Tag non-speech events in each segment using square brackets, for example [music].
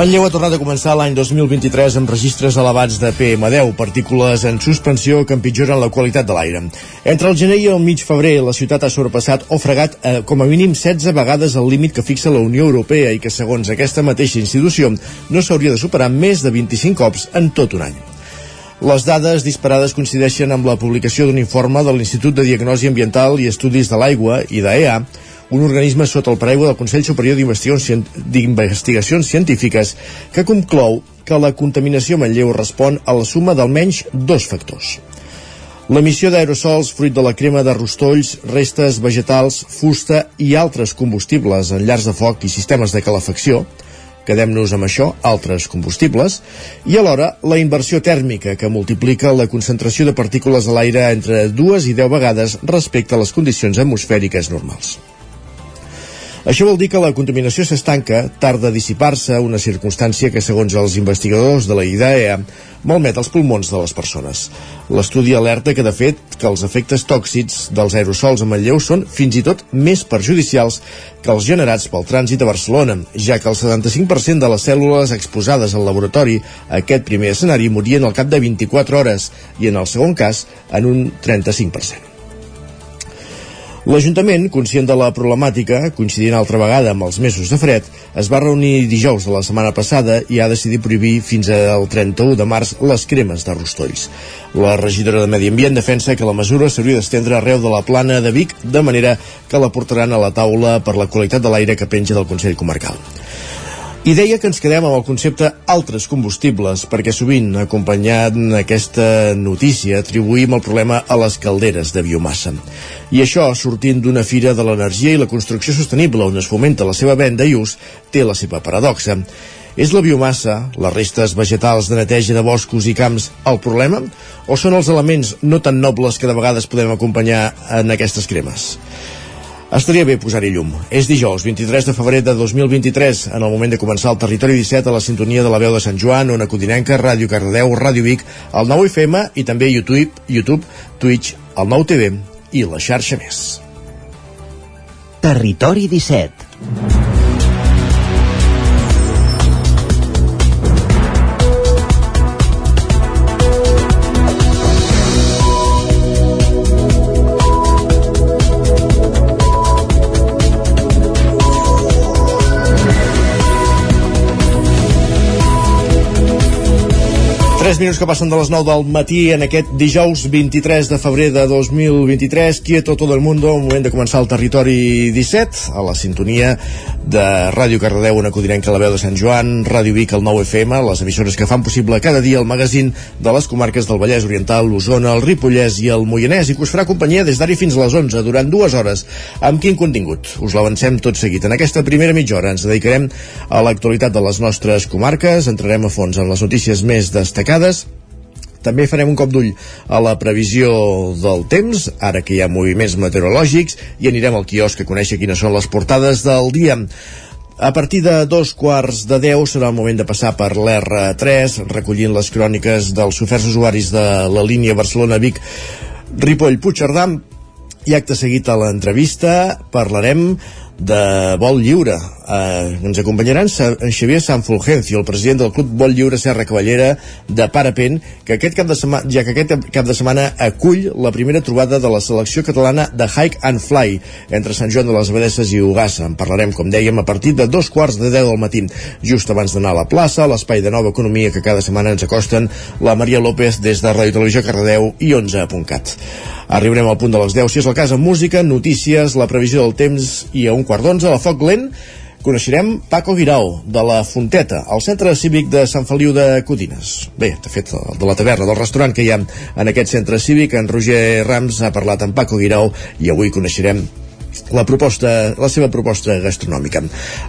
Manlleu ha tornat a començar l'any 2023 amb registres elevats de PM10, partícules en suspensió que empitjoren la qualitat de l'aire. Entre el gener i el mig febrer, la ciutat ha sobrepassat o fregat eh, com a mínim 16 vegades el límit que fixa la Unió Europea i que, segons aquesta mateixa institució, no s'hauria de superar més de 25 cops en tot un any. Les dades disparades coincideixen amb la publicació d'un informe de l'Institut de Diagnosi Ambiental i Estudis de l'Aigua, i d'EA, un organisme sota el paraigua del Consell Superior d'Investigacions Científiques que conclou que la contaminació a Manlleu respon a la suma d'almenys dos factors. L'emissió d'aerosols fruit de la crema de rostolls, restes vegetals, fusta i altres combustibles en llars de foc i sistemes de calefacció, quedem-nos amb això, altres combustibles, i alhora la inversió tèrmica, que multiplica la concentració de partícules a l'aire entre dues i deu vegades respecte a les condicions atmosfèriques normals. Això vol dir que la contaminació s'estanca, tarda a dissipar-se, una circumstància que, segons els investigadors de la IDEA, malmet els pulmons de les persones. L'estudi alerta que, de fet, que els efectes tòxics dels aerosols a Manlleu són fins i tot més perjudicials que els generats pel trànsit a Barcelona, ja que el 75% de les cèl·lules exposades al laboratori a aquest primer escenari morien al cap de 24 hores i, en el segon cas, en un 35%. L'Ajuntament, conscient de la problemàtica, coincidint altra vegada amb els mesos de fred, es va reunir dijous de la setmana passada i ha decidit prohibir fins al 31 de març les cremes de rostolls. La regidora de Medi Ambient defensa que la mesura s'hauria d'estendre arreu de la plana de Vic, de manera que la portaran a la taula per la qualitat de l'aire que penja del Consell Comarcal. I deia que ens quedem amb el concepte altres combustibles, perquè sovint, acompanyat aquesta notícia, atribuïm el problema a les calderes de biomassa. I això, sortint d'una fira de l'energia i la construcció sostenible on es fomenta la seva venda i ús, té la seva paradoxa. És la biomassa, les restes vegetals de neteja de boscos i camps, el problema? O són els elements no tan nobles que de vegades podem acompanyar en aquestes cremes? Estaria bé posar-hi llum. És dijous, 23 de febrer de 2023, en el moment de començar el Territori 17 a la sintonia de la veu de Sant Joan, Ona Codinenca, Ràdio Cardedeu, Ràdio Vic, el 9 FM i també YouTube, YouTube, Twitch, el 9 TV i la xarxa més. Territori 17 3 minuts que passen de les 9 del matí en aquest dijous 23 de febrer de 2023. Quieto tot el mundo, un moment de començar el territori 17, a la sintonia de Ràdio Cardedeu, una codinenca a la veu de Sant Joan, Ràdio Vic, el 9 FM, les emissores que fan possible cada dia el magazín de les comarques del Vallès Oriental, l'Osona, el Ripollès i el Moianès, i que us farà companyia des d'ara fins a les 11, durant dues hores. Amb quin contingut? Us l'avancem tot seguit. En aquesta primera mitja hora ens dedicarem a l'actualitat de les nostres comarques, entrarem a fons en les notícies més destacades destacades també farem un cop d'ull a la previsió del temps, ara que hi ha moviments meteorològics, i anirem al quiosc a conèixer quines són les portades del dia. A partir de dos quarts de deu serà el moment de passar per l'R3, recollint les cròniques dels oferts usuaris de la línia Barcelona-Vic Ripoll-Puigcerdà i acte seguit a l'entrevista parlarem de vol lliure. Eh, ens acompanyaran en Xavier San Fulgencio, el president del Club Vol Lliure Serra Cavallera de Parapent, que aquest cap de setmana, ja que aquest cap de setmana acull la primera trobada de la selecció catalana de Hike and Fly entre Sant Joan de les Abadesses i Ugassa. En parlarem, com dèiem, a partir de dos quarts de deu del matí, just abans d'anar a la plaça, l'espai de nova economia que cada setmana ens acosten la Maria López des de Ràdio Televisió Cardedeu i 11.cat. Arribarem al punt de les 10, si és el cas, amb música, notícies, la previsió del temps i a un quart d'onze, a la Foc Lent, coneixerem Paco Guirao, de la Fonteta, al centre cívic de Sant Feliu de Codines. Bé, de fet, de la taverna, del restaurant que hi ha en aquest centre cívic, en Roger Rams ha parlat amb Paco Guirao i avui coneixerem la, proposta, la seva proposta gastronòmica.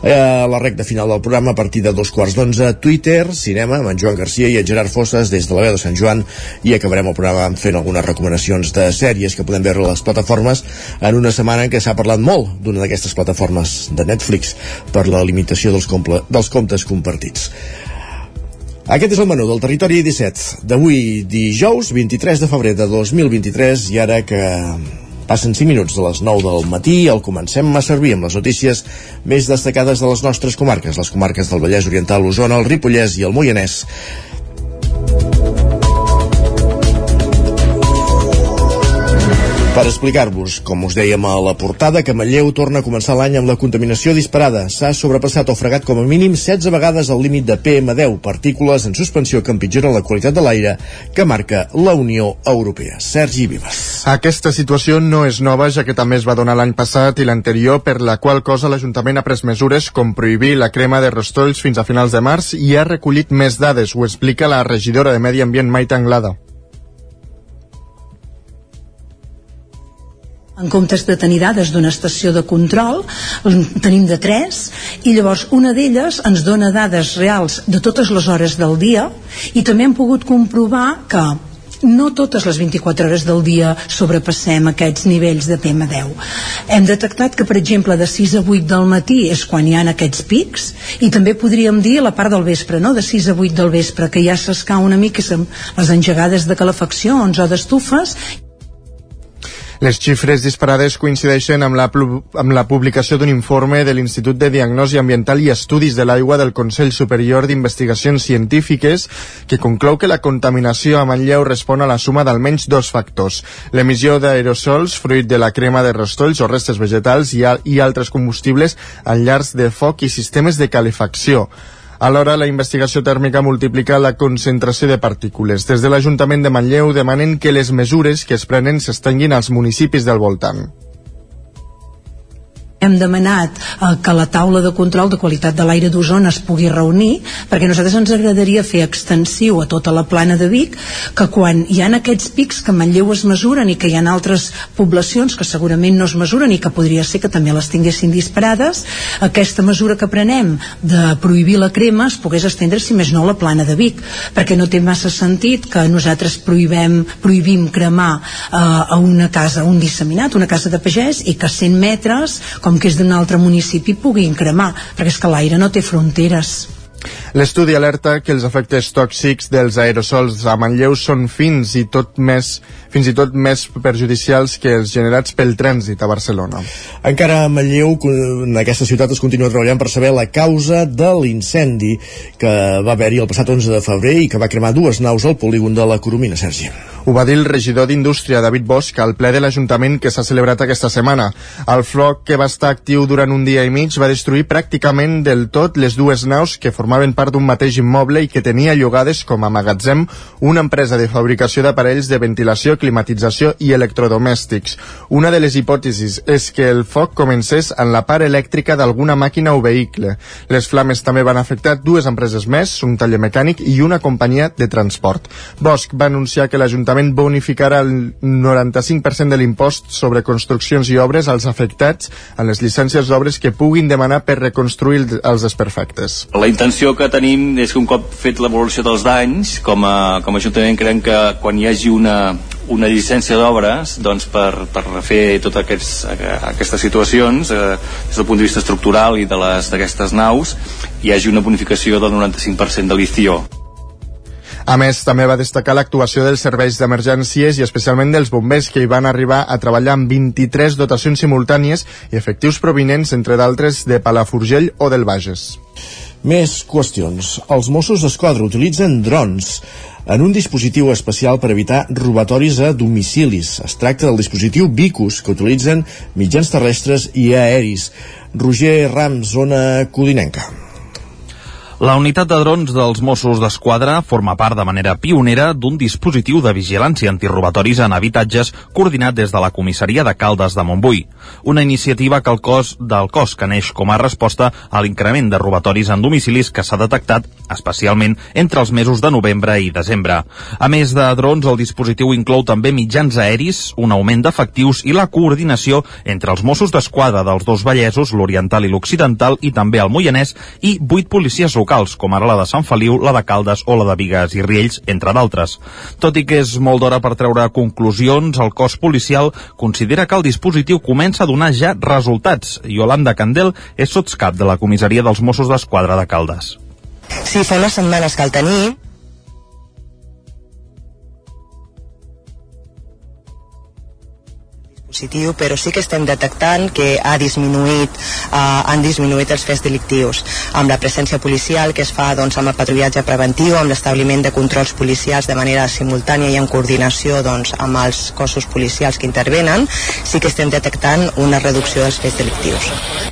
Eh, la recta final del programa, a partir de dos quarts d'onze, Twitter, cinema, amb en Joan Garcia i en Gerard Fosses des de la veu de Sant Joan i acabarem el programa fent algunes recomanacions de sèries que podem veure a les plataformes en una setmana en què s'ha parlat molt d'una d'aquestes plataformes de Netflix per la limitació dels, dels comptes compartits. Aquest és el menú del Territori 17 d'avui dijous 23 de febrer de 2023 i ara que Passen 5 minuts de les 9 del matí, el comencem a servir amb les notícies més destacades de les nostres comarques, les comarques del Vallès Oriental, Osona, el Ripollès i el Moianès. Per explicar-vos, com us dèiem a la portada, que Manlleu torna a començar l'any amb la contaminació disparada. S'ha sobrepassat o fregat com a mínim 16 vegades el límit de PM10, partícules en suspensió que empitjoren la qualitat de l'aire que marca la Unió Europea. Sergi Vives. Aquesta situació no és nova, ja que també es va donar l'any passat i l'anterior, per la qual cosa l'Ajuntament ha pres mesures com prohibir la crema de rostolls fins a finals de març i ha recollit més dades, ho explica la regidora de Medi Ambient Maite Anglada. En comptes de tenir dades d'una estació de control, tenim de tres, i llavors una d'elles ens dona dades reals de totes les hores del dia, i també hem pogut comprovar que no totes les 24 hores del dia sobrepassem aquests nivells de PM10. Hem detectat que, per exemple, de 6 a 8 del matí és quan hi ha aquests pics i també podríem dir la part del vespre, no? de 6 a 8 del vespre, que ja s'escau una mica les engegades de calefaccions o d'estufes les xifres disparades coincideixen amb la, amb la publicació d'un informe de l'Institut de Diagnosi Ambiental i Estudis de l'Aigua del Consell Superior d'Investigacions Científiques que conclou que la contaminació a Manlleu respon a la suma d'almenys dos factors. L'emissió d'aerosols, fruit de la crema de rostolls o restes vegetals i, i altres combustibles en llars de foc i sistemes de calefacció. Alhora, la investigació tèrmica multiplica la concentració de partícules. Des de l'Ajuntament de Manlleu demanen que les mesures que es prenen s'estenguin als municipis del voltant hem demanat eh, que la taula de control de qualitat de l'aire d'Osona es pugui reunir perquè a nosaltres ens agradaria fer extensiu a tota la plana de Vic que quan hi ha aquests pics que Manlleu es mesuren i que hi ha altres poblacions que segurament no es mesuren i que podria ser que també les tinguessin disparades aquesta mesura que prenem de prohibir la crema es pogués estendre si més no la plana de Vic perquè no té massa sentit que nosaltres prohibem, prohibim cremar eh, a una casa, un disseminat, una casa de pagès i que 100 metres, com com que és d'un altre municipi puguin cremar, perquè és que l'aire no té fronteres. L'estudi alerta que els efectes tòxics dels aerosols a Manlleu són fins i tot més fins i tot més perjudicials que els generats pel trànsit a Barcelona. Encara a Manlleu, en aquesta ciutat, es continua treballant per saber la causa de l'incendi que va haver-hi el passat 11 de febrer i que va cremar dues naus al polígon de la Coromina, Sergi. Ho va dir el regidor d'Indústria, David Bosch, al ple de l'Ajuntament que s'ha celebrat aquesta setmana. El floc, que va estar actiu durant un dia i mig, va destruir pràcticament del tot les dues naus que formaven part d'un mateix immoble i que tenia llogades com a magatzem una empresa de fabricació d'aparells de ventilació, climatització i electrodomèstics. Una de les hipòtesis és que el foc comencés en la part elèctrica d'alguna màquina o vehicle. Les flames també van afectar dues empreses més, un taller mecànic i una companyia de transport. Bosch va anunciar que l'Ajuntament l'Ajuntament bonificarà el 95% de l'impost sobre construccions i obres als afectats en les llicències d'obres que puguin demanar per reconstruir els desperfectes. La intenció que tenim és que un cop fet l'evolució dels danys, com a, com a Ajuntament creiem que quan hi hagi una, una llicència d'obres doncs, per, per refer totes aquests, aquestes situacions eh, des del punt de vista estructural i d'aquestes naus hi hagi una bonificació del 95% de l'ICIO. A més, també va destacar l'actuació dels serveis d'emergències i especialment dels bombers que hi van arribar a treballar amb 23 dotacions simultànies i efectius provinents, entre d'altres, de Palafrugell o del Bages. Més qüestions. Els Mossos d'Esquadra utilitzen drons en un dispositiu especial per evitar robatoris a domicilis. Es tracta del dispositiu Vicus, que utilitzen mitjans terrestres i aeris. Roger Rams, zona codinenca. La unitat de drons dels Mossos d'Esquadra forma part de manera pionera d'un dispositiu de vigilància antirrobatoris en habitatges coordinat des de la comissaria de Caldes de Montbui. Una iniciativa que el cos del cos que neix com a resposta a l'increment de robatoris en domicilis que s'ha detectat especialment entre els mesos de novembre i desembre. A més de drons, el dispositiu inclou també mitjans aeris, un augment d'efectius i la coordinació entre els Mossos d'Esquadra dels dos Vallesos, l'Oriental i l'Occidental, i també el Moianès, i vuit policies locals locals, com ara la de Sant Feliu, la de Caldes o la de Vigues i Riells, entre d'altres. Tot i que és molt d'hora per treure conclusions, el cos policial considera que el dispositiu comença a donar ja resultats. Yolanda Candel és sotscap de la comissaria dels Mossos d'Esquadra de Caldes. Sí, fa unes setmanes que el tenim, positiu, però sí que estem detectant que ha disminuït, eh, han disminuït els fets delictius amb la presència policial que es fa doncs, amb el patrullatge preventiu, amb l'establiment de controls policials de manera simultània i en coordinació doncs, amb els cossos policials que intervenen, sí que estem detectant una reducció dels fets delictius.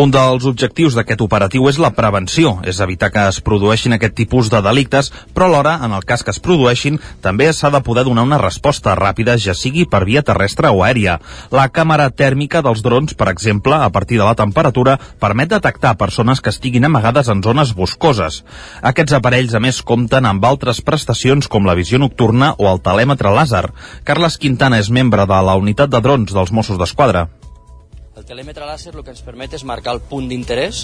Un dels objectius d'aquest operatiu és la prevenció, és evitar que es produeixin aquest tipus de delictes, però alhora, en el cas que es produeixin, també s'ha de poder donar una resposta ràpida, ja sigui per via terrestre o aèria. La càmera tèrmica dels drons, per exemple, a partir de la temperatura, permet detectar persones que estiguin amagades en zones boscoses. Aquests aparells, a més, compten amb altres prestacions com la visió nocturna o el telèmetre làser. Carles Quintana és membre de la unitat de drons dels Mossos d'Esquadra. El telèmetre làser el que ens permet és marcar el punt d'interès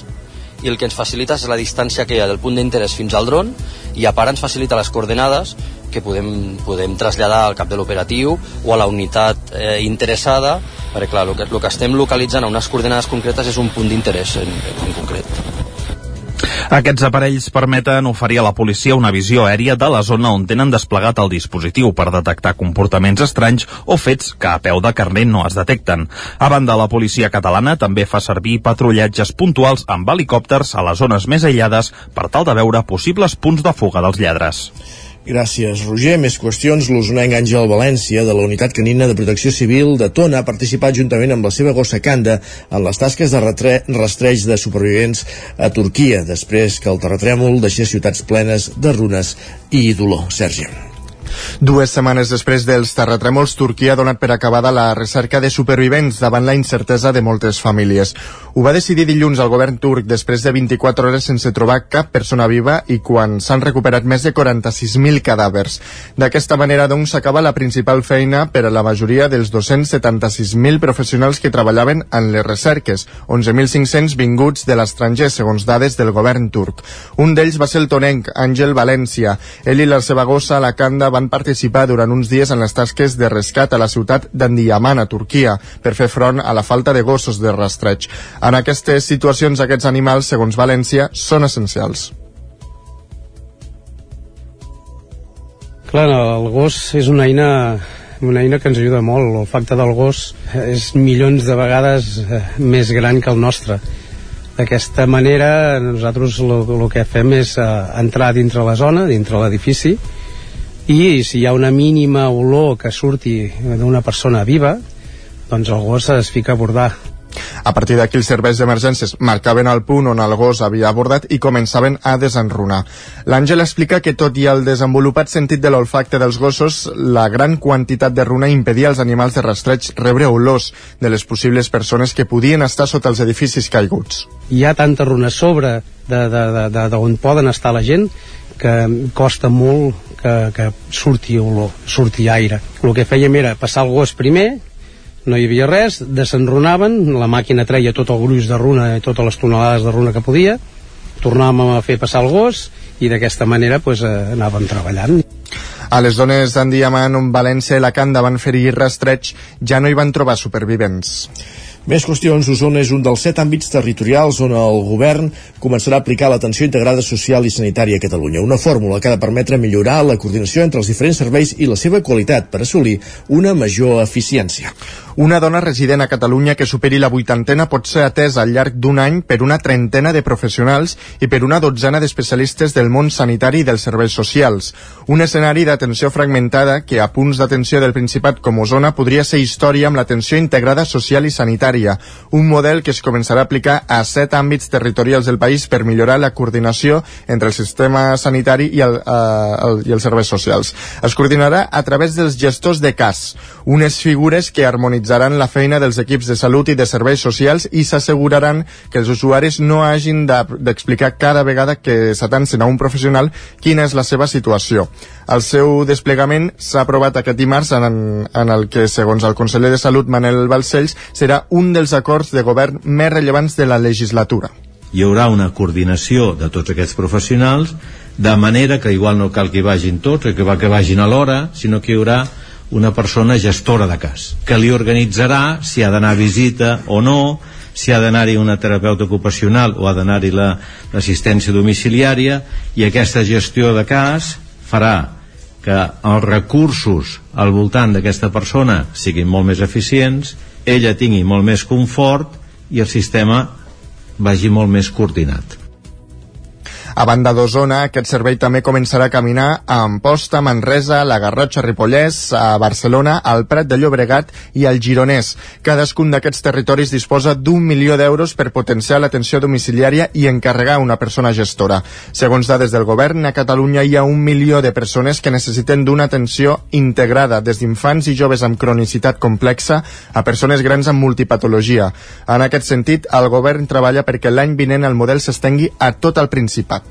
i el que ens facilita és la distància que hi ha del punt d'interès fins al dron i a part ens facilita les coordenades que podem, podem traslladar al cap de l'operatiu o a la unitat eh, interessada perquè clar, el que, el que estem localitzant a unes coordenades concretes és un punt d'interès en, en concret. Aquests aparells permeten oferir a la policia una visió aèria de la zona on tenen desplegat el dispositiu per detectar comportaments estranys o fets que a peu de carner no es detecten. A banda, la policia catalana també fa servir patrullatges puntuals amb helicòpters a les zones més aïllades per tal de veure possibles punts de fuga dels lladres. Gràcies, Roger. Més qüestions. L'usonenc Àngel València, de la Unitat Canina de Protecció Civil de Tona, ha participat juntament amb la seva gossa Canda en les tasques de rastreig de supervivents a Turquia, després que el terratrèmol deixés ciutats plenes de runes i dolor. Sergi. Dues setmanes després dels terratrèmols, Turquia ha donat per acabada la recerca de supervivents davant la incertesa de moltes famílies. Ho va decidir dilluns el govern turc després de 24 hores sense trobar cap persona viva i quan s'han recuperat més de 46.000 cadàvers. D'aquesta manera, doncs, s'acaba la principal feina per a la majoria dels 276.000 professionals que treballaven en les recerques, 11.500 vinguts de l'estranger, segons dades del govern turc. Un d'ells va ser el tonenc, Àngel València. Ell i la seva gossa, la Canda, van participar durant uns dies en les tasques de rescat a la ciutat d'Andiaman, a Turquia, per fer front a la falta de gossos de rastreig. En aquestes situacions, aquests animals, segons València, són essencials. Clar, el gos és una eina una eina que ens ajuda molt. El facte del gos és milions de vegades eh, més gran que el nostre. D'aquesta manera, nosaltres el que fem és eh, entrar dintre la zona, dintre l'edifici, i si hi ha una mínima olor que surti d'una persona viva doncs el gos es fica a bordar a partir d'aquí els serveis d'emergències marcaven el punt on el gos havia abordat i començaven a desenrunar. L'Àngel explica que tot i el desenvolupat sentit de l'olfacte dels gossos, la gran quantitat de runa impedia als animals de rastreig rebre olors de les possibles persones que podien estar sota els edificis caiguts. Hi ha tanta runa sobre d'on poden estar la gent que costa molt que, que surti olor, surti aire. El que fèiem era passar el gos primer, no hi havia res, desenrunaven, la màquina treia tot el gruix de runa totes les tonelades de runa que podia, tornàvem a fer passar el gos i d'aquesta manera pues, eh, anàvem treballant. A les zones d'Andiaman, València i la Canda van fer-hi rastreig, ja no hi van trobar supervivents. Més qüestions. Osona és un dels set àmbits territorials on el govern començarà a aplicar l'atenció integrada social i sanitària a Catalunya. Una fórmula que ha de permetre millorar la coordinació entre els diferents serveis i la seva qualitat per assolir una major eficiència. Una dona resident a Catalunya que superi la vuitantena pot ser atesa al llarg d'un any per una trentena de professionals i per una dotzena d'especialistes del món sanitari i dels serveis socials. Un escenari d'atenció fragmentada que a punts d'atenció del Principat com Osona podria ser història amb l'atenció integrada social i sanitària sanitària, un model que es començarà a aplicar a set àmbits territorials del país per millorar la coordinació entre el sistema sanitari i, el, eh, el, i els serveis socials. Es coordinarà a través dels gestors de CAS, unes figures que harmonitzaran la feina dels equips de salut i de serveis socials i s'asseguraran que els usuaris no hagin d'explicar de, cada vegada que s'atancen a un professional quina és la seva situació. El seu desplegament s'ha aprovat aquest dimarts en, en el que, segons el conseller de Salut Manel Balcells, serà un dels acords de govern més rellevants de la legislatura. Hi haurà una coordinació de tots aquests professionals de manera que igual no cal que hi vagin tots, que, va, que vagin a l'hora, sinó que hi haurà una persona gestora de cas, que li organitzarà si ha d'anar a visita o no, si ha d'anar-hi una terapeuta ocupacional o ha d'anar-hi l'assistència la, domiciliària i aquesta gestió de cas farà que els recursos al voltant d'aquesta persona siguin molt més eficients, ella tingui molt més confort i el sistema vagi molt més coordinat. A banda d'Osona, aquest servei també començarà a caminar a Amposta, Manresa, la Garrotxa, Ripollès, a Barcelona, al Prat de Llobregat i al Gironès. Cadascun d'aquests territoris disposa d'un milió d'euros per potenciar l'atenció domiciliària i encarregar una persona gestora. Segons dades del govern, a Catalunya hi ha un milió de persones que necessiten d'una atenció integrada, des d'infants i joves amb cronicitat complexa a persones grans amb multipatologia. En aquest sentit, el govern treballa perquè l'any vinent el model s'estengui a tot el Principat.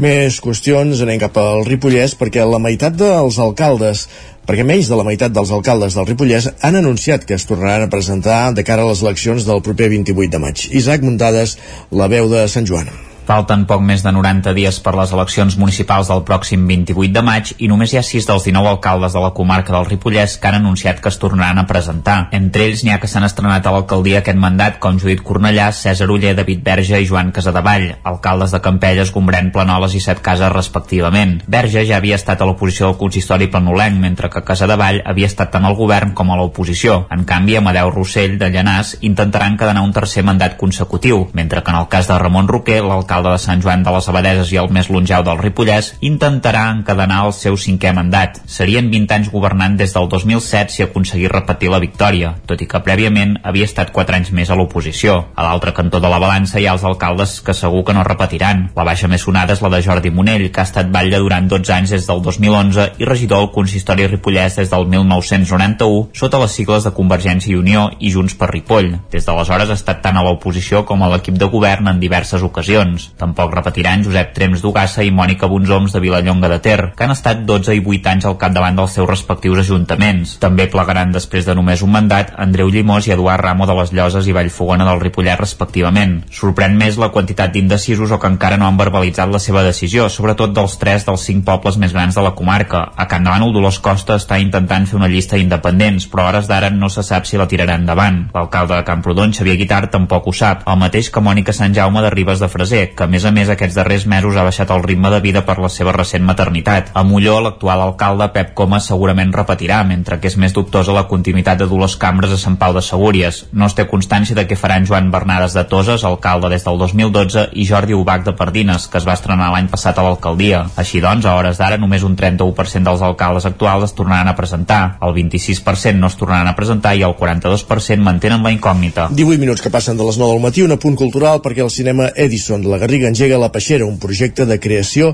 Més qüestions, anem cap al Ripollès, perquè la meitat dels alcaldes perquè menys de la meitat dels alcaldes del Ripollès han anunciat que es tornaran a presentar de cara a les eleccions del proper 28 de maig. Isaac Muntades, la veu de Sant Joan. Falten poc més de 90 dies per les eleccions municipals del pròxim 28 de maig i només hi ha 6 dels 19 alcaldes de la comarca del Ripollès que han anunciat que es tornaran a presentar. Entre ells n'hi ha que s'han estrenat a l'alcaldia aquest mandat, com Judit Cornellà, César Uller, David Verge i Joan Casadevall, alcaldes de Campelles, Gombrèn, Planoles i Set Cases respectivament. Verge ja havia estat a l'oposició del consistori planolenc, mentre que Casadevall havia estat tant al govern com a l'oposició. En canvi, Amadeu Rossell, de Llanàs, intentaran encadenar un tercer mandat consecutiu, mentre que en el cas de Ramon Roquer, l'alcalde l'alcalde de Sant Joan de les Abadeses i el més longeau del Ripollès, intentarà encadenar el seu cinquè mandat. Serien 20 anys governant des del 2007 si aconseguís repetir la victòria, tot i que prèviament havia estat 4 anys més a l'oposició. A l'altre cantó de la balança hi ha els alcaldes que segur que no repetiran. La baixa més sonada és la de Jordi Monell, que ha estat batlle durant 12 anys des del 2011 i regidor del consistori Ripollès des del 1991 sota les sigles de Convergència i Unió i Junts per Ripoll. Des d'aleshores ha estat tant a l'oposició com a l'equip de govern en diverses ocasions. Tampoc repetiran Josep Trems d'Ugassa i Mònica Bonsoms de Vilallonga de Ter, que han estat 12 i 8 anys al capdavant dels seus respectius ajuntaments. També plegaran després de només un mandat Andreu Llimós i Eduard Ramo de les Lloses i Vallfogona del Ripollet respectivament. Sorprèn més la quantitat d'indecisos o que encara no han verbalitzat la seva decisió, sobretot dels tres dels cinc pobles més grans de la comarca. A Can Davant, Dolors Costa està intentant fer una llista d'independents, però hores d'ara no se sap si la tirarà endavant. L'alcalde de Camprodon, Xavier Guitart, tampoc ho sap, el mateix que Mònica Sant Jaume de Ribes de Freser, que a més a més aquests darrers mesos ha baixat el ritme de vida per la seva recent maternitat. A Molló, l'actual alcalde Pep Coma segurament repetirà, mentre que és més dubtosa la continuïtat de dues cambres a Sant Pau de Segúries. No es té constància de què faran Joan Bernades de Toses, alcalde des del 2012, i Jordi Ubach de Pardines, que es va estrenar l'any passat a l'alcaldia. Així doncs, a hores d'ara, només un 31% dels alcaldes actuals es tornaran a presentar, el 26% no es tornaran a presentar i el 42% mantenen la incògnita. 18 minuts que passen de les 9 del matí, un apunt cultural perquè el cinema Edison la Garriga engega La Peixera, un projecte de creació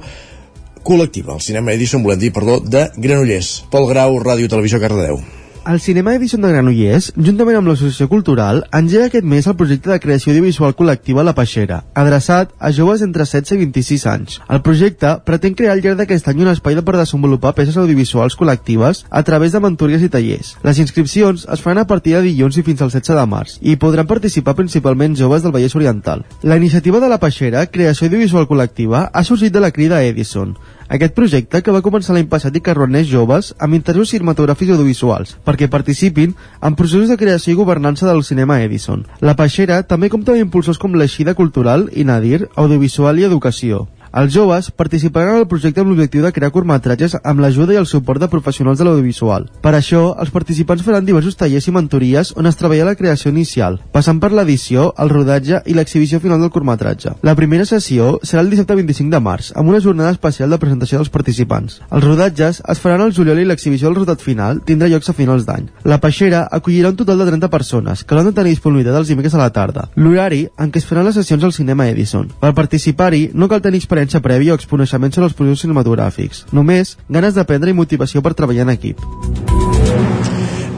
col·lectiva. El cinema Edison, volem dir, perdó, de Granollers. Pol Grau, Ràdio Televisió Cardedeu. El Cinema Edison de Granollers, juntament amb l'Associació Cultural, engega aquest mes el projecte de creació audiovisual col·lectiva La Peixera, adreçat a joves entre 16 i 26 anys. El projecte pretén crear al llarg d'aquest any un espai per desenvolupar peces audiovisuals col·lectives a través de mentories i tallers. Les inscripcions es faran a partir de dilluns i fins al 16 de març i podran participar principalment joves del Vallès Oriental. La iniciativa de La Peixera, creació audiovisual col·lectiva, ha sorgit de la crida Edison, aquest projecte, que va començar l'any passat i que reuneix joves amb interessos cinematogràfics i audiovisuals, perquè participin en processos de creació i governança del cinema Edison. La Peixera també compta amb impulsors com l'Eixida Cultural i Nadir, Audiovisual i Educació. Els joves participaran en el projecte amb l'objectiu de crear curtmetratges amb l'ajuda i el suport de professionals de l'audiovisual. Per això, els participants faran diversos tallers i mentories on es treballa la creació inicial, passant per l'edició, el rodatge i l'exhibició final del curtmetratge. La primera sessió serà el dissabte 25 de març, amb una jornada especial de presentació dels participants. Els rodatges es faran al juliol i l'exhibició del rodat final tindrà llocs a finals d'any. La Peixera acollirà un total de 30 persones, que l'han de tenir disponibilitat els dimecres a la tarda. L'horari en què es faran les sessions al cinema Edison. Per participar-hi no cal tenir experiència prèvia o exponeixement sobre els productes cinematogràfics. Només ganes d'aprendre i motivació per treballar en equip.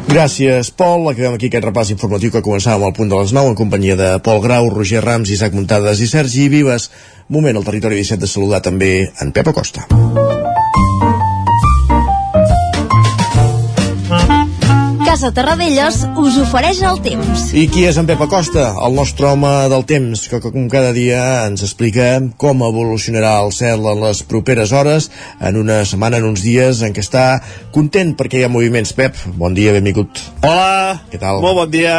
Gràcies, Pol. Acabem aquí aquest repàs informatiu que començàvem al punt de les 9 en companyia de Pol Grau, Roger Rams, Isaac Muntades i Sergi Vives. Moment al territori 17 de saludar també en Pep Acosta. Casa Terradellos us ofereix el temps. I qui és en Pep Acosta? El nostre home del temps, que com cada dia ens explica com evolucionarà el cel en les properes hores, en una setmana, en uns dies, en què està content perquè hi ha moviments. Pep, bon dia, benvingut. Hola, què tal? Molt bon dia.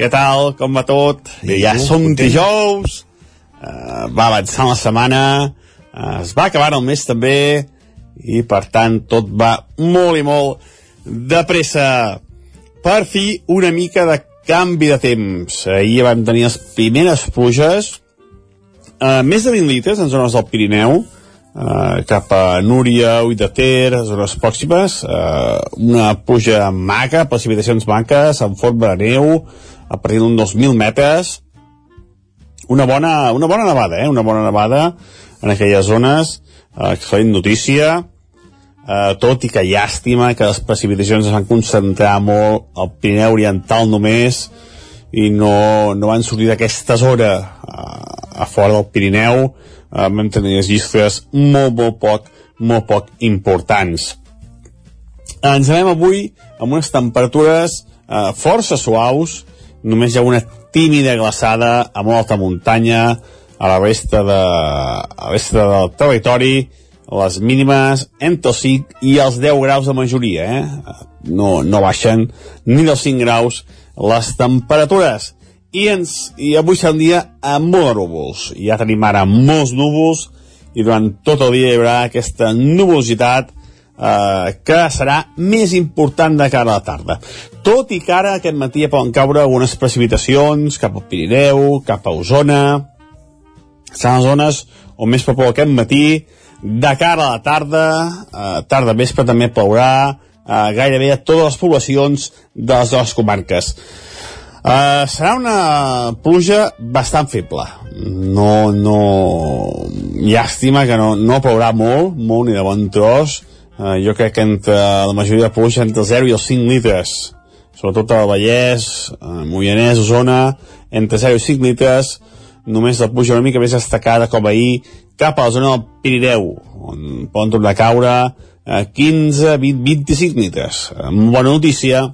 Què tal? Com va tot? Bé, ja som Content? dijous, uh, va avançant la setmana, uh, es va acabar el mes també, i per tant tot va molt i molt de pressa. Per fi, una mica de canvi de temps. Ahir vam tenir les primeres pluges, uh, més de 20 litres en zones del Pirineu, uh, cap a Núria, Ull de Ter, zones pròximes, uh, una pluja maca, precipitacions maques, en forma de neu, a partir d'un 2.000 metres, una bona, una bona nevada, eh? una bona nevada en aquelles zones, uh, excel·lent notícia, Uh, tot i que llàstima que les precipitacions es van concentrar molt al Pirineu Oriental només i no, no van sortir d'aquesta zona uh, a fora del Pirineu uh, vam tenir les llistes molt, molt poc, molt poc importants. Ens anem avui amb unes temperatures uh, força suaus, només hi ha una tímida glaçada a molt alta muntanya, a la resta, de, a la resta del territori, les mínimes els 5 i els 10 graus de majoria, eh? No, no baixen ni dels 5 graus les temperatures. I, ens, i avui serà un dia amb molt núvols. Ja tenim ara molts núvols i durant tot el dia hi haurà aquesta nuvolositat eh, que serà més important de cara a la tarda. Tot i que ara aquest matí ja poden caure algunes precipitacions cap al Pirineu, cap a Osona, seran zones on més poble aquest matí, de cara a la tarda, eh, tarda vespre també plourà, eh, gairebé a totes les poblacions de les dues comarques. Eh, serà una pluja bastant feble. No, no... Llàstima que no, no plourà molt, molt ni de bon tros. Eh, jo crec que entre la majoria de pluja entre el 0 i els 5 litres, sobretot al Vallès, eh, Moianès, Osona, entre 0 i 5 litres, només la pluja una mica més destacada com ahir cap a la zona del Pirineu, on poden tornar a caure eh, 15, 20, 25 litres. Eh, bona notícia,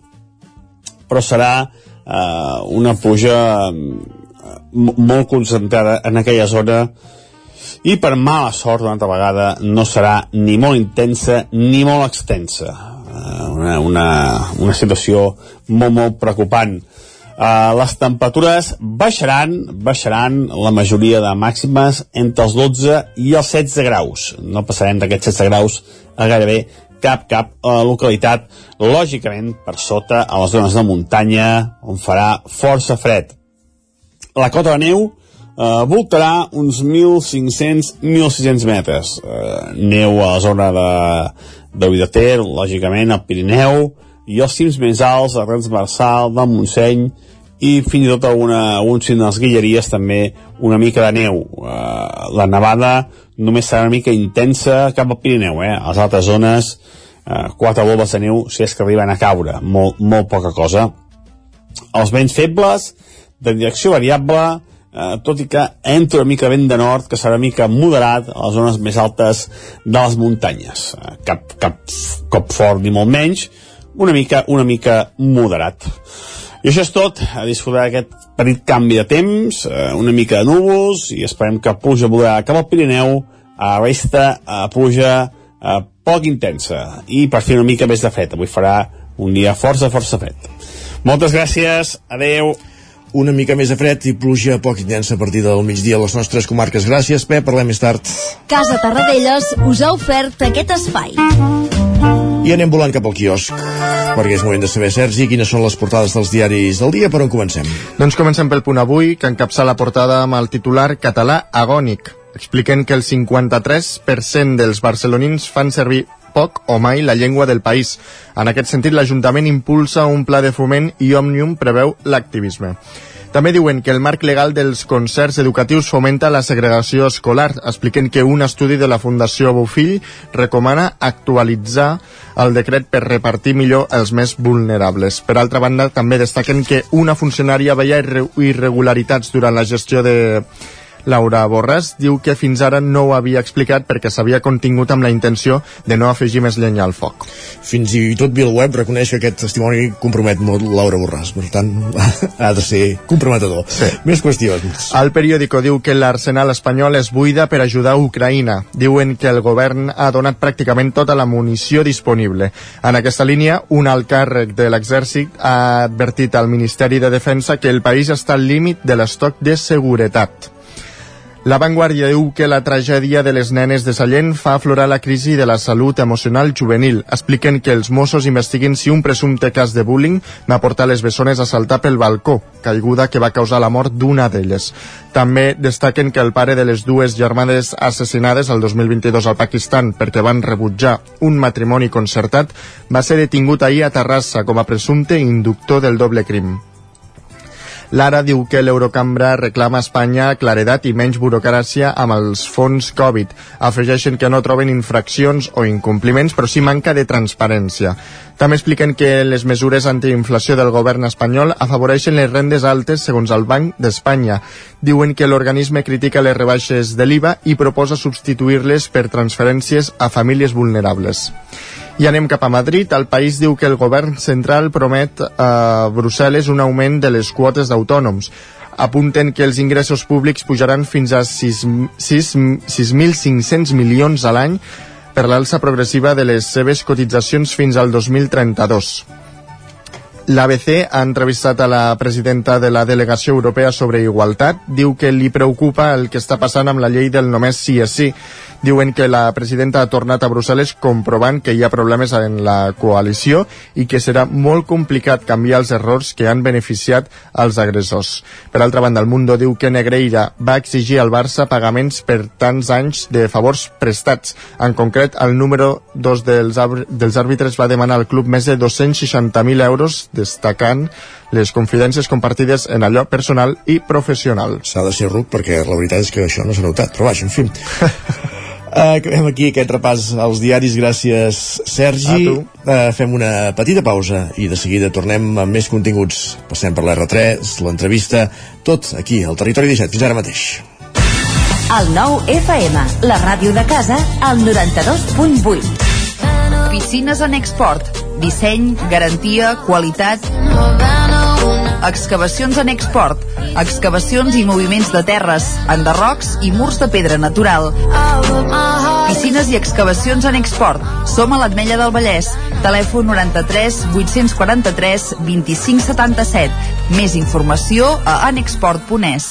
però serà eh, una pluja eh, molt concentrada en aquella zona i per mala sort una altra vegada no serà ni molt intensa ni molt extensa eh, una, una, una situació molt molt preocupant Uh, les temperatures baixaran, baixaran la majoria de màximes entre els 12 i els 16 graus. No passarem d'aquests 16 graus a gairebé cap, cap uh, localitat, lògicament per sota a les zones de muntanya, on farà força fred. La cota de neu uh, voltarà uns 1.500-1.600 metres. Uh, neu a la zona de, de Vidater, lògicament, al Pirineu, i els cims més alts, a Transversal, del Montseny, i fins i tot alguna, algun cim de les Guilleries també una mica de neu. Uh, la nevada només serà una mica intensa cap al Pirineu, eh? A les altres zones, uh, quatre volves de neu si és que arriben a caure, molt, molt poca cosa. Els vents febles, de direcció variable, eh, tot i que entra una mica vent de nord, que serà una mica moderat a les zones més altes de les muntanyes. Eh, cap, cap cop fort ni molt menys, una mica, una mica moderat. I això és tot, a disfrutar d'aquest petit canvi de temps, eh, una mica de núvols, i esperem que pluja volarà cap al Pirineu, a la resta a pluja eh, poc intensa, i per fi una mica més de fred. Avui farà un dia força, força fred. Moltes gràcies, adeu. una mica més de fred i pluja poc intensa a partir del migdia a les nostres comarques. Gràcies, Pep, parlem més tard. Casa Tarradellas us ha ofert aquest espai. I anem volant cap al quiosc, perquè és moment de saber, Sergi, quines són les portades dels diaris del dia, per on comencem? Doncs comencem pel punt avui, que encapça la portada amb el titular català agònic. Expliquen que el 53% dels barcelonins fan servir poc o mai la llengua del país. En aquest sentit, l'Ajuntament impulsa un pla de foment i Òmnium preveu l'activisme. També diuen que el marc legal dels concerts educatius fomenta la segregació escolar. Expliquen que un estudi de la Fundació Bofill recomana actualitzar el decret per repartir millor els més vulnerables. Per altra banda, també destaquen que una funcionària veia irregularitats durant la gestió de Laura Borràs diu que fins ara no ho havia explicat perquè s'havia contingut amb la intenció de no afegir més llenya al foc. Fins i tot Bill Webb reconeix que aquest testimoni compromet molt Laura Borràs, per tant [laughs] ha de ser comprometedor. Sí. Més qüestions. El periòdico diu que l'arsenal espanyol es buida per ajudar a Ucraïna. Diuen que el govern ha donat pràcticament tota la munició disponible. En aquesta línia, un alt càrrec de l'exèrcit ha advertit al Ministeri de Defensa que el país està al límit de l'estoc de seguretat. La Vanguardia diu que la tragèdia de les nenes de Sallent fa aflorar la crisi de la salut emocional juvenil. Expliquen que els Mossos investiguen si un presumpte cas de bullying va portar les bessones a saltar pel balcó, caiguda que va causar la mort d'una d'elles. També destaquen que el pare de les dues germanes assassinades el 2022 al Pakistan perquè van rebutjar un matrimoni concertat va ser detingut ahir a Terrassa com a presumpte inductor del doble crim. Lara diu que l'Eurocambra reclama a Espanya claredat i menys burocràcia amb els fons Covid. Afegeixen que no troben infraccions o incompliments, però sí manca de transparència. També expliquen que les mesures antiinflació del govern espanyol afavoreixen les rendes altes segons el Banc d'Espanya. Diuen que l'organisme critica les rebaixes de l'IVA i proposa substituir-les per transferències a famílies vulnerables. I anem cap a Madrid. El país diu que el govern central promet a Brussel·les un augment de les quotes d'autònoms. Apunten que els ingressos públics pujaran fins a 6.500 milions a l'any per l'alça progressiva de les seves cotitzacions fins al 2032. L'ABC ha entrevistat a la presidenta de la Delegació Europea sobre Igualtat. Diu que li preocupa el que està passant amb la llei del només sí és sí. Diuen que la presidenta ha tornat a Brussel·les comprovant que hi ha problemes en la coalició i que serà molt complicat canviar els errors que han beneficiat els agressors. Per altra banda, el Mundo diu que Negreira va exigir al Barça pagaments per tants anys de favors prestats. En concret, el número 2 dels, dels àrbitres va demanar al club més de 260.000 euros, destacant les confidències compartides en allò personal i professional. S'ha de ser ruc perquè la veritat és que això no s'ha notat, però vaja, en fi. Uh, [laughs] acabem aquí aquest repàs als diaris, gràcies Sergi. Uh, fem una petita pausa i de seguida tornem amb més continguts. Passem per l'R3, l'entrevista, tot aquí, al Territori 17. Fins ara mateix. El nou FM, la ràdio de casa, al 92.8. Piscines en export. Disseny, garantia, qualitat... Excavacions en export. Excavacions i moviments de terres, enderrocs i murs de pedra natural. Piscines i excavacions en export. Som a l'Atmella del Vallès. Telèfon 93 843 2577. Més informació a anexport.es.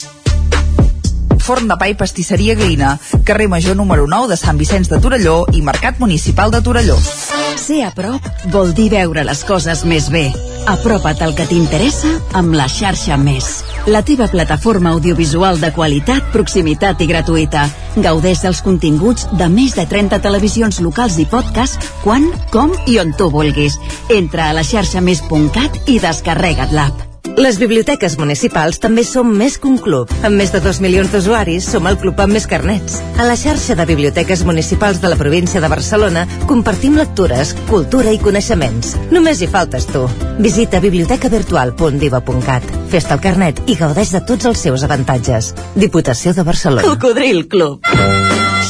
Forn de pa i pastisseria Glina, carrer Major número 9 de Sant Vicenç de Torelló i Mercat Municipal de Torelló. Ser a prop vol dir veure les coses més bé. Apropa't al que t'interessa amb la xarxa Més. La teva plataforma audiovisual de qualitat, proximitat i gratuïta. Gaudeix dels continguts de més de 30 televisions locals i podcast quan, com i on tu vulguis. Entra a la xarxa més.cat i descarrega't l'app. Les biblioteques municipals també som més que un club. Amb més de 2 milions d'usuaris, som el club amb més carnets. A la xarxa de biblioteques municipals de la província de Barcelona compartim lectures, cultura i coneixements. Només hi faltes tu. Visita bibliotecavirtual.diva.cat. Fes-te el carnet i gaudeix de tots els seus avantatges. Diputació de Barcelona. Cocodril Club.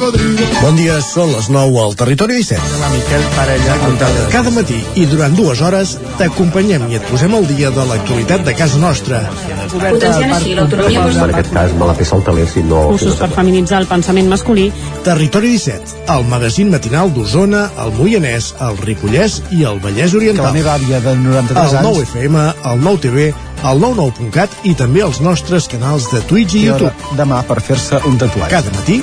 Bon dia, són les 9 al Territori 17. La Miquel Parella. Cada matí i durant dues hores t'acompanyem i et posem al dia de l'actualitat de casa nostra. Potenciant així l'autonomia En aquest cas me la peça el teler si no... Cursos per feminitzar el pensament masculí. Territori 17, el magazín matinal d'Osona, el Moianès, el Ripollès i el Vallès Que Oriental. la meva àvia de 93 El anys... 9 FM, el 9 TV, el 99.cat i també els nostres canals de Twitch i I YouTube. demà per fer-se un tatuatge. Cada matí,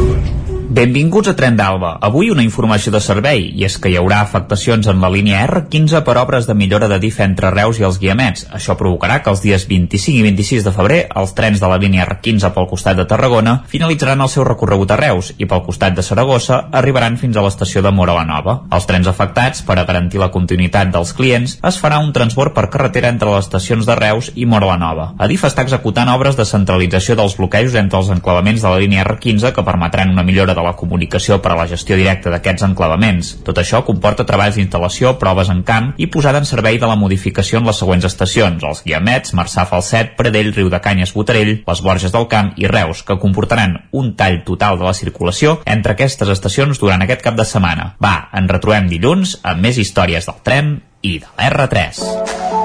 Benvinguts a Tren d'Alba. Avui una informació de servei, i és que hi haurà afectacions en la línia R15 per obres de millora de DIF entre Reus i els Guiamets. Això provocarà que els dies 25 i 26 de febrer els trens de la línia R15 pel costat de Tarragona finalitzaran el seu recorregut a Reus i pel costat de Saragossa arribaran fins a l'estació de Mora la Nova. Els trens afectats, per a garantir la continuïtat dels clients, es farà un transbord per carretera entre les estacions de Reus i Mora la Nova. Adif està executant obres de centralització dels bloquejos entre els enclavaments de la línia R15 que permetran una millora de la comunicació per a la gestió directa d'aquests enclavaments. Tot això comporta treballs d'instal·lació, proves en camp i posada en servei de la modificació en les següents estacions, els Guiamets, Marçà Falset, Pradell, Riu de Canyes, Botarell, les Borges del Camp i Reus, que comportaran un tall total de la circulació entre aquestes estacions durant aquest cap de setmana. Va, ens retrobem dilluns amb més històries del tren i de l'R3.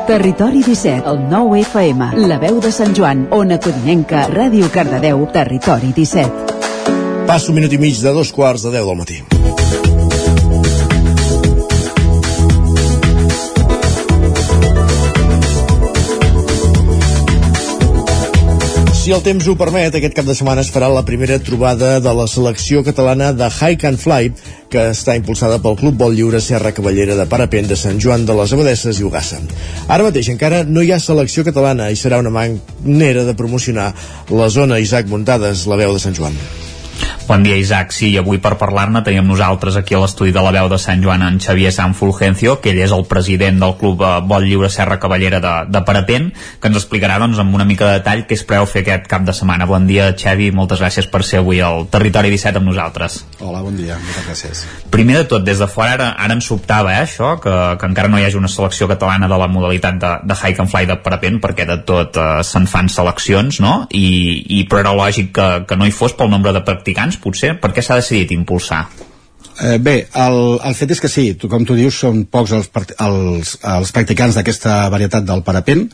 Territori 17, el 9 FM, la veu de Sant Joan, Ona Codinenca, Ràdio Cardedeu, Territori 17. Passo un minut i mig de dos quarts de deu del matí. Si el temps ho permet, aquest cap de setmana es farà la primera trobada de la selecció catalana de Hike and Fly, que està impulsada pel Club Vol Lliure Serra Cavallera de Parapent de Sant Joan de les Abadesses i Ugassa. Ara mateix encara no hi ha selecció catalana i serà una manera de promocionar la zona Isaac Muntades, la veu de Sant Joan. Bon dia, Isaac. Sí, i avui per parlar-ne tenim nosaltres aquí a l'estudi de la veu de Sant Joan en Xavier San Fulgencio, que ell és el president del Club eh, Vol Lliure Serra Cavallera de, de Parapent, que ens explicarà doncs, amb una mica de detall què es preveu fer aquest cap de setmana. Bon dia, Xavi, moltes gràcies per ser avui al Territori 17 amb nosaltres. Hola, bon dia, moltes gràcies. Primer de tot, des de fora ara, ara ens sobtava eh, això, que, que encara no hi hagi una selecció catalana de la modalitat de, de hike and fly de parapent, perquè de tot eh, se'n fan seleccions, no? I, i però era lògic que, que no hi fos pel nombre de practicants, potser? Per què s'ha decidit impulsar? Eh, bé, el, el fet és que sí, tu, com tu dius, són pocs els, els, els practicants d'aquesta varietat del parapent,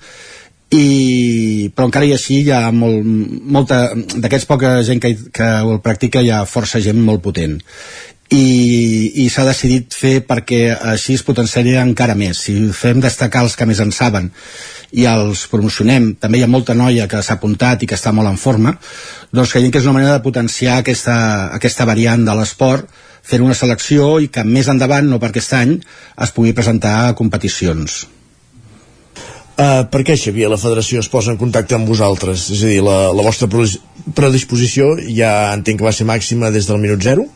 i, però encara i així hi ha molt, molta, d'aquests poca gent que, que el practica hi ha força gent molt potent i, i s'ha decidit fer perquè així es potenciaria encara més si fem destacar els que més en saben i els promocionem, també hi ha molta noia que s'ha apuntat i que està molt en forma doncs creiem que és una manera de potenciar aquesta, aquesta variant de l'esport fer una selecció i que més endavant, no per aquest any, es pugui presentar a competicions. Uh, per què, Xavier, la federació es posa en contacte amb vosaltres? És a dir, la, la vostra predis- predisposició ja entenc que va ser màxima des del minut zero?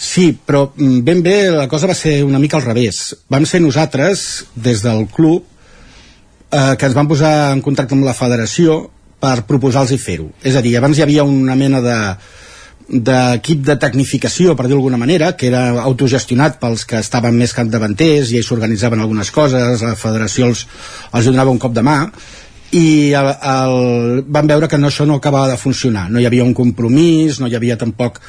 Sí, però mm, ben bé la cosa va ser una mica al revés. Vam ser nosaltres, des del club, eh, que ens vam posar en contacte amb la federació per proposar-los fer-ho. És a dir, abans hi havia una mena de d'equip de tecnificació, per dir d'alguna manera, que era autogestionat pels que estaven més capdavanters i ells s'organitzaven algunes coses, la federació els, els donava un cop de mà, i el, el, van veure que no, això no acabava de funcionar. No hi havia un compromís, no hi havia tampoc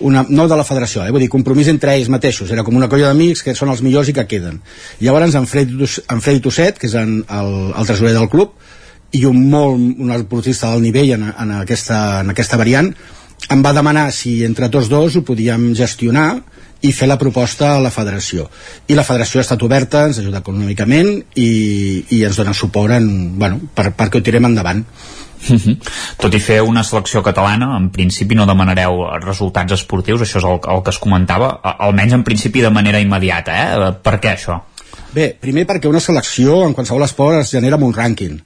una, no de la federació, eh? vull dir compromís entre ells mateixos, era com una colla d'amics que són els millors i que queden. Llavors en Freddy, en Freddy Tosset que és en, el, el tresorer del club i un molt, un esportista del nivell en, en, aquesta, en aquesta variant em va demanar si entre tots dos ho podíem gestionar i fer la proposta a la federació i la federació ha estat oberta, ens ajuda econòmicament i, i ens dona suport en, bueno, per, perquè ho tirem endavant -huh. Tot i fer una selecció catalana, en principi no demanareu resultats esportius, això és el, el que es comentava, almenys en principi de manera immediata, eh? Per què això? Bé, primer perquè una selecció en qualsevol esport es genera amb un rànquing.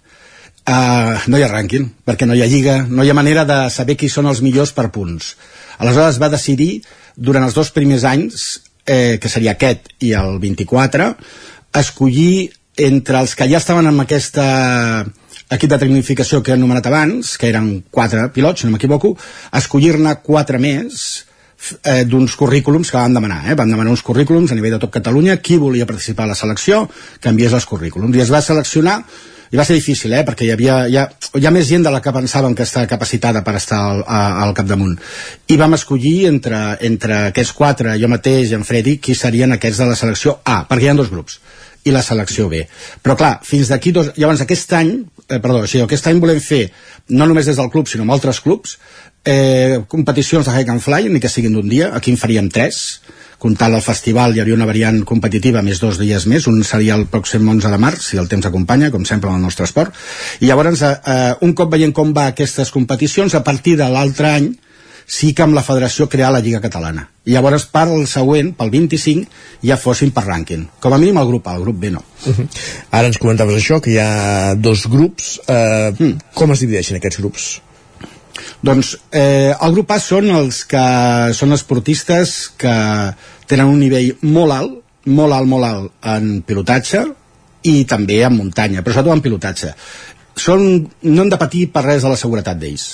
Uh, no hi ha rànquing, perquè no hi ha lliga, no hi ha manera de saber qui són els millors per punts. Aleshores va decidir durant els dos primers anys, eh, que seria aquest i el 24, escollir entre els que ja estaven en aquesta equip de tecnificació que he anomenat abans, que eren quatre pilots, si no m'equivoco, escollir-ne quatre més eh, d'uns currículums que van demanar. Eh? Van demanar uns currículums a nivell de tot Catalunya, qui volia participar a la selecció, que els currículums. I es va seleccionar i va ser difícil, eh? perquè hi havia hi ha, hi ha més gent de la que pensàvem que està capacitada per estar al, a, al capdamunt i vam escollir entre, entre aquests quatre jo mateix i en Freddy qui serien aquests de la selecció A, perquè hi ha dos grups i la selecció B. Però clar, fins d'aquí dos... Llavors aquest any, eh, perdó, sigui, aquest any volem fer, no només des del club, sinó amb altres clubs, eh, competicions de hike and fly, ni que siguin d'un dia, aquí en faríem tres, comptant el festival hi hauria una variant competitiva més dos dies més, un seria el pròxim 11 de març, si el temps acompanya, com sempre en el nostre esport, i llavors eh, eh, un cop veient com va aquestes competicions, a partir de l'altre any sí que amb la federació crear la Lliga Catalana. I llavors per el següent, pel 25, ja fossin per rànquing. Com a mínim el grup A, el grup B no. Uh -huh. Ara ens comentaves això, que hi ha dos grups. Eh, mm. Com es divideixen aquests grups? Doncs eh, el grup A són els que són esportistes que tenen un nivell molt alt, molt alt, molt alt en pilotatge i també en muntanya, però sobretot en pilotatge. Són, no han de patir per res de la seguretat d'ells.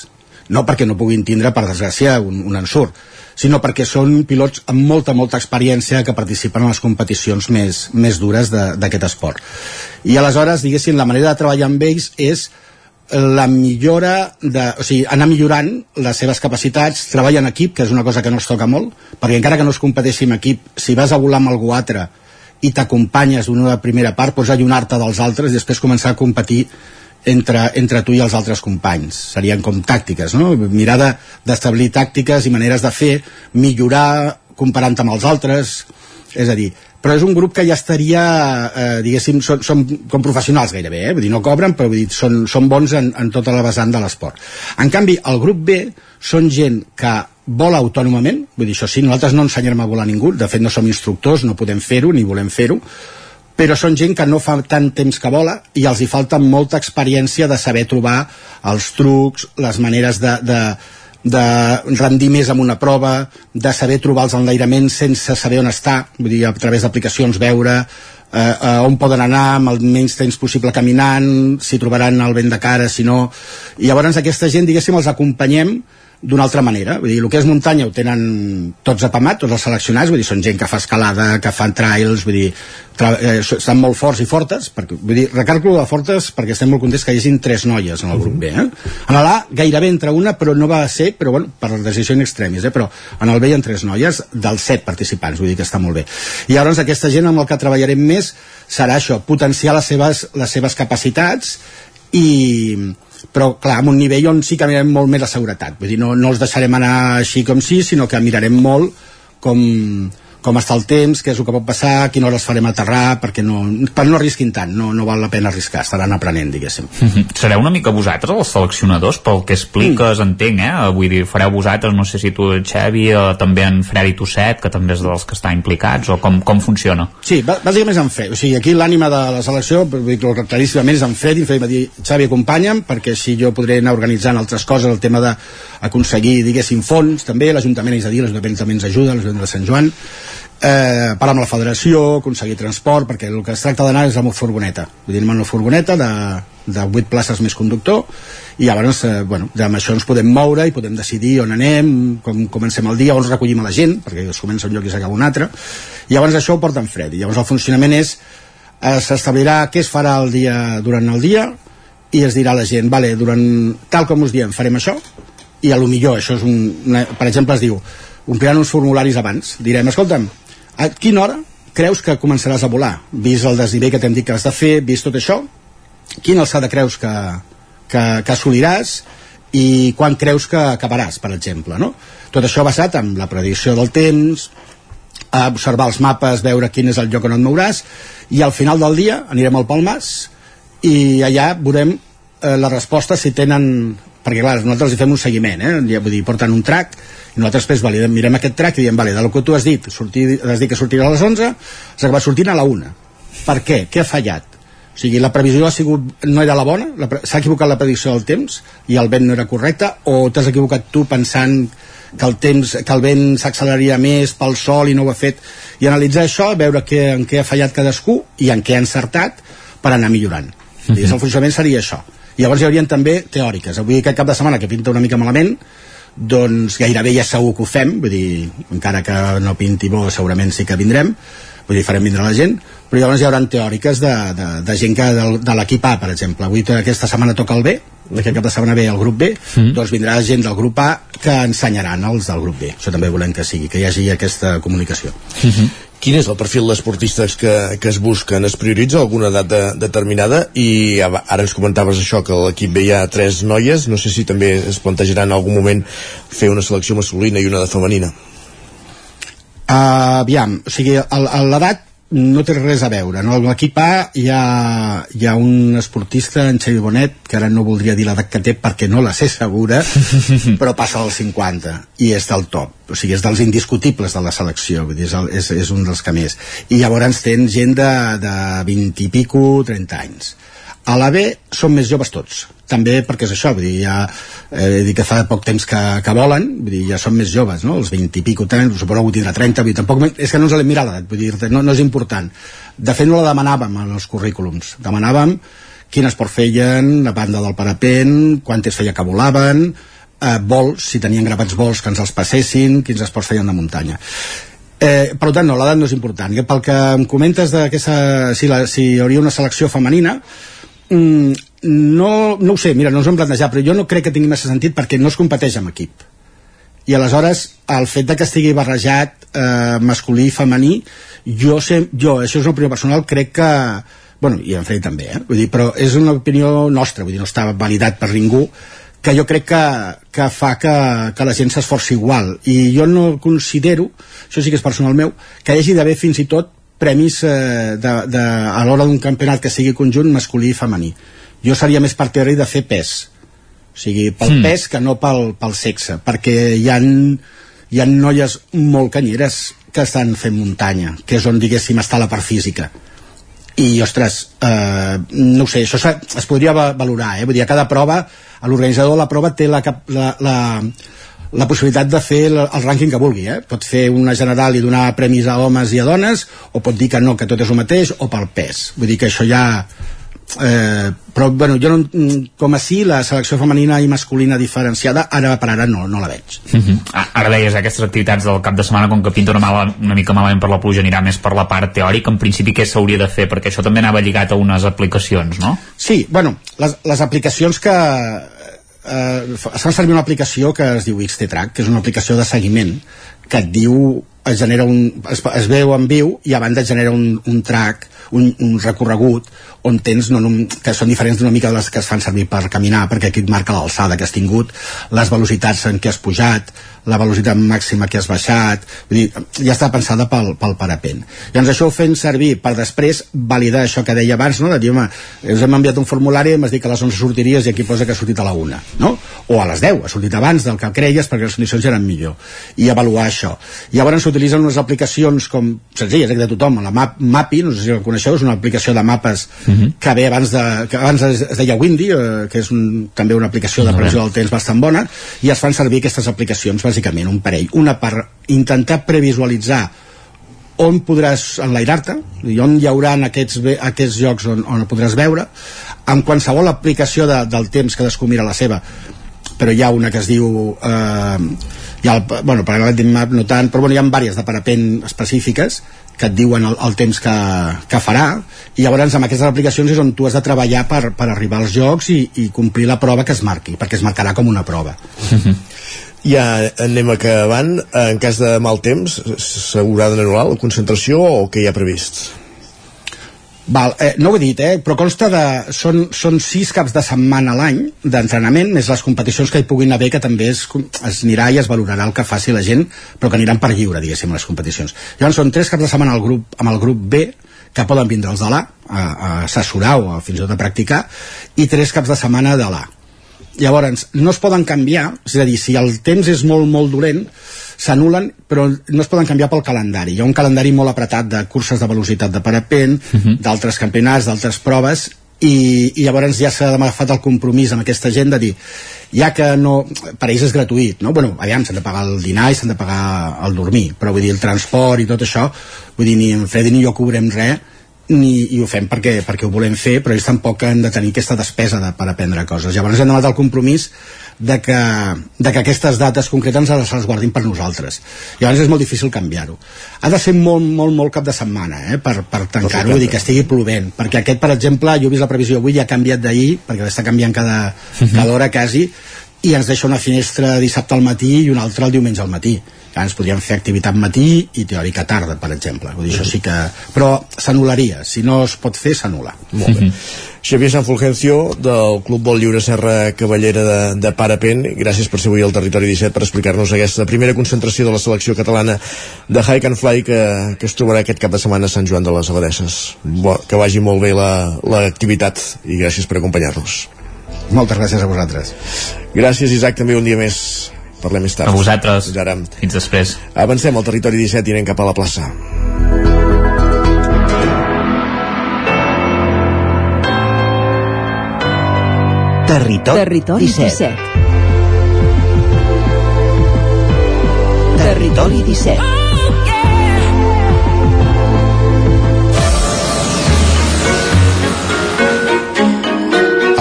No perquè no puguin tindre, per desgràcia, un, un ensurt, sinó perquè són pilots amb molta, molta experiència que participen en les competicions més, més dures d'aquest esport. I aleshores, diguéssim, la manera de treballar amb ells és la millora de, o sigui, anar millorant les seves capacitats, treball en equip, que és una cosa que no es toca molt, perquè encara que no es competeixi en equip, si vas a volar amb algú altre i t'acompanyes una primera part, pots allunar-te dels altres i després començar a competir entre, entre tu i els altres companys. Serien com tàctiques, no? Mirar d'establir de, tàctiques i maneres de fer, millorar comparant amb els altres, és a dir, però és un grup que ja estaria, eh, diguéssim, són, són com professionals gairebé, eh? vull dir, no cobren, però vull dir, són, són bons en, en tota la vessant de l'esport. En canvi, el grup B són gent que vola autònomament, vull dir, això sí, nosaltres no ensenyarem a volar ningú, de fet no som instructors, no podem fer-ho, ni volem fer-ho, però són gent que no fa tant temps que vola i els hi falta molta experiència de saber trobar els trucs, les maneres de, de, de rendir més amb una prova, de saber trobar els enlairaments sense saber on està, vull dir, a través d'aplicacions veure eh, eh, on poden anar amb el menys temps possible caminant, si trobaran el vent de cara, si no... I llavors aquesta gent, diguéssim, els acompanyem d'una altra manera. Vull dir, el que és muntanya ho tenen tots apamat, tots els seleccionats, vull dir, són gent que fa escalada, que fan trails, vull dir, eh, estan molt forts i fortes, perquè, vull dir, recargo de fortes perquè estem molt contents que hi hagin tres noies en el grup B, eh? En l'A gairebé entre una, però no va ser, però bueno, per decisió in extremis, eh? però en el B hi ha tres noies dels set participants, vull dir que està molt bé. I llavors aquesta gent amb el que treballarem més serà això, potenciar les seves, les seves capacitats i, però clar, amb un nivell on sí que mirarem molt més la seguretat. Vull dir, no, no els deixarem anar així com sí sinó que mirarem molt com, com està el temps, què és el que pot passar, quina hora els farem aterrar, perquè no, per no arrisquin tant, no, no val la pena arriscar, estaran aprenent, diguéssim. Mm -hmm. Sereu una mica vosaltres, els seleccionadors, pel que expliques, mm. entenc, eh? Vull dir, fareu vosaltres, no sé si tu, Xavi, o també en Freddy Tosset, que també és dels que està implicats, o com, com funciona? Sí, bàsicament és en Freddy, o sigui, aquí l'ànima de la selecció, claríssimament és en Freddy, en Freddy va dir, Xavi, acompanya'm, perquè així jo podré anar organitzant altres coses, el tema d'aconseguir, diguéssim, fons, també, l'Ajuntament, és a dir, l'Ajuntament també ens ajuda, l'Ajuntament de Sant Joan, eh, parlar amb la federació, aconseguir transport, perquè el que es tracta d'anar és amb una furgoneta. Vull dir, amb una furgoneta de, de 8 places més conductor, i llavors, eh, bueno, amb això ens podem moure i podem decidir on anem, com comencem el dia, on recollim a la gent, perquè es comença un lloc i s'acaba un altre, i llavors això ho porta en fred. I llavors el funcionament és, eh, s'establirà què es farà el dia, durant el dia, i es dirà a la gent, vale, durant tal com us diem farem això i a lo millor això és un, una, per exemple es diu ompliran uns formularis abans direm, escolta'm, a quina hora creus que començaràs a volar vist el desnivell que t'hem dit que has de fer vist tot això, quina alçada creus que, que, que assoliràs i quan creus que acabaràs, per exemple, no? Tot això basat en la predicció del temps, a observar els mapes, veure quin és el lloc on et mouràs, i al final del dia anirem al Palmas i allà veurem eh, la resposta si tenen perquè clar, nosaltres hi fem un seguiment eh? Vull dir, porten un track i nosaltres després validem, mirem aquest track i diem, vale, del que tu has dit, sortir, has dit que sortirà a les 11 s'ha acabat sortint a la 1 per què? Què ha fallat? O sigui, la previsió ha sigut, no era la bona, s'ha equivocat la predicció del temps i el vent no era correcte, o t'has equivocat tu pensant que el temps, que el vent s'acceleraria més pel sol i no ho ha fet, i analitzar això, veure que, en què ha fallat cadascú i en què ha encertat per anar millorant. Mm -hmm. I el funcionament seria això. I llavors hi haurien també teòriques. Avui aquest cap de setmana que pinta una mica malament, doncs gairebé ja segur que ho fem, vull dir, encara que no pinti bo segurament sí que vindrem, vull dir, farem vindre la gent, però llavors hi haurà teòriques de, de, de gent que de, de l'equip A, per exemple. Avui aquesta setmana toca el B, aquest cap de setmana ve el grup B, mm. doncs vindrà gent del grup A que ensenyaran els del grup B. Això també volem que sigui, que hi hagi aquesta comunicació. Mm -hmm. Quin és el perfil d'esportistes que, que es busquen? Es prioritza alguna edat de, determinada? I ara ens comentaves això, que l'equip ha tres noies. No sé si també es plantejarà en algun moment fer una selecció masculina i una de femenina. Uh, aviam, o sigui, l'edat no té res a veure no? l'equip A hi ha, hi ha un esportista en Xavi Bonet que ara no voldria dir l'edat que té perquè no la sé segura [laughs] però passa dels 50 i és del top. O sigui, és dels indiscutibles de la selecció vull dir, és, el, és, és un dels que més. I llavors tens gent de, de 20 i pico 30 anys. A la B són més joves tots també perquè és això, vull dir, ja eh, dit que fa poc temps que, que volen, vull dir, ja són més joves, no? Els 20 i pico tenen, suposo que tindrà 30, vull dir, tampoc, és que no ens l'hem mirat vull dir, no, no és important. De fet, no la demanàvem en els currículums. Demanàvem quin esport feien, a banda del parapent, quantes feia que volaven, eh, vols, si tenien gravats vols que ens els passessin, quins esports feien de muntanya. Eh, per tant, no, l'edat no és important. Pel que em comentes de que si, la, si hi hauria una selecció femenina, mm, no, no ho sé, mira, no ens ho hem plantejat, però jo no crec que tingui massa sentit perquè no es competeix amb equip. I aleshores, el fet de que estigui barrejat eh, masculí i femení, jo, sé, jo, això és una opinió personal, crec que bueno, i en Fred també, eh? vull dir, però és una opinió nostra, vull dir, no està validat per ningú, que jo crec que, que fa que, que la gent s'esforci igual. I jo no considero, això sí que és personal meu, que hi hagi d'haver fins i tot premis eh, de, de, a l'hora d'un campionat que sigui conjunt masculí i femení jo seria més partidari de fer pes o sigui, pel mm. pes que no pel, pel sexe perquè hi ha, hi ha noies molt canyeres que estan fent muntanya que és on diguéssim està la part física i ostres, eh, no sé això es podria valorar eh? Vull dir, a cada prova, l'organitzador de la prova té la, la, la, la possibilitat de fer el, el rànquing que vulgui eh? pot fer una general i donar premis a homes i a dones o pot dir que no, que tot és el mateix o pel pes, vull dir que això ja eh, però bueno, jo no, com a sí la selecció femenina i masculina diferenciada ara per ara no, no la veig uh -huh. ara deies, aquestes activitats del cap de setmana com que pinta una, mala, una mica malament per la pluja anirà més per la part teòrica en principi què s'hauria de fer? perquè això també anava lligat a unes aplicacions, no? Sí, bueno, les, les aplicacions que eh, es fan servir una aplicació que es diu XT-Track, que és una aplicació de seguiment que et diu es genera un, es, es veu en viu i a banda es genera un, un track un, un recorregut on tens no, que són diferents d'una mica de les que es fan servir per caminar perquè aquí et marca l'alçada que has tingut les velocitats en què has pujat la velocitat màxima que has baixat vull dir, ja està pensada pel, pel parapent llavors això ho fem servir per després validar això que deia abans no? de dir, home, us hem enviat un formulari i m'has dit que a les 11 sortiries i aquí posa que ha sortit a la 1 no? o a les 10, ha sortit abans del que creies perquè les condicions eren millor i avaluar això i llavors s'utilitzen unes aplicacions com senzilles, eh, de tothom, la Map, Mapi no sé si la coneixeu, és una aplicació de mapes uh -huh. que ve abans de, que abans es, es deia Windy, eh, que és un, també una aplicació de previsió del temps bastant bona i es fan servir aquestes aplicacions bàsicament un parell, una per intentar previsualitzar on podràs enlairar-te i on hi haurà aquests, aquests llocs on, on podràs veure. Amb qualsevol aplicació de, del temps que cadascú mira la seva. Però hi ha una que es diu eh, hi el, bueno, Paragliding Map no tant, però bueno, hi ha diverses de parapent específiques que et diuen el, el temps que, que farà. I llavors amb aquestes aplicacions és on tu has de treballar per, per arribar als jocs i, i complir la prova que es marqui, perquè es marcarà com una prova Ja anem acabant. En cas de mal temps, s'haurà d'anul·lar la concentració o què hi ha previst? Val, eh, no ho he dit, eh, però consta de... Són, són sis caps de setmana a l'any d'entrenament, més les competicions que hi puguin haver, que també es, es anirà i es valorarà el que faci la gent, però que aniran per lliure, diguéssim, les competicions. Llavors són tres caps de setmana al grup, amb el grup B, que poden vindre els de l'A, a, a assessorar o a, fins i tot a practicar, i tres caps de setmana de l'A. Llavors, no es poden canviar, és a dir, si el temps és molt, molt dolent, s'anulen, però no es poden canviar pel calendari. Hi ha un calendari molt apretat de curses de velocitat de parapent, uh -huh. d'altres campionats, d'altres proves, i, i llavors ja s'ha agafat el compromís amb aquesta gent de dir ja que no, per ells és gratuït no? bueno, aviam, s'han de pagar el dinar i s'han de pagar el dormir, però vull dir el transport i tot això, vull dir, ni en Fred ni jo cobrem res ni, i ho fem perquè, perquè ho volem fer, però ells tampoc han de tenir aquesta despesa de, per aprendre coses. Llavors hem demanat el compromís de que, de que aquestes dates concretes ens les guardin per nosaltres. Llavors és molt difícil canviar-ho. Ha de ser molt, molt, molt cap de setmana eh, per, per tancar-ho, vull dir que estigui plovent, perquè aquest, per exemple, jo he vist la previsió avui i ha canviat d'ahir, perquè està canviant cada, cada hora quasi, i ens deixa una finestra dissabte al matí i una altra el diumenge al matí ens podríem fer activitat matí i teòrica tarda, per exemple. Vull dir, això sí que... Però s'anul·laria. Si no es pot fer, s'anul·la. Molt bé. Xavier San Fulgencio, del Club Vol Lliure Serra Cavallera de, de Parapent, gràcies per ser avui al Territori 17 per explicar-nos aquesta primera concentració de la selecció catalana de Hike and Fly que, que es trobarà aquest cap de setmana a Sant Joan de les Abadesses. Bo, que vagi molt bé l'activitat la, i gràcies per acompanyar-nos. Moltes gràcies a vosaltres. Gràcies, Isaac, també un dia més parlem més tard. A vosaltres. Fins ara. Fins després. Avancem al territori 17 i anem cap a la plaça. Territori, Territori 17. 17. Territori 17.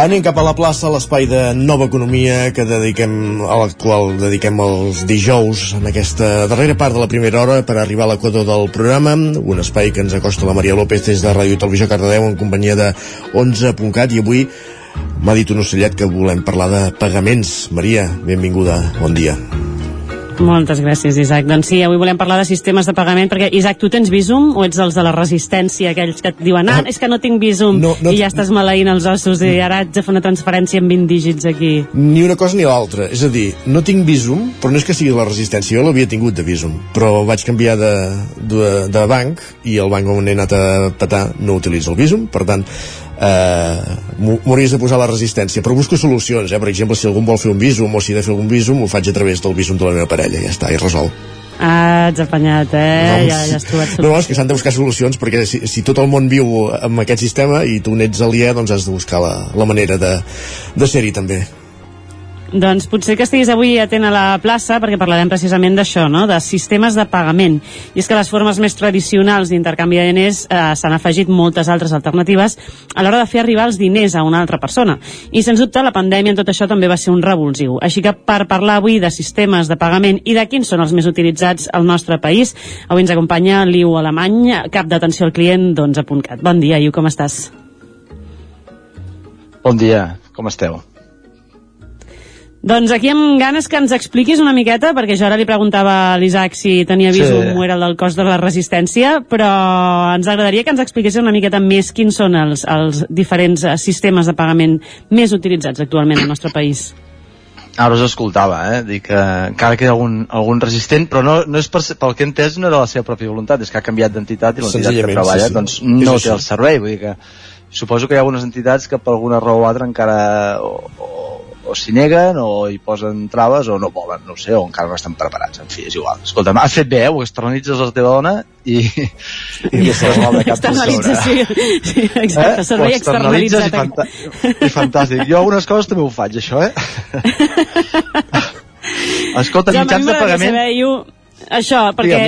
Anem cap a la plaça, l'espai de nova economia que dediquem, a la qual dediquem els dijous en aquesta darrera part de la primera hora per arribar a l'equador del programa, un espai que ens acosta la Maria López des de Ràdio Televisió Cardedeu en companyia de 11.cat i avui m'ha dit un ocellet que volem parlar de pagaments. Maria, benvinguda, bon dia. Moltes gràcies, Isaac. Doncs sí, avui volem parlar de sistemes de pagament, perquè, Isaac, tu tens Visum o ets els de la resistència, aquells que et diuen, ah, és que no tinc Visum, no, no, i ja estàs maleint els ossos i ara haig de fer una transferència amb 20 dígits aquí. Ni una cosa ni l'altra. És a dir, no tinc Visum, però no és que sigui la resistència, jo l'havia tingut de Visum, però vaig canviar de, de, de banc i el banc on he anat a petar no utilitza el Visum, per tant, eh, m'hauries de posar la resistència però busco solucions, eh? per exemple si algú vol fer un visum o si he de fer algun visum ho faig a través del visum de la meva parella, ja està, i resolt Ah, ets apanyat, eh? no, ja, ja has trobat no, és que s'han de buscar solucions perquè si, si tot el món viu amb aquest sistema i tu n'ets aliè, doncs has de buscar la, la manera de, de ser-hi també doncs potser que estiguis avui atent a la plaça perquè parlarem precisament d'això, no? de sistemes de pagament. I és que les formes més tradicionals d'intercanvi de diners eh, s'han afegit moltes altres alternatives a l'hora de fer arribar els diners a una altra persona. I sens dubte la pandèmia en tot això també va ser un revulsiu. Així que per parlar avui de sistemes de pagament i de quins són els més utilitzats al nostre país, avui ens acompanya l'IU Alemany, cap d'atenció al client d'11.cat. Bon dia, Iu, com estàs? Bon dia, com esteu? Doncs aquí amb ganes que ens expliquis una miqueta, perquè jo ara li preguntava a l'Isaac si tenia visum sí. o era el del cost de la resistència, però ens agradaria que ens expliqués una miqueta més quins són els, els diferents eh, sistemes de pagament més utilitzats actualment al nostre país. Ara us escoltava, eh? Dic que encara queda algun, algun resistent, però no, no és per, pel que he entès no era la seva pròpia voluntat, és que ha canviat d'entitat i l'entitat que treballa sí, sí. doncs no té el servei, vull dir que suposo que hi ha algunes entitats que per alguna raó o altra encara o, o o s'hi neguen o hi posen traves o no volen, no sé, o encara no estan preparats. En fi, és igual, escolta'm, has fet bé eh? ho externalitzes a la teva dona i, i estàs mal de cap externalització sí, exacte, eh? servei externalitzat i, fanta i fantàstic, jo algunes coses també ho faig això, eh? [laughs] Escolta, ja, mitjans de pagament saber, jo, això, perquè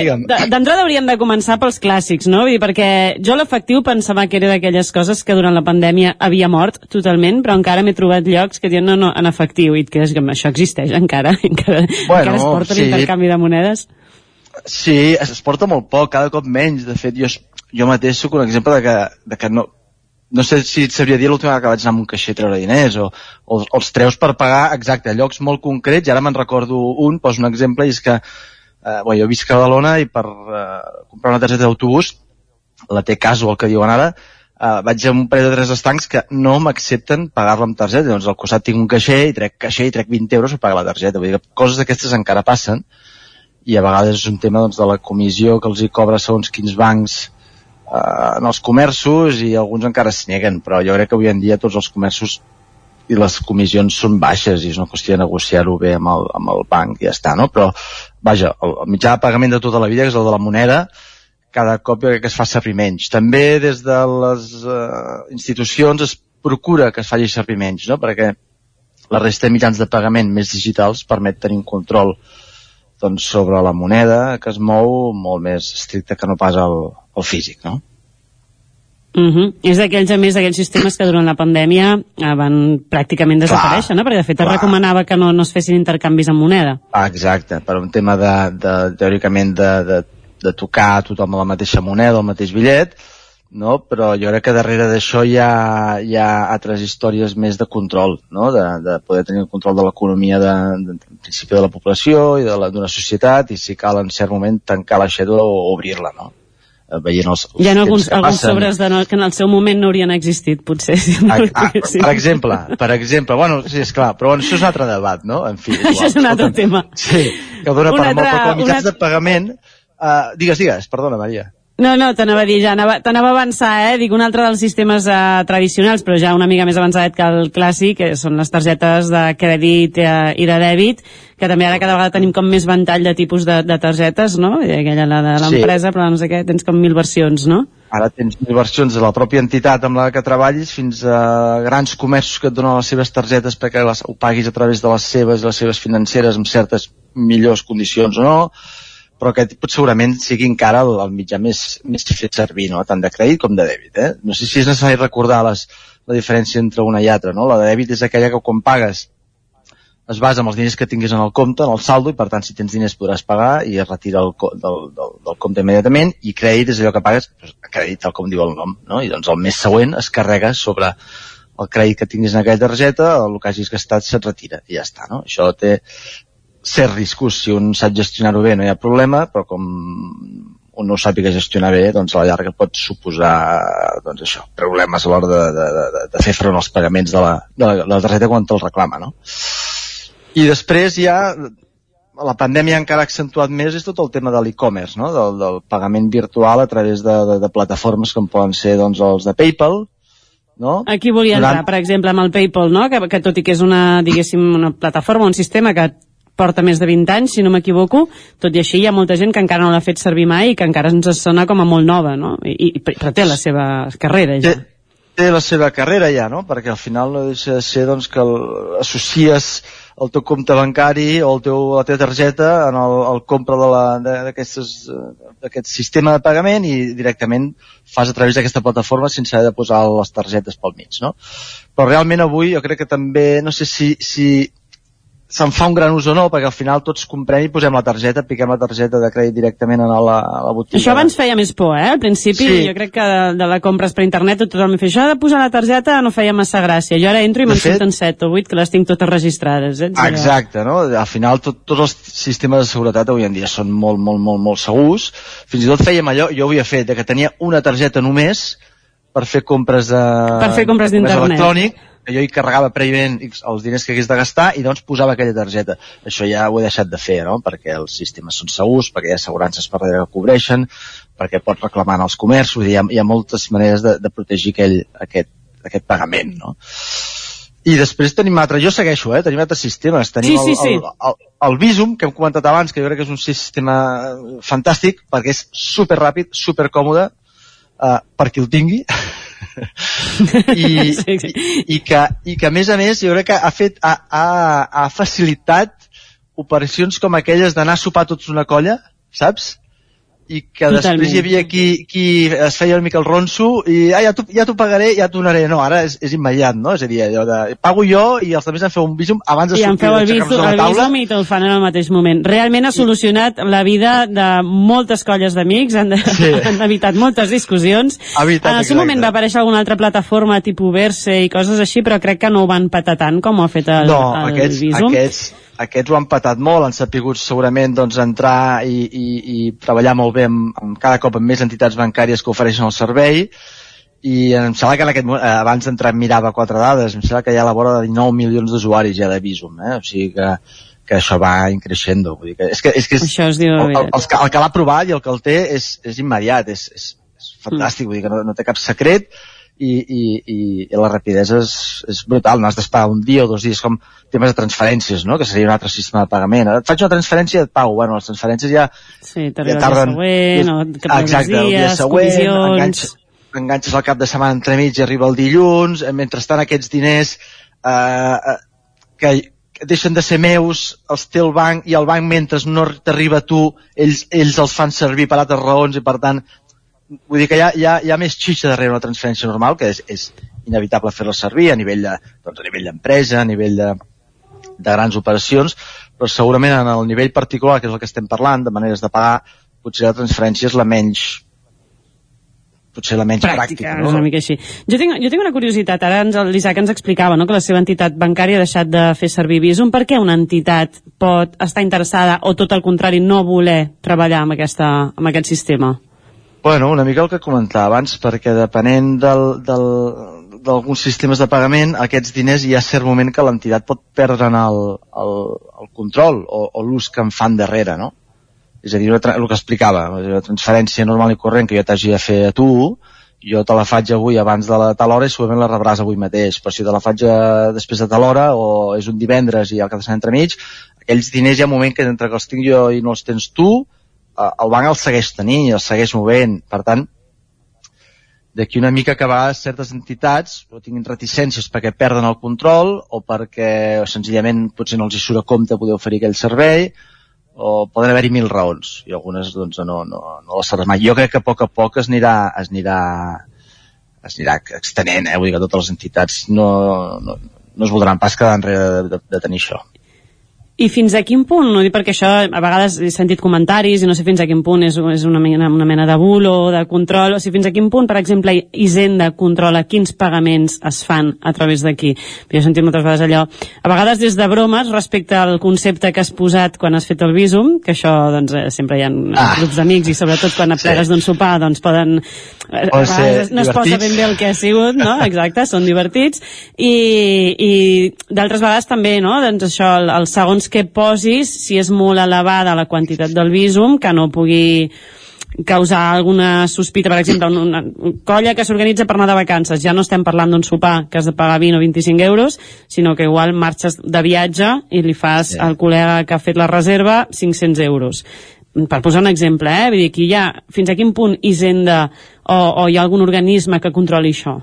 d'entrada hauríem de començar pels clàssics, no? Vull dir, perquè jo l'efectiu pensava que era d'aquelles coses que durant la pandèmia havia mort totalment, però encara m'he trobat llocs que diuen no, no, en efectiu, i que, és, que això existeix encara, [laughs] encara, bueno, encara es porta sí. l'intercanvi de monedes. Sí, es porta molt poc, cada cop menys. De fet, jo, jo mateix sóc un exemple de que, de que no, no sé si et sabria dir l'última vegada que vaig anar amb un caixer a treure diners o, o, els treus per pagar exacte llocs molt concrets i ara me'n recordo un, poso un exemple i és que eh, bueno, jo visc a Badalona i per eh, comprar una targeta d'autobús la té casual que diuen ara eh, vaig a un parell de tres estancs que no m'accepten pagar-la amb targeta. Doncs al costat tinc un caixer i trec caixer i trec 20 euros per pagar la targeta. Vull dir que coses d'aquestes encara passen i a vegades és un tema doncs, de la comissió que els hi cobra segons quins bancs eh, en els comerços i alguns encara es neguen, però jo crec que avui en dia tots els comerços i les comissions són baixes i és una qüestió de negociar-ho bé amb el, amb el banc i ja està, no? Però, vaja, el, el mitjà de pagament de tota la vida, que és el de la moneda, cada cop jo crec que es fa servir menys. També des de les uh, institucions es procura que es faci servir menys, no? Perquè la resta de mitjans de pagament més digitals permet tenir un control doncs, sobre la moneda que es mou molt més estricte que no pas el, el físic, no? Uh mhm. -huh. És d'aquells, a més, d'aquells sistemes que durant la pandèmia eh, van pràcticament desaparèixer, clar, no? Perquè, de fet, clar. es recomanava que no, no es fessin intercanvis en moneda. Ah, exacte, per un tema de, de teòricament, de, de, de tocar tothom a la mateixa moneda, el mateix bitllet, no? però jo crec que darrere d'això hi, ha, hi ha altres històries més de control, no? de, de poder tenir el control de l'economia de, de, de, principi de la població i d'una societat i si cal en cert moment tancar l'aixeta o obrir-la. No? Eh, veient els, els Hi ha alguns, alguns sobres de no, que en el seu moment no haurien existit, potser. Si no ah, [laughs] ah, per exemple, per exemple, bueno, sí, és clar, però bueno, això és un altre debat, no? En fi, igual, això és un altre escolta, tema. Sí, que dona per molt, però com mitjans una... de pagament, uh, digues, digues, perdona, Maria. No, no, t'anava a dir, ja t'anava a avançar, eh? Dic un altre dels sistemes eh, tradicionals, però ja una mica més avançat que el clàssic, que són les targetes de crèdit eh, i de dèbit, que també ara cada vegada tenim com més ventall de tipus de, de targetes, no? I aquella la de l'empresa, sí. però no sé què, tens com mil versions, no? Ara tens mil versions de la pròpia entitat amb la que treballis fins a grans comerços que et donen les seves targetes perquè les, ho paguis a través de les seves, les seves financeres amb certes millors condicions o no però aquest segurament sigui encara el, el mitjà més, més fet servir, no? tant de crèdit com de dèbit. Eh? No sé si és necessari recordar les, la diferència entre una i altra. No? La de dèbit és aquella que quan pagues es basa en els diners que tinguis en el compte, en el saldo, i per tant si tens diners podràs pagar i es retira el, del, del, del compte immediatament, i crèdit és allò que pagues, doncs, crèdit tal com diu el nom, no? i doncs el mes següent es carrega sobre el crèdit que tinguis en aquella targeta, el que hagis gastat se't retira, i ja està. No? Això té, ser riscos, si un sap gestionar-ho bé no hi ha problema, però com un no ho sàpiga gestionar bé, doncs a la llarga pot suposar doncs això, problemes a l'hora de, de, de, de fer front als pagaments de la, de la, de la targeta quan te'l reclama, no? I després ja la pandèmia encara ha accentuat més és tot el tema de l'e-commerce, no? del, del pagament virtual a través de, de, de plataformes com poden ser doncs, els de PayPal, no? Aquí volia entrar, per exemple, amb el PayPal, no? que, que tot i que és una, diguéssim, una plataforma, un sistema que porta més de 20 anys, si no m'equivoco, tot i així hi ha molta gent que encara no l'ha fet servir mai i que encara ens sona com a molt nova, no? I, i però té la seva carrera ja. Té, té la seva carrera ja, no? Perquè al final no deixa de ser doncs, que associes el teu compte bancari o el teu, la teva targeta en el, el compra d'aquest sistema de pagament i directament fas a través d'aquesta plataforma sense haver de posar les targetes pel mig, no? Però realment avui jo crec que també, no sé si, si se'n fa un gran ús o no, perquè al final tots comprem i posem la targeta, piquem la targeta de crèdit directament a la, a la botiga. Això abans feia més por, eh? Al principi sí. jo crec que de, de la compres per internet tothom em feia això de posar la targeta no feia massa gràcia. Jo ara entro i me'n surten 7 o 8 que les tinc totes registrades. Eh? Exacte, no? Al final tot, tots els sistemes de seguretat avui en dia són molt, molt, molt, molt segurs. Fins i tot fèiem allò, jo ho havia fet, de que tenia una targeta només per fer compres de... Per fer compres d'internet. electrònic, que jo hi carregava prèviament els diners que hagués de gastar i doncs posava aquella targeta. Això ja ho he deixat de fer, no? Perquè els sistemes són segurs, perquè hi ha assegurances per darrere que cobreixen, perquè pots reclamar en els comerços, hi ha, hi ha moltes maneres de, de protegir aquell, aquest, aquest pagament, no? I després tenim altre, jo segueixo, eh? tenim altres sistemes. Tenim sí, sí, sí. El, el, el, el Visum, que hem comentat abans, que jo crec que és un sistema fantàstic, perquè és super ràpid, super còmode, uh, per qui el tingui, [laughs] I, [laughs] sí, sí. I, i, que, i que a més a més jo crec que ha fet ha, ha, ha facilitat operacions com aquelles d'anar a sopar tots una colla saps? I que Totalment. després hi havia qui, qui es feia una mica el ronso i ah, ja t'ho ja pagaré, ja t'ho donaré. No, ara és, és immediat, no? És a dir, allò de pago jo i els altres em feu un visum abans de I em sortir feu el, d'aixecar-nos visum, de el la taula. visum i te'l fan en el mateix moment. Realment ha solucionat la vida de moltes colles d'amics, han, de, Sí. [laughs] han evitat moltes discussions. Evitat, en el seu moment va aparèixer alguna altra plataforma tipus Verse i coses així, però crec que no ho van patar tant com ho ha fet el, no, el aquests, visum. aquests, aquests ho han patat molt, han sapigut segurament doncs, entrar i, i, i treballar molt bé amb, amb cada cop amb més entitats bancàries que ofereixen el servei. I em sembla que en aquest moment, eh, abans d'entrar mirava quatre dades, em sembla que hi ha a la vora de 19 milions d'usuaris ja de Visum, eh? o sigui que, que això va increixendo. Vull dir que, és que, és que és, Això es diu el, el, el, que- el que l'ha provat i el que el té és, és immediat, és, és, és fantàstic, vull dir que no, no té cap secret i, i, i, i la rapidesa és, és brutal, no has d'esperar un dia o dos dies com temes de transferències, no? que seria un altre sistema de pagament. Et faig una transferència i et pago. Bueno, les transferències ja, Sí, ja tarden... el dia següent, o que tarden Exacte, el dia dies, següent, comissions... enganxes, enganxes el cap de setmana entremig i arriba el dilluns, eh, mentrestant aquests diners eh, eh, que, que deixen de ser meus, els té el banc i el banc mentre no t'arriba a tu, ells, ells els fan servir per altres raons i per tant vull dir que hi ha, hi ha, hi ha més xitxa darrere una transferència normal que és, és inevitable fer-la servir a nivell de, doncs a nivell d'empresa, a nivell de, de grans operacions, però segurament en el nivell particular, que és el que estem parlant, de maneres de pagar, potser la transferència és la menys potser la menys pràctica, pràctica, no? una mica així. Jo tinc, jo tinc una curiositat, ara ens, l'Isaac ens explicava no, que la seva entitat bancària ha deixat de fer servir Visum. Per què una entitat pot estar interessada o tot el contrari no voler treballar amb, aquesta, amb aquest sistema? Bueno, una mica el que comentava abans, perquè depenent d'alguns sistemes de pagament, aquests diners hi ha cert moment que l'entitat pot perdre'n el, el, el control o, o l'ús que en fan darrere, no? És a dir, el que explicava, una transferència normal i corrent que jo t'hagi de fer a tu, jo te la faig avui abans de la tal hora i segurament la rebràs avui mateix, però si te la faig eh, després de tal hora o és un divendres i el de setmana entremig, aquells diners hi ha un moment que entre que els tinc jo i no els tens tu, el banc els segueix tenint i els segueix movent. Per tant, d'aquí una mica que a vegades certes entitats o tinguin reticències perquè perden el control o perquè senzillament potser no els hi surt a compte poder oferir aquell servei o poden haver-hi mil raons i algunes doncs no, no, no les sabràs mai. Jo crec que a poc a poc es anirà, es anirà, es anirà extenent, eh? vull dir que totes les entitats no, no, no es voldran pas quedar enrere de, de, de tenir això. I fins a quin punt, no dic perquè això a vegades he sentit comentaris i no sé fins a quin punt és, és una, mena, una mena de bulo o de control, o sigui, fins a quin punt, per exemple, Hisenda controla quins pagaments es fan a través d'aquí. Jo he sentit moltes vegades allò, a vegades des de bromes respecte al concepte que has posat quan has fet el visum, que això doncs, eh, sempre hi ha ah. grups d'amics i sobretot quan plegues sí. d'un sopar doncs poden... eh, A Poden ser vegades no es posa ben bé el que ha sigut, no? [laughs] Exacte, són divertits. I, i d'altres vegades també, no? Doncs això, el, el segons que posis, si és molt elevada la quantitat del visum, que no pugui causar alguna sospita, per exemple, una, una colla que s'organitza per anar de vacances. Ja no estem parlant d'un sopar que has de pagar 20 o 25 euros, sinó que igual marxes de viatge i li fas Sí. al col·lega que ha fet la reserva 500 euros. Per posar un exemple, eh? Vull dir, aquí hi ha, fins a quin punt Hisenda o, o hi ha algun organisme que controli això?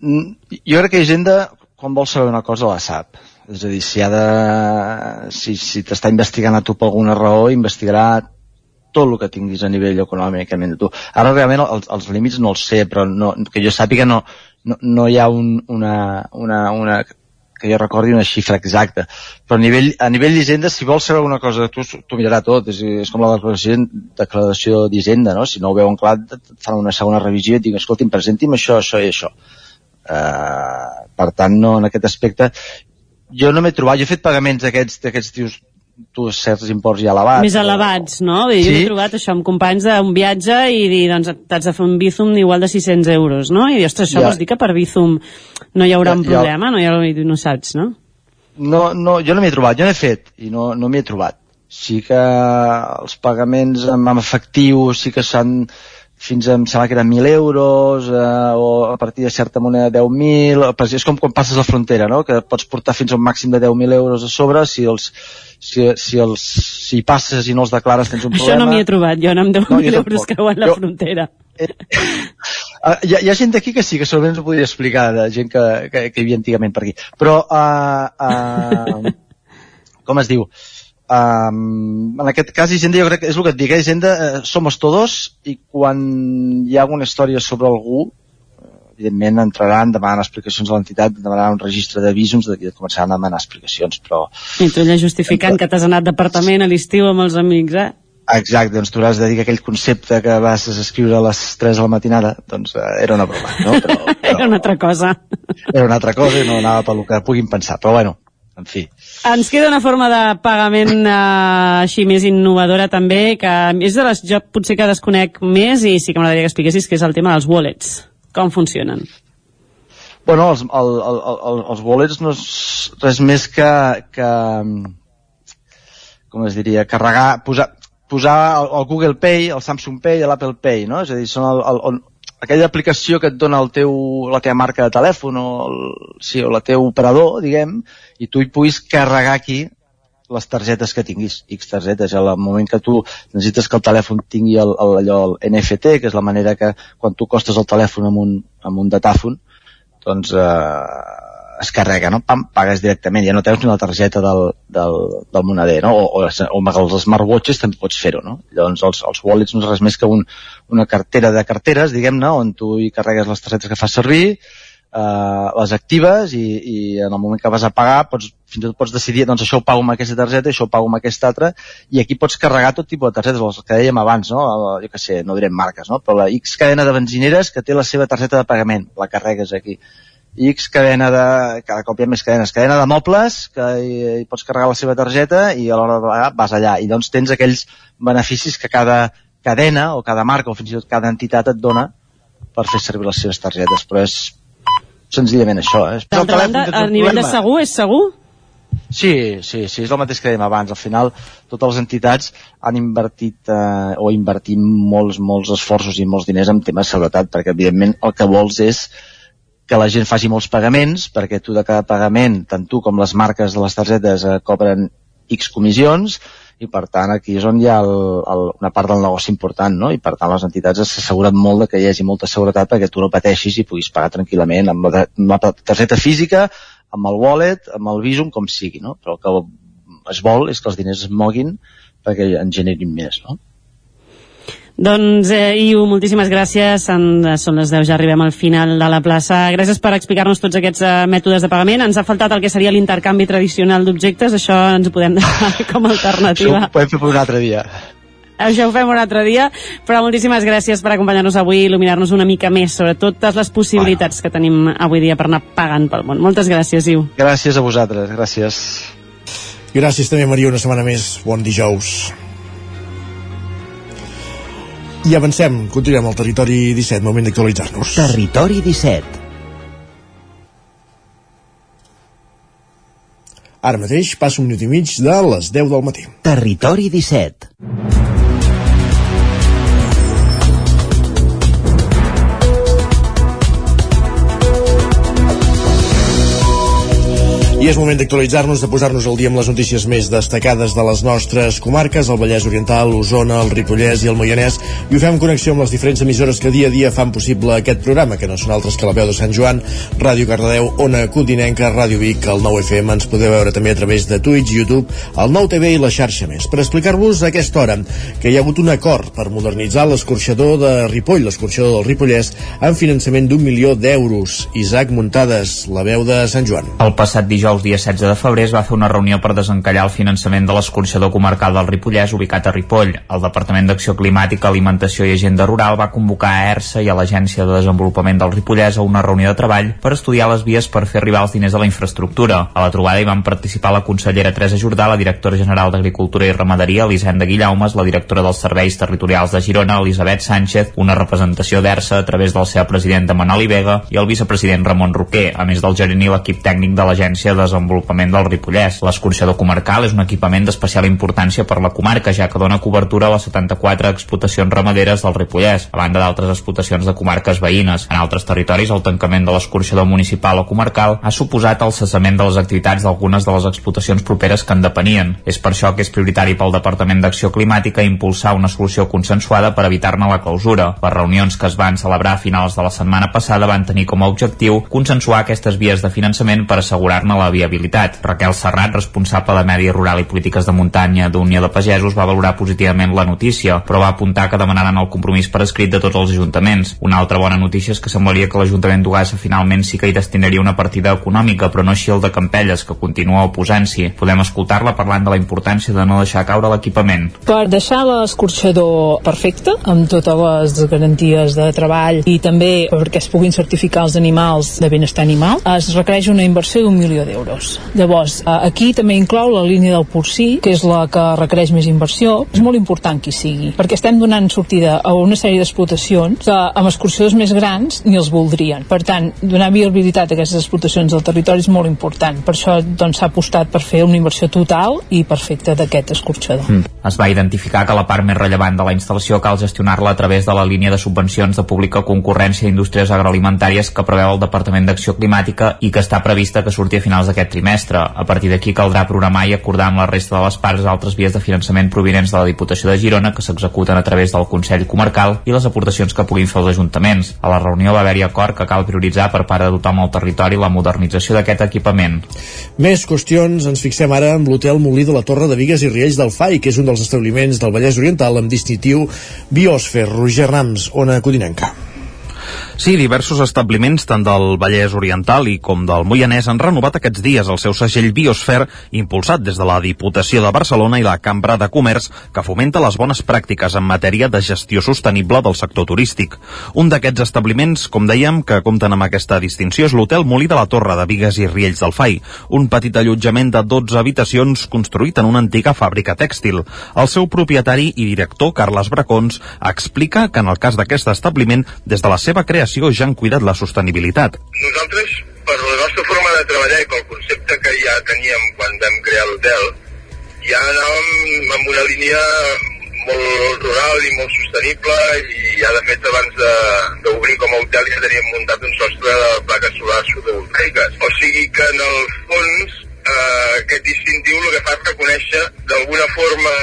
Mm, Jo crec que Hisenda, quan vol saber una cosa, la sap. És a dir, si ha de... Si, si t'està investigant a tu per alguna raó, investigarà tot el que tinguis a nivell econòmicament de tu. Ara realment els, els límits no els sé, però no, que jo sàpiga no, no, no hi ha un, una, una, una, que jo recordi una xifra exacta. Però a nivell, a nivell d'Hisenda, si vols saber una cosa, tu t'ho mirarà tot. És, és com la declaració, declaració d'Hisenda, no? Si no ho veuen clar, et fan una segona revisió i et diuen, escolti'm, presenti'm això, això i això. Uh, per tant, no, en aquest aspecte, jo no m'he trobat, jo he fet pagaments d'aquests, d'aquests tios, tu certs imports ja elevats. Més elevats, no? Vull dir, Jo Sí. m'he trobat això amb companys d'un viatge i dir, doncs, t'has de fer un Bizum igual de 600 euros, no? I dir, ostres, això Ja. vols dir que per Bizum no hi haurà Ja- un ja- problema? No, hi i no saps, no? No, no, jo no m'hi he trobat, jo n'he fet i no, no m'hi he trobat. Sí que els pagaments amb, amb efectiu sí que s'han fins a, em sembla que eren 1.000 euros eh, o a partir de certa moneda 10.000 però és com quan passes la frontera no? que pots portar fins a un màxim de 10.000 euros a sobre si els, si, si els si passes i no els declares tens un Això problema no m'hi he trobat, jo anar amb 10.000 No, euros creuant la Jo- frontera. Uh, hi, ha, hi ha gent d'aquí que sí, que segurament ens ho podria explicar, de gent que, que, que hi havia antigament per aquí. Però, uh, uh, [laughs] com es diu? Um, en aquest cas, Hisenda, jo crec que és el que et dic, eh? Hisenda, eh, somos todos, i quan hi ha alguna història sobre algú, evidentment entraran, demanaran explicacions a l'entitat, demanaran un registre d'avisos i començaran a demanar explicacions, però... I tu allà justificant que t'has anat d'apartament a l'estiu amb els amics, eh? Exacte, doncs tu hauràs de dir que aquell concepte que vas escriure a les 3 de la matinada, doncs eh, era una broma, no? [laughs] Però, però, era una altra cosa. Era una altra cosa i no anava pel que puguin pensar, però bueno, en fi. Ens queda una forma de pagament eh, així més innovadora també, que és de les jo potser que desconec més i sí que m'agradaria que expliquessis, que és el tema dels wallets. Com funcionen? Bueno, els, el, el, el, els wallets no és res més que, que com es diria, carregar, posar, posar el, el Google Pay, el Samsung Pay, l'Apple Pay, no? És a dir, són el, el, el, aquella aplicació que et dona el teu, la teva marca de telèfon o, el, sí, o la teu operador, diguem, i tu hi puguis carregar aquí les targetes que tinguis, X targetes, al moment que tu necessites que el telèfon tingui el, el, allò, el NFT, que és la manera que quan tu costes el telèfon amb un, amb un datàfon, doncs eh, es carrega, no? Pam, pagues directament, ja no tens ni la targeta del, del, del moneder, no? O, o, o amb els smartwatches també pots fer-ho, no? Llavors els, els wallets no és res més que un, una cartera de carteres, diguem-ne, on tu hi carregues les targetes que fas servir, eh, les actives i, i en el moment que vas a pagar pots, fins i tot pots decidir doncs això ho pago amb aquesta targeta, això ho pago amb aquesta altra i aquí pots carregar tot tipus de targetes els que dèiem abans, no? jo què sé, no direm marques no? però la X cadena de benzineres que té la seva targeta de pagament, la carregues aquí X cadena de... cada cop hi ha més cadenes, cadena de mobles, que hi, hi pots carregar la seva targeta i a l'hora de pagar vas allà. I doncs tens aquells beneficis que cada cadena o cada marca o fins i tot cada entitat et dona per fer servir les seves targetes. Però és senzillament això. Eh? D'altra banda, a nivell de segur, és segur? Sí, sí, sí, és el mateix que dèiem abans. Al final, totes les entitats han invertit eh, o invertit molts, molts esforços i molts diners en temes de seguretat, perquè evidentment el que vols és que la gent faci molts pagaments, perquè tu de cada pagament, tant tu com les marques de les targetes eh, cobren X comissions, i per tant aquí és on hi ha el, el, una part del negoci important, no? i per tant les entitats s'asseguren molt de que hi hagi molta seguretat perquè tu no pateixis i puguis pagar tranquil·lament amb la, amb la targeta física, amb el wallet, amb el Visum, com sigui, no? però el que es vol és que els diners es moguin perquè en generin més, no? Doncs, eh, Iu, moltíssimes gràcies. En, eh, són les 10, ja arribem al final de la plaça. Gràcies per explicar-nos tots aquests eh, mètodes de pagament. Ens ha faltat el que seria l'intercanvi tradicional d'objectes. Això ens ho podem [laughs] deixar com a alternativa. Això ho podem fer per un altre dia. Això ho fem un altre dia, però moltíssimes gràcies per acompanyar-nos avui i il·luminar-nos una mica més sobre totes les possibilitats bueno. que tenim avui dia per anar pagant pel món. Moltes gràcies, Iu. Gràcies a vosaltres, gràcies. Gràcies també, Maria, una setmana més. Bon dijous. I avancem, continuem al territori 17, moment d'actualitzar-nos. Territori 17. Ara mateix passa un minut i mig de les 10 del matí. Territori 17. I és moment d'actualitzar-nos, de posar-nos al dia amb les notícies més destacades de les nostres comarques, el Vallès Oriental, l'Osona, el Ripollès i el Moianès, i ho fem en connexió amb les diferents emissores que dia a dia fan possible aquest programa, que no són altres que la veu de Sant Joan, Ràdio Cardedeu, Ona Codinenca, Ràdio Vic, el 9 FM, ens podeu veure també a través de Twitch, YouTube, el 9 TV i la xarxa més. Per explicar-vos a aquesta hora que hi ha hagut un acord per modernitzar l'escorxador de Ripoll, l'escorxador del Ripollès, amb finançament d'un milió d'euros. Isaac Muntades, la veu de Sant Joan. El passat dijous dijous dia 16 de febrer es va fer una reunió per desencallar el finançament de l'escorxador comarcal del Ripollès ubicat a Ripoll. El Departament d'Acció Climàtica, Alimentació i Agenda Rural va convocar a ERSA i a l'Agència de Desenvolupament del Ripollès a una reunió de treball per estudiar les vies per fer arribar els diners a la infraestructura. A la trobada hi van participar la consellera Teresa Jordà, la directora general d'Agricultura i Ramaderia, Elisenda Guillaumes, la directora dels Serveis Territorials de Girona, Elisabet Sánchez, una representació d'ERSA a través del seu president de Manoli Vega i el vicepresident Ramon Roquer, a més del gerent i l'equip tècnic de l'Agència de desenvolupament del Ripollès. L'escorxador comarcal és un equipament d'especial importància per la comarca, ja que dona cobertura a les 74 explotacions ramaderes del Ripollès, a banda d'altres explotacions de comarques veïnes. En altres territoris, el tancament de l'escorxador municipal o comarcal ha suposat el cessament de les activitats d'algunes de les explotacions properes que en depenien. És per això que és prioritari pel Departament d'Acció Climàtica impulsar una solució consensuada per evitar-ne la clausura. Les reunions que es van celebrar a finals de la setmana passada van tenir com a objectiu consensuar aquestes vies de finançament per assegurar-ne la viabilitat. Raquel Serrat, responsable de Medi Rural i Polítiques de Muntanya d'Unió de Pagesos, va valorar positivament la notícia, però va apuntar que demanaran el compromís per escrit de tots els ajuntaments. Una altra bona notícia és que semblaria que l'Ajuntament d'Ugassa finalment sí que hi destinaria una partida econòmica, però no així el de Campelles, que continua oposant-s'hi. Podem escoltar-la parlant de la importància de no deixar caure l'equipament. Per deixar l'escorxador perfecte, amb totes les garanties de treball i també perquè es puguin certificar els animals de benestar animal, es requereix una inversió d'un milió d'euros. Llavors, eh, aquí també inclou la línia del porcí, que és la que requereix més inversió. És molt important que hi sigui, perquè estem donant sortida a una sèrie d'explotacions que amb escorxadors més grans ni els voldrien. Per tant, donar viabilitat a aquestes explotacions del territori és molt important. Per això doncs, s'ha apostat per fer una inversió total i perfecta d'aquest escorxador. Mm. Es va identificar que la part més rellevant de la instal·lació cal gestionar-la a través de la línia de subvencions de pública concurrència d'indústries agroalimentàries que preveu el Departament d'Acció Climàtica i que està prevista que surti a finals d'aquest trimestre. A partir d'aquí caldrà programar i acordar amb la resta de les parts altres vies de finançament provinents de la Diputació de Girona que s'executen a través del Consell Comarcal i les aportacions que puguin fer els ajuntaments. A la reunió va haver-hi acord que cal prioritzar per part de tothom al territori la modernització d'aquest equipament. Més qüestions, ens fixem ara amb l'hotel Molí de la Torre de Vigues i Riells del FAI, que és un dels establiments del Vallès Oriental amb distintiu Biosfer. Roger Rams, Ona Codinenca. Sí, diversos establiments, tant del Vallès Oriental i com del Moianès, han renovat aquests dies el seu segell Biosfer, impulsat des de la Diputació de Barcelona i la Cambra de Comerç, que fomenta les bones pràctiques en matèria de gestió sostenible del sector turístic. Un d'aquests establiments, com dèiem, que compten amb aquesta distinció és l'Hotel Molí de la Torre de Vigues i Riells del Fai, un petit allotjament de 12 habitacions construït en una antiga fàbrica tèxtil. El seu propietari i director, Carles Bracons, explica que en el cas d'aquest establiment, des de la seva creació creació ja han cuidat la sostenibilitat. Nosaltres, per la nostra forma de treballar i pel concepte que ja teníem quan vam crear l'hotel, ja anàvem amb una línia molt rural i molt sostenible i ja de fet abans d'obrir com a hotel ja teníem muntat un sostre de plaques solars fotovoltaiques. O sigui que en el fons eh, aquest distintiu el que fa és reconèixer d'alguna forma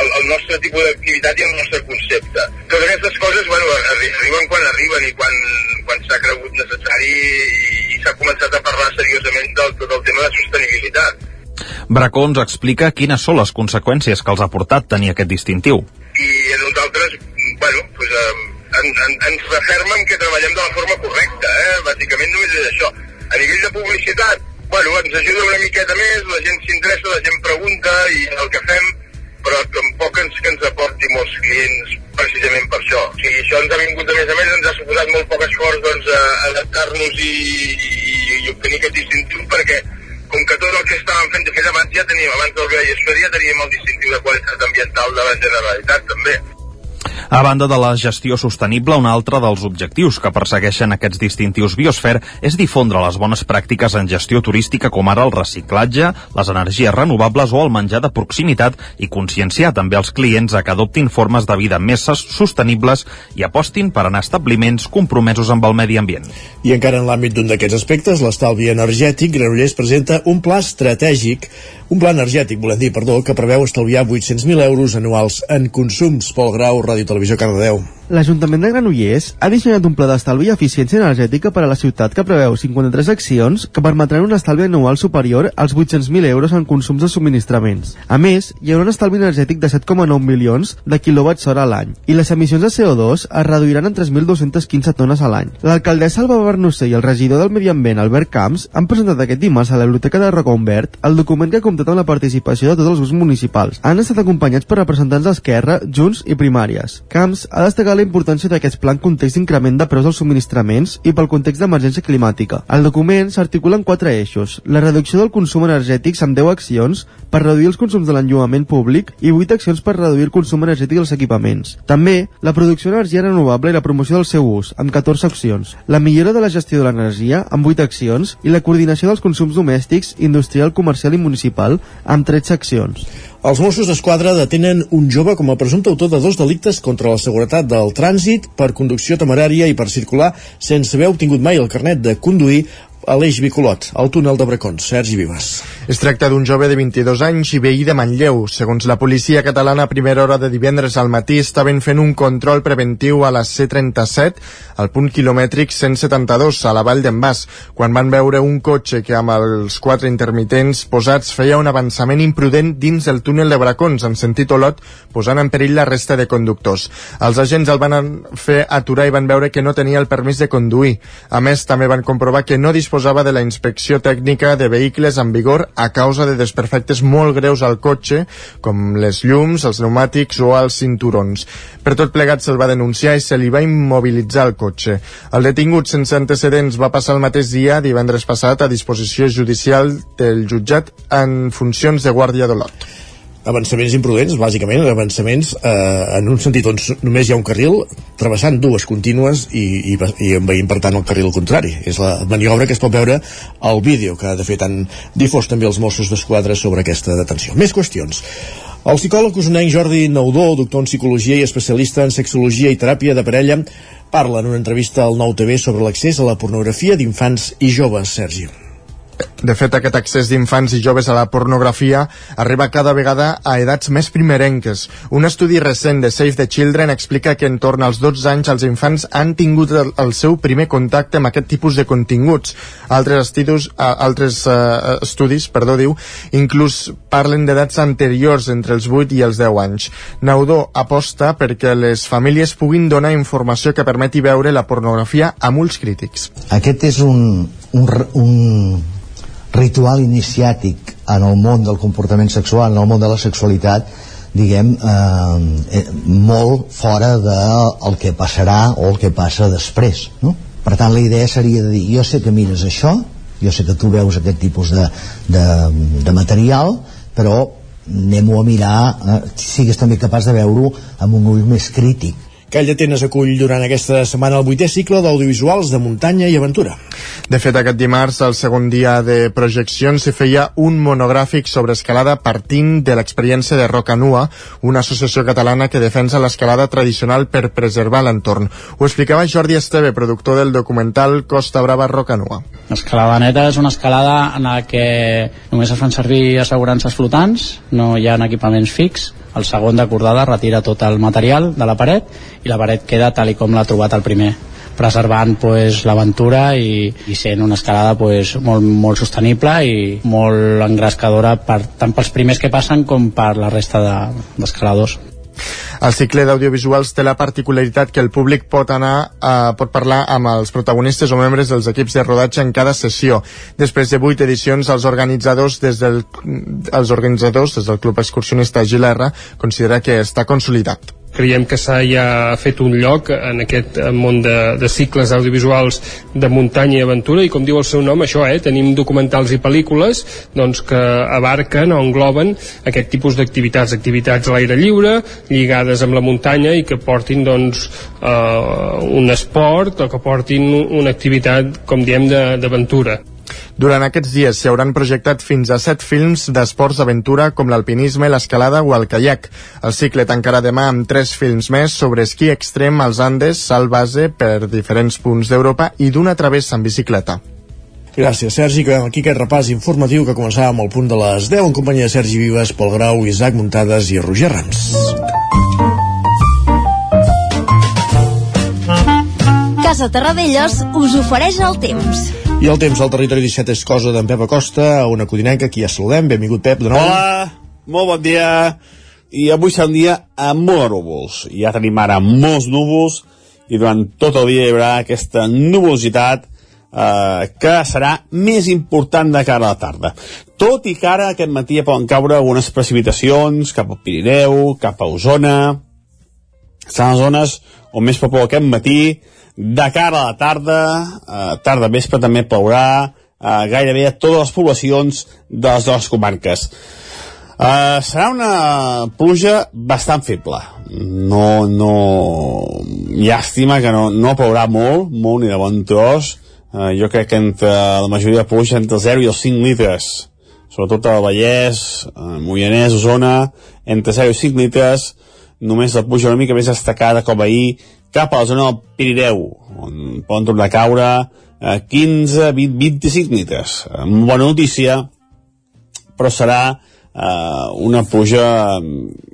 el, el nostre tipus d'activitat i el nostre concepte. Totes aquestes coses bueno, arriben quan arriben i quan, quan s'ha cregut necessari i, i s'ha començat a parlar seriosament del tot el tema de sostenibilitat. Bracons explica quines són les conseqüències que els ha portat tenir aquest distintiu. I a nosaltres, bueno, pues, eh, en, en, ens refermen que treballem de la forma correcta, eh? bàsicament només és això. A nivell de publicitat, bueno, ens ajuda una miqueta més, la gent s'interessa, la gent pregunta i el que fem, però tampoc ens, que ens aporti molts clients precisament per això. O sigui, això ens ha vingut a més a més, ens ha suposat molt poc esforç doncs, a adaptar-nos i, i, i obtenir aquest distintiu perquè com que tot el que estàvem fent de fet abans ja teníem, abans del Biosfera ja teníem el distintiu de qualitat ambiental de la Generalitat també. A banda de la gestió sostenible, un altre dels objectius que persegueixen aquests distintius Biosfer és difondre les bones pràctiques en gestió turística com ara el reciclatge, les energies renovables o el menjar de proximitat i conscienciar també els clients a que adoptin formes de vida més sostenibles i apostin per anar a establiments compromesos amb el medi ambient. I encara en l'àmbit d'un d'aquests aspectes, l'estalvi energètic, Granollers presenta un pla estratègic un pla energètic, volem dir, perdó, que preveu estalviar 800.000 euros anuals en consums. Pol Grau, Ràdio Televisió, Cardedeu. L'Ajuntament de Granollers ha dissenyat un pla d'estalvi i eficiència energètica per a la ciutat que preveu 53 accions que permetran un estalvi anual superior als 800.000 euros en consums de subministraments. A més, hi haurà un estalvi energètic de 7,9 milions de quilowatts hora a l'any i les emissions de CO2 es reduiran en 3.215 tones a l'any. L'alcaldessa Alba Bernusser i el regidor del Medi Ambient, Albert Camps, han presentat aquest dimarts a la Biblioteca de Roca el document que ha comptat amb la participació de tots els grups municipals. Han estat acompanyats per representants d'Esquerra, Junts i Primàries. Camps ha destacat la importància d'aquest pla en context d'increment de preus dels subministraments i pel context d'emergència climàtica. El document s'articula en quatre eixos. La reducció del consum energètic amb 10 accions per reduir els consums de l'enllumament públic i 8 accions per reduir el consum energètic dels equipaments. També, la producció d'energia renovable i la promoció del seu ús, amb 14 accions. La millora de la gestió de l'energia, amb 8 accions, i la coordinació dels consums domèstics, industrial, comercial i municipal, amb 13 accions. Els Mossos d'Esquadra detenen un jove com a presumpte autor de dos delictes contra la seguretat del trànsit per conducció temerària i per circular sense haver obtingut mai el carnet de conduir a l'eix Bicolot, al túnel de Bracons. Sergi Vives. Es tracta d'un jove de 22 anys i veí de Manlleu. Segons la policia catalana, a primera hora de divendres al matí estaven fent un control preventiu a la C-37, al punt quilomètric 172, a la vall d'en Bas, quan van veure un cotxe que amb els quatre intermitents posats feia un avançament imprudent dins el túnel de Bracons, en sentit Olot, posant en perill la resta de conductors. Els agents el van fer aturar i van veure que no tenia el permís de conduir. A més, també van comprovar que no disposava de la inspecció tècnica de vehicles en vigor a causa de desperfectes molt greus al cotxe, com les llums, els pneumàtics o els cinturons. Per tot plegat se'l va denunciar i se li va immobilitzar el cotxe. El detingut sense antecedents va passar el mateix dia, divendres passat, a disposició judicial del jutjat en funcions de guàrdia d'Olot avançaments imprudents, bàsicament, avançaments eh, en un sentit on només hi ha un carril, travessant dues contínues i, i, i envaint, per tant, el carril contrari. És la maniobra que es pot veure al vídeo, que de fet han difós també els Mossos d'Esquadra sobre aquesta detenció. Més qüestions. El psicòleg usonenc Jordi Naudó, doctor en psicologia i especialista en sexologia i teràpia de parella, parla en una entrevista al Nou TV sobre l'accés a la pornografia d'infants i joves, Sergi. De fet, aquest accés d'infants i joves a la pornografia arriba cada vegada a edats més primerenques. Un estudi recent de Save the Children explica que en torn als 12 anys els infants han tingut el, el seu primer contacte amb aquest tipus de continguts. Altres, estudis, uh, altres uh, estudis perdó, diu, inclús parlen d'edats anteriors entre els 8 i els 10 anys. Naudó aposta perquè les famílies puguin donar informació que permeti veure la pornografia amb ulls crítics. Aquest és un, un, un ritual iniciàtic en el món del comportament sexual, en el món de la sexualitat, diguem, eh, eh, molt fora del de que passarà o el que passa després, no? Per tant, la idea seria de dir, jo sé que mires això, jo sé que tu veus aquest tipus de, de, de material, però anem-ho a mirar, eh, sigues també capaç de veure-ho amb un ull més crític Call d'Atenes acull durant aquesta setmana el vuitè cicle d'audiovisuals de muntanya i aventura. De fet, aquest dimarts, el segon dia de projeccions, s'hi feia un monogràfic sobre escalada partint de l'experiència de Roca Nua, una associació catalana que defensa l'escalada tradicional per preservar l'entorn. Ho explicava Jordi Esteve, productor del documental Costa Brava Roca Nua. L'escalada neta és una escalada en la que només es fan servir assegurances flotants, no hi ha equipaments fix, el segon d'acordada retira tot el material de la paret i la paret queda tal i com l'ha trobat el primer preservant pues, l'aventura i, i sent una escalada pues, molt, molt sostenible i molt engrescadora per, tant pels primers que passen com per la resta d'escaladors. De, el cicle d'audiovisuals té la particularitat que el públic pot anar eh, pot parlar amb els protagonistes o membres dels equips de rodatge en cada sessió. Després de vuit edicions, els organitzadors des del, els organitzadors des del Club Excursionista Gilerra considera que està consolidat creiem que s'ha ja fet un lloc en aquest món de, de cicles audiovisuals de muntanya i aventura i com diu el seu nom, això, eh, tenim documentals i pel·lícules doncs, que abarquen o engloben aquest tipus d'activitats, activitats a l'aire lliure lligades amb la muntanya i que portin doncs, eh, un esport o que portin una activitat, com diem, d'aventura. Durant aquests dies s'hi hauran projectat fins a set films d'esports d'aventura com l'alpinisme, l'escalada o el caiac. El cicle tancarà demà amb tres films més sobre esquí extrem als Andes, salt base per diferents punts d'Europa i d'una travessa en bicicleta. Gràcies, Sergi. Que aquí aquest repàs informatiu que començava amb el punt de les 10 en companyia de Sergi Vives, Pol Grau, Isaac Muntades i Roger Rams. Casa Terradellos us ofereix el temps. I el temps al territori 17 és cosa d'en Pep Acosta, una codinenca, qui ja saludem. Benvingut, Pep, de nou. Hola, molt bon dia. I avui serà un dia amb molts núvols. Ja tenim ara molts núvols i durant tot el dia hi haurà aquesta nuvolositat eh, que serà més important de cara a la tarda. Tot i que ara aquest matí ja poden caure algunes precipitacions cap al Pirineu, cap a Osona, seran les zones on més poble aquest matí, de cara a la tarda, eh, tarda vespre també plourà, eh, gairebé a totes les poblacions de les dues comarques. Eh, serà una pluja bastant feble. No, no... Llàstima que no, no plourà molt, molt ni de bon tros. Eh, jo crec que entre la majoria de pluja entre el 0 i els 5 litres. Sobretot al Vallès, eh, Moianès, Osona, entre 0 i 5 litres, només la pluja una mica més destacada com ahir cap a la zona del Pirineu, on poden tornar a caure eh, 15, 20, 25 litres. Amb bona notícia, però serà eh, una pluja eh,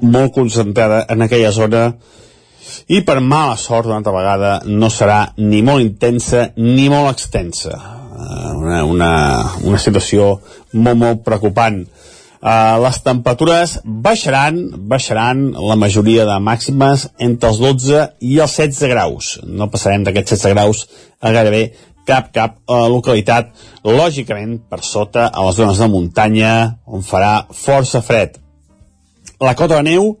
molt concentrada en aquella zona i per mala sort una altra vegada no serà ni molt intensa ni molt extensa uh, una, una, una situació molt molt preocupant uh, les temperatures baixaran baixaran la majoria de màximes entre els 12 i els 16 graus no passarem d'aquests 16 graus a gairebé cap, cap uh, localitat lògicament per sota a les zones de muntanya on farà força fred la cota de neu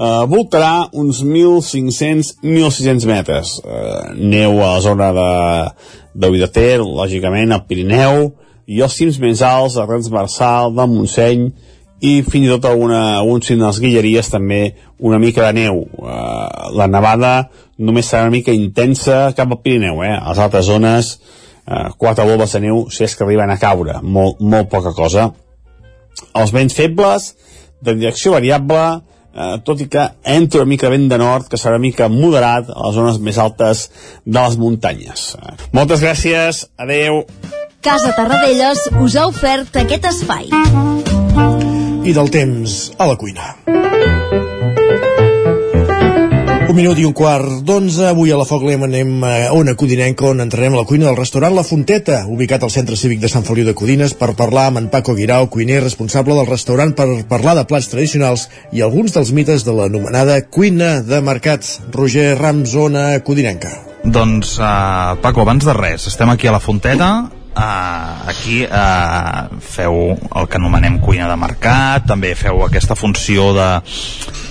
eh, voltarà uns 1.500-1.600 metres. Eh, neu a la zona de, de Vidater, lògicament, al Pirineu, i els cims més alts, a Transversal, del Montseny, i fins i tot alguna, alguns cims de les Guilleries també una mica de neu. Eh, la nevada només serà una mica intensa cap al Pirineu, eh? A les altres zones, eh, quatre volves de neu, si és que arriben a caure, molt, molt poca cosa. Els vents febles, de direcció variable, eh, tot i que entra una mica vent de nord, que serà una mica moderat a les zones més altes de les muntanyes. Eh, moltes gràcies, adeu. Casa Tarradellas us ha ofert aquest espai. I del temps a la cuina. Un minut i un quart d'onze. Avui a la Foc Lem anem a Ona Codinenca, on entrarem a la cuina del restaurant La Fonteta, ubicat al centre cívic de Sant Feliu de Codines, per parlar amb en Paco Guirau, cuiner responsable del restaurant per parlar de plats tradicionals i alguns dels mites de l'anomenada cuina de mercat. Roger Rams, Ona Codinenca. Doncs, uh, Paco, abans de res, estem aquí a la Fonteta, Uh, aquí uh, feu el que anomenem cuina de mercat, també feu aquesta funció de,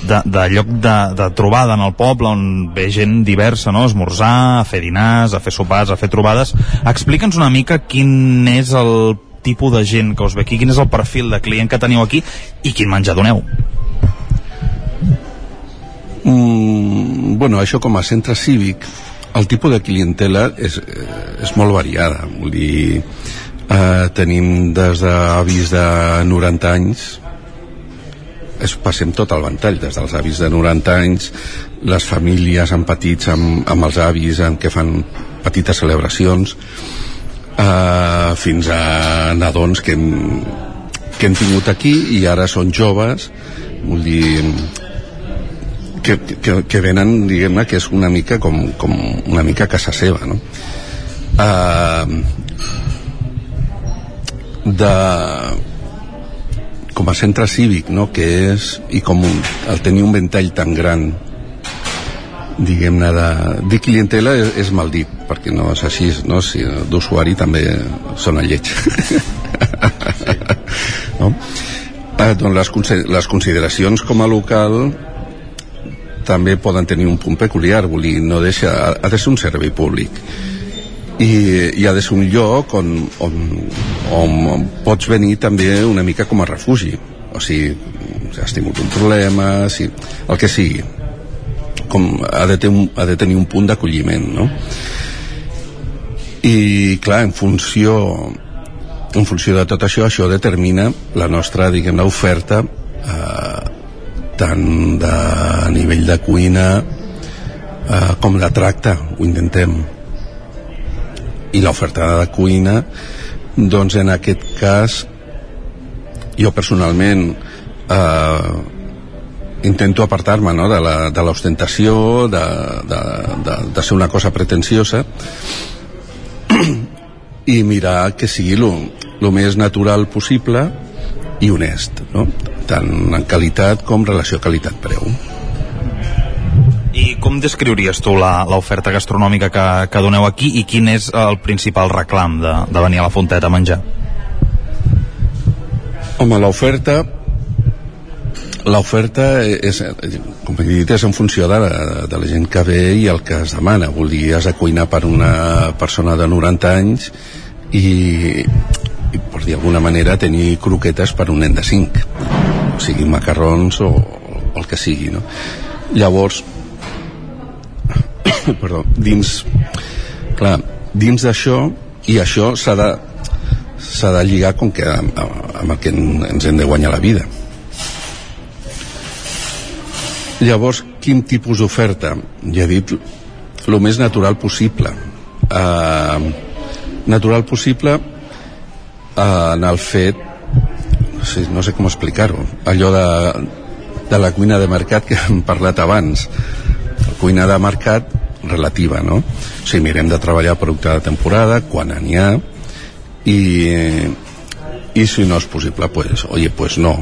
de, de lloc de, de trobada en el poble on ve gent diversa, no? esmorzar, a fer dinars, a fer sopars, a fer trobades. Explica'ns una mica quin és el tipus de gent que us ve aquí, quin és el perfil de client que teniu aquí i quin menjar doneu. Mm, bueno, això com a centre cívic el tipus de clientela és, eh, és molt variada. Vull dir eh, tenim des d'avis de 90 anys es passem tot el ventall des dels avis de 90 anys les famílies amb petits amb, amb els avis en què fan petites celebracions eh, fins a nadons que hem, que hem tingut aquí i ara són joves. Vull dir que, que, que venen, diguem-ne, que és una mica com, com una mica casa seva, no? Uh, de com a centre cívic no? que és i com un, el tenir un ventall tan gran diguem-ne de, de clientela és, és mal dit perquè no és així no? si d'usuari també sona lleig [laughs] no? eh, doncs les, les consideracions com a local també poden tenir un punt peculiar, vull dir, no deixa, ha de ser un servei públic. I, i ha de ser un lloc on, on, on pots venir també una mica com a refugi. O sigui, si has tingut un problema si, el que sigui. Com ha de, tenir ha de tenir un punt d'acolliment no? i clar, en funció en funció de tot això, això determina la nostra, diguem oferta eh, tant de nivell de cuina eh, com de tracte ho intentem i l'oferta de cuina doncs en aquest cas jo personalment eh, intento apartar-me no, de l'ostentació de, de, de, de ser una cosa pretensiosa i mirar que sigui el més natural possible i honest no? Tant en qualitat com relació qualitat-preu i com descriuries tu l'oferta gastronòmica que, que doneu aquí i quin és el principal reclam de, de venir a la Fonteta a menjar? Home, l'oferta l'oferta és, com he dit, és en funció de la, de la gent que ve i el que es demana. Vol dir, has de cuinar per una persona de 90 anys i, i per dir alguna manera tenir croquetes per un nen de 5 sigui macarrons o, o el que sigui no? llavors [coughs] perdó, dins clar, dins d'això i això s'ha de s'ha de lligar com que amb, amb el que ens hem de guanyar la vida. Llavors quin tipus d'oferta? Ja he dit el més natural possible. Uh, natural possible en el fet sí, no sé com explicar-ho allò de, de la cuina de mercat que hem parlat abans la cuina de mercat relativa no? o sigui, mirem de treballar producte de temporada quan n'hi ha i, i si no és possible pues, oye, pues no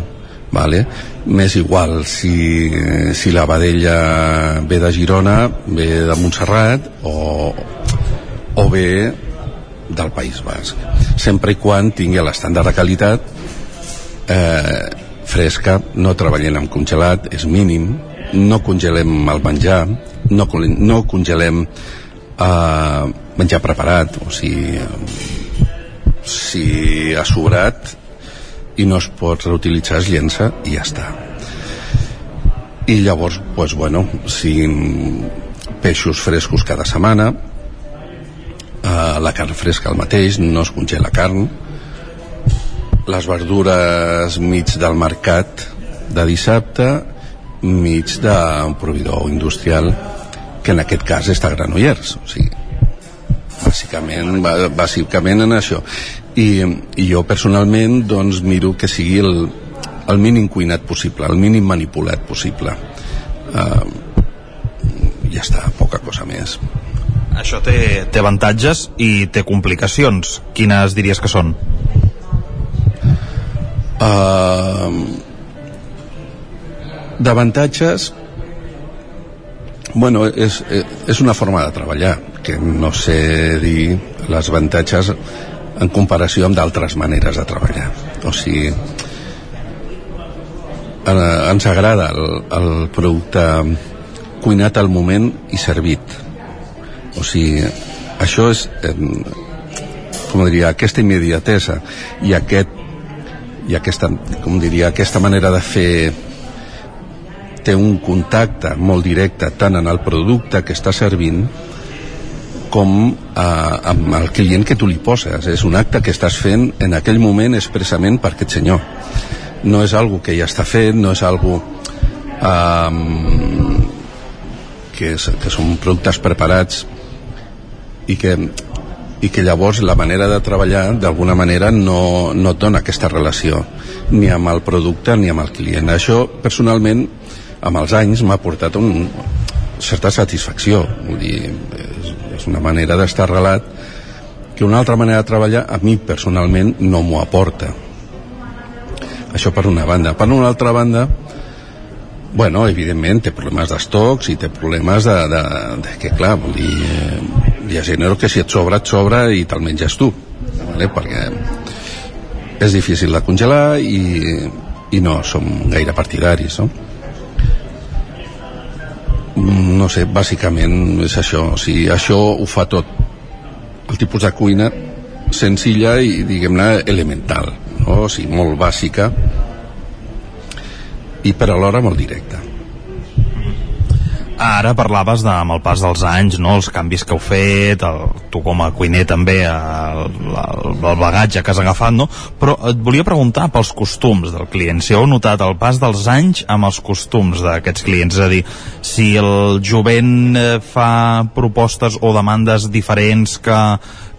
vale? m'és igual si, si la vedella ve de Girona ve de Montserrat o, o ve del País Basc sempre i quan tingui l'estàndard de qualitat eh, fresca no treballem amb congelat és mínim. No congelem el menjar no, no congelem eh, menjar preparat o sigui si ha sobrat i no es pot reutilitzar es llença i ja està. I llavors pues, bueno, si peixos frescos cada setmana eh, la carn fresca el mateix no es congela carn les verdures mig del mercat de dissabte mig d'un proveïdor industrial que en aquest cas està a Granollers. O sigui, bàsicament, bàsicament en això. I, i jo personalment doncs miro que sigui el, el mínim cuinat possible el mínim manipulat possible. Uh, ja està, poca cosa més. Això té, té avantatges i té complicacions. Quines diries que són? Uh, d'avantatges bueno, és, és una forma de treballar que no sé dir les avantatges en comparació amb d'altres maneres de treballar. O sigui eh, ens agrada el, el producte cuinat al moment i servit. O sigui això és eh, com diria, aquesta immediatesa i aquest i aquesta, com diria, aquesta manera de fer té un contacte molt directe tant en el producte que està servint com eh, amb el client que tu li poses. És un acte que estàs fent en aquell moment expressament per aquest senyor. No és algo que ja està fet no és algo eh, que, és, que són productes preparats i que i que llavors la manera de treballar d'alguna manera no, no et dona aquesta relació ni amb el producte ni amb el client. Això personalment amb els anys m'ha portat un, certa satisfacció. Vull dir, és, és una manera d'estar arrelat que una altra manera de treballar a mi personalment no m'ho aporta. Això per una banda. Per una altra banda bueno, evidentment té problemes d'estocs i té problemes de, de, de que clar, vull dir, hi ha gent que si et sobra, et sobra i te'l menges tu vale? perquè és difícil de congelar i, i no som gaire partidaris no? no sé, bàsicament és això o sigui, això ho fa tot el tipus de cuina senzilla i diguem-ne elemental no? o sigui, molt bàsica i per alhora molt directa Ara parlaves de, amb el pas dels anys, no? els canvis que heu fet, el, tu com a cuiner també, el, el, el bagatge que has agafat, no? però et volia preguntar pels costums del client, si heu notat el pas dels anys amb els costums d'aquests clients, és a dir, si el jovent eh, fa propostes o demandes diferents que,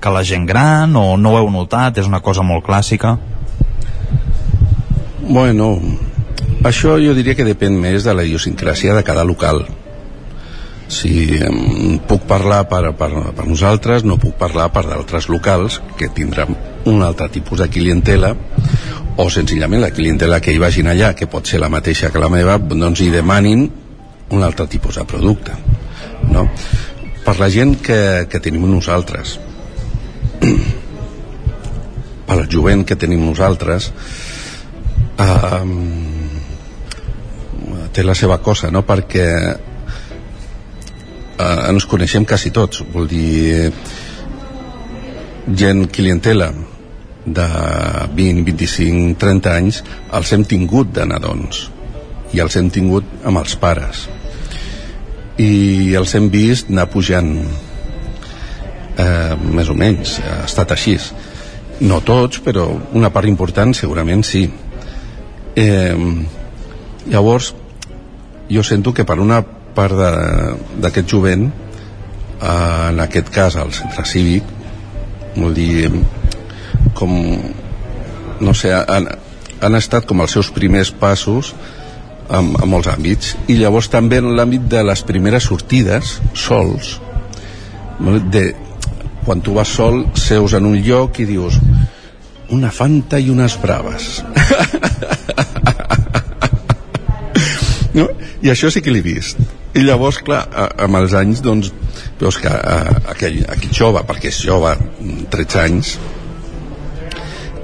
que la gent gran, o no ho heu notat, és una cosa molt clàssica? Bueno, això jo diria que depèn més de la idiosincràsia de cada local si puc parlar per, per, per nosaltres no puc parlar per d'altres locals que tindran un altre tipus de clientela o senzillament la clientela que hi vagin allà que pot ser la mateixa que la meva doncs hi demanin un altre tipus de producte no? per la gent que, que tenim nosaltres [clears throat] per al jovent que tenim nosaltres eh, té la seva cosa no? perquè eh, ens coneixem quasi tots. Vol dir gent clientela de 20, 25, 30 anys els hem tingut de nadons. I els hem tingut amb els pares. I els hem vist anar pujant eh, més o menys. Ha estat així. No tots però una part important segurament sí. Eh, llavors jo sento que per una part d'aquest jovent eh, en aquest cas al centre cívic vol dir com no sé, en, han estat com els seus primers passos en, en molts àmbits. I llavors també en l'àmbit de les primeres sortides sols de, quan tu vas sol seus en un lloc i dius una fanta i unes braves [laughs] no? i això sí que l'he vist i llavors, clar, amb els anys doncs, veus que aquell, aquell jove perquè és jove, 13 anys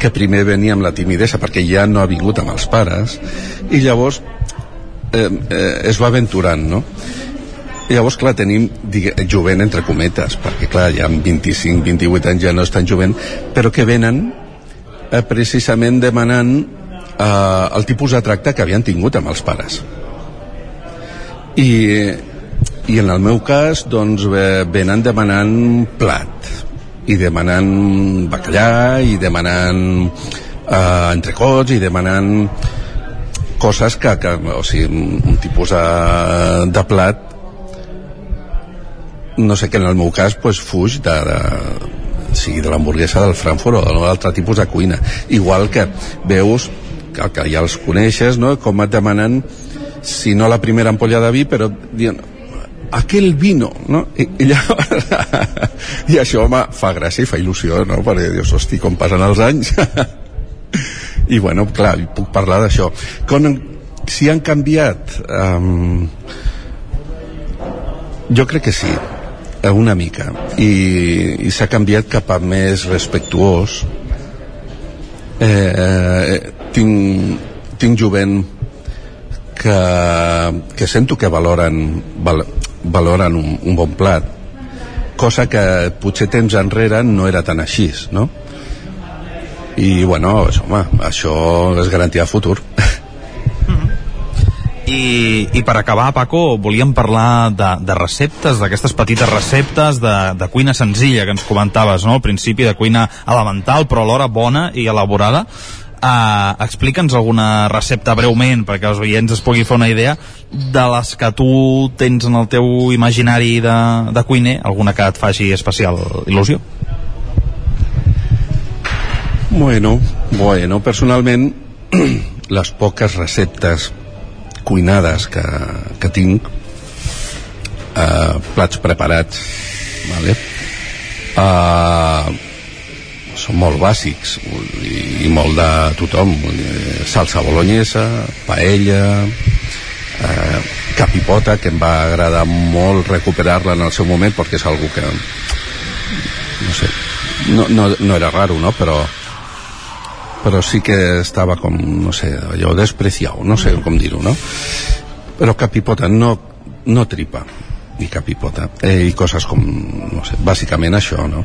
que primer venia amb la timidesa perquè ja no ha vingut amb els pares i llavors eh, eh, es va aventurant no? I llavors, clar, tenim jovent entre cometes, perquè, clar, ja amb 25, 28 anys ja no és tan jovent, però que venen eh, precisament demanant eh, el tipus de tracte que havien tingut amb els pares. I, i en el meu cas, doncs, venen demanant plat, i demanant bacallà, i demanant eh, entrecots, i demanant coses que, que o sigui, un tipus de, de plat no sé que en el meu cas pues, fuig de, de, sigui de l'hamburguesa del Frankfurt o d'un altre tipus de cuina igual que veus que, que ja els coneixes no? com et demanen si no la primera ampolla de vi però diuen aquel vino no? I, i, llavors, [laughs] i això home, fa gràcia i fa il·lusió no? perquè dius, hosti, com passen els anys [laughs] i bueno, clar, puc parlar d'això si han canviat um, jo crec que sí una mica i, i s'ha canviat cap a més respectuós eh, eh, tinc, tinc jovent que, que sento que valoren val, valoren un, un bon plat cosa que potser temps enrere no era tan així no? i bueno, home, això és garantia de futur [laughs] I, I per acabar, Paco, volíem parlar de, de receptes, d'aquestes petites receptes de, de cuina senzilla que ens comentaves, no? al principi de cuina elemental, però alhora bona i elaborada. Uh, Explica'ns alguna recepta breument perquè els oients es pugui fer una idea de les que tu tens en el teu imaginari de, de cuiner, alguna que et faci especial il·lusió? Bueno, bueno, personalment [clears throat] les poques receptes cuinades que, que tinc eh, plats preparats vale? eh, són molt bàsics i, i molt de tothom salsa bolognesa, paella eh, capipota que em va agradar molt recuperar-la en el seu moment perquè és algo que no sé no, no, no era raro no? però però sí que estava com, no sé, allò despreciat, no sé com dir-ho, no? Però capipota, no, no tripa, ni capipota, eh, i coses com, no sé, bàsicament això, no?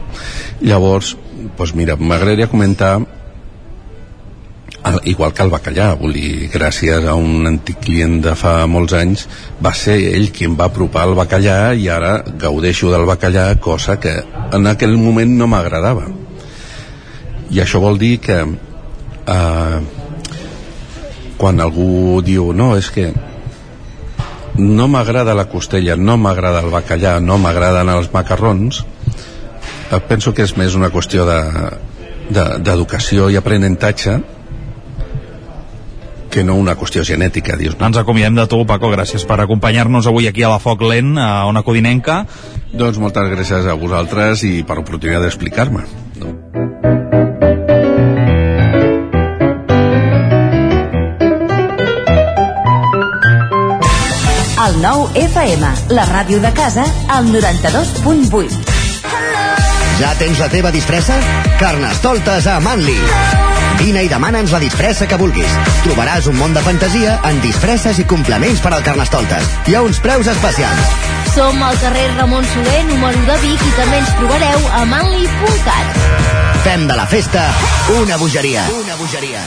Llavors, doncs mira, m'agradaria comentar igual que el bacallà, vull dir, gràcies a un antic client de fa molts anys va ser ell qui em va apropar el bacallà i ara gaudeixo del bacallà, cosa que en aquell moment no m'agradava i això vol dir que eh, quan algú diu no, és que no m'agrada la costella, no m'agrada el bacallà, no m'agraden els macarrons, eh, penso que és més una qüestió d'educació de, de, i aprenentatge que no una qüestió genètica, dius. No? Ens acomiadem de tu, Paco, gràcies per acompanyar-nos avui aquí a la Foc Lent, a una codinenca. Doncs moltes gràcies a vosaltres i per l'oportunitat d'explicar-me. El 9 FM, la ràdio de casa, al 92.8. Ja tens la teva disfressa? Carnestoltes a Manli. Vine i demana'ns la disfressa que vulguis. Trobaràs un món de fantasia en disfresses i complements per al Carnestoltes. Hi ha uns preus especials. Som al carrer Ramon Soler, número de Vic, i també ens trobareu a manli.cat. Fem de la festa una bogeria. Una bogeria.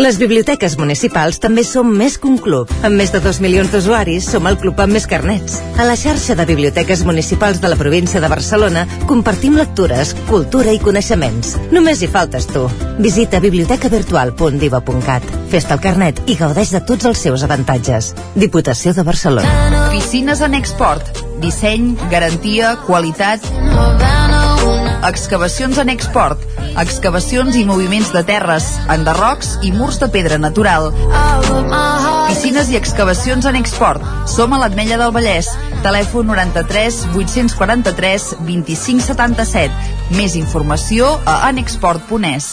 Les biblioteques municipals també som més que un club. Amb més de 2 milions d'usuaris, som el club amb més carnets. A la xarxa de biblioteques municipals de la província de Barcelona compartim lectures, cultura i coneixements. Només hi faltes tu. Visita bibliotecavirtual.diva.cat. Fes-te el carnet i gaudeix de tots els seus avantatges. Diputació de Barcelona. Piscines en export. Disseny, garantia, qualitat... Excavacions en Export. Excavacions i moviments de terres, enderrocs i murs de pedra natural. Piscines i excavacions en Export. Som a l'Atmella del Vallès. Telèfon 93 843 2577. Més informació a anexport.es.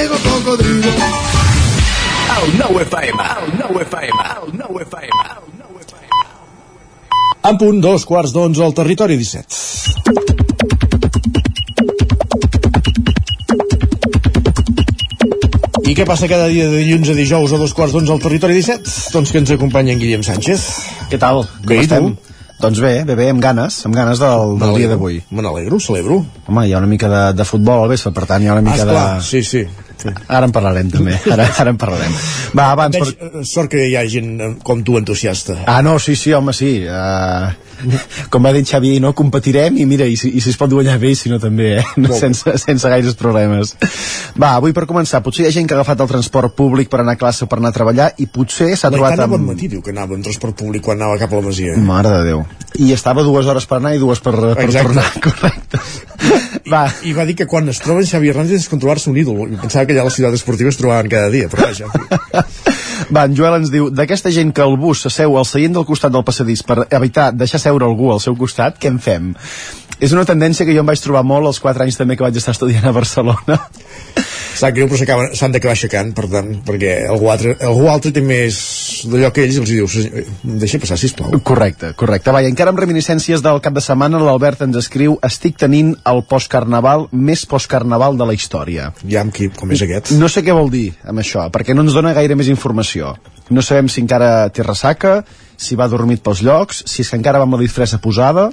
cocodrilo. El 9 FM, el 9 FM, el 9 FM, el 9 FM. En punt, dos quarts d'onze al Territori 17. I què passa cada dia de dilluns a dijous a dos quarts d'onze al Territori 17? Doncs que ens acompanya en Guillem Sánchez. Què tal? Com Bé, estem? tu? Doncs bé, bé, bé, amb ganes, amb ganes del, del dia d'avui. Me n'alegro, celebro. Home, hi ha una mica de, de futbol al vespre, per tant, hi ha una mica Ah, esclar, de... sí, sí. Ara en parlarem, també. Ara, ara en parlarem. Va, abans... Veig, eh, sort que hi ha gent eh, com tu entusiasta. Ah, no, sí, sí, home, sí. Uh, com va dir en Xavi, no competirem i mira, i si, i si es pot guanyar bé, i si no també, eh? No, sense, sense gaires problemes. Va, avui per començar, potser hi ha gent que ha agafat el transport públic per anar a classe o per anar a treballar i potser s'ha trobat amb... bon matí diu que anava en transport públic quan anava cap a la Masia. Mare de Déu. I estava dues hores per anar i dues per, per Exacte. tornar, [laughs] correcte. Va. I va dir que quan es troba en Xavi Hernández és com trobar-se un ídol. I pensava que allà a la ciutat esportiva es trobaven cada dia, però vaja. [laughs] Va, en Joel ens diu, d'aquesta gent que el bus s'asseu al seient del costat del passadís per evitar deixar seure algú al seu costat, què en fem? És una tendència que jo em vaig trobar molt els 4 anys també que vaig estar estudiant a Barcelona. [laughs] Sap greu, però s'han d'acabar aixecant, per tant, perquè algú altre, algú altre té més d'allò que ells els diu, "Se- deixa passar, sisplau. Correcte, correcte. Va, i encara amb reminiscències del cap de setmana, l'Albert ens escriu estic tenint el postcarnaval més postcarnaval de la història. Ja amb qui, com és aquest? No sé què vol dir amb això, perquè no ens dona gaire més informació. No sabem si encara té ressaca, si va dormit pels llocs, si és que encara va amb la disfressa posada,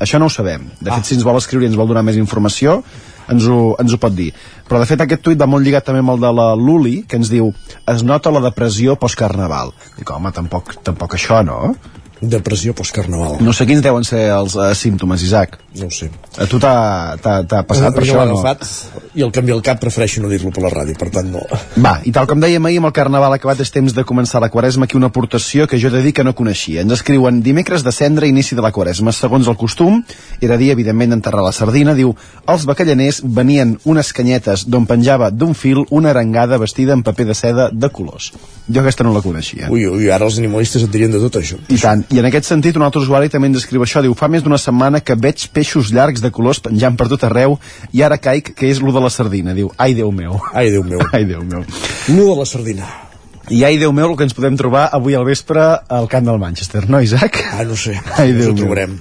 això no ho sabem. De fet, si ens vol escriure i ens vol donar més informació, ens ho, ens ho pot dir. Però, de fet, aquest tuit va molt lligat també amb el de la Luli, que ens diu es nota la depressió postcarnaval. Dic, home, tampoc, tampoc això, no? Depressió postcarnaval. No sé quins deuen ser els uh, símptomes, Isaac. No sé. A tu t'ha passat per jo això, no? agafat i el canvi al cap prefereixo no dir-lo per la ràdio, per tant no. Va, i tal com dèiem ahir amb el Carnaval acabat és temps de començar la Quaresma, aquí una aportació que jo he de dir que no coneixia. Ens escriuen dimecres de cendre, inici de la Quaresma. Segons el costum, era dia, evidentment, d'enterrar la sardina. Diu, els bacallaners venien unes canyetes d'on penjava d'un fil una arengada vestida en paper de seda de colors. Jo aquesta no la coneixia. Ui, ui, ara els animalistes et dirien de tot això. I tant. I en aquest sentit, un altre usuari també ens escriu això. Diu, fa més d'una setmana que veig peixos llargs de colors penjant per tot arreu i ara caic que és lo de la sardina. Diu, ai, Déu meu. Ai, Déu meu. [laughs] Ai, Déu meu. Nu de la sardina. I ai, Déu meu, el que ens podem trobar avui al vespre al camp del Manchester, no, Isaac? Ah, no sé. Ai, Ens Déu ho meu. trobarem.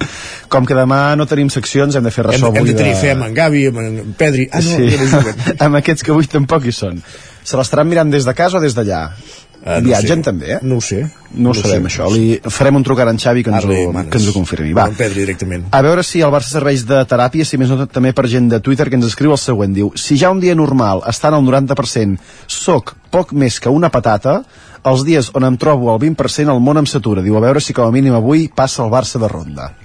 Com que demà no tenim seccions, hem de fer Hem, ressò hem avui de tenir fe amb en Gavi, amb en Pedri. Ah, no, sí. no juguen. [laughs] amb aquests que avui tampoc hi són. Se l'estaran mirant des de casa o des d'allà? Eh, no Viatgen sé. també, eh? No ho sé. No ho sabem, això. Li farem un truc a en Xavi que ens, ho, manes. que ens ho confirmi. Va. Pedri directament. A veure si el Barça serveix de teràpia, si més no també per gent de Twitter que ens escriu el següent. Diu, si ja un dia normal estan al 90% soc poc més que una patata, els dies on em trobo al 20% el món em satura. Diu, a veure si com a mínim avui passa el Barça de ronda.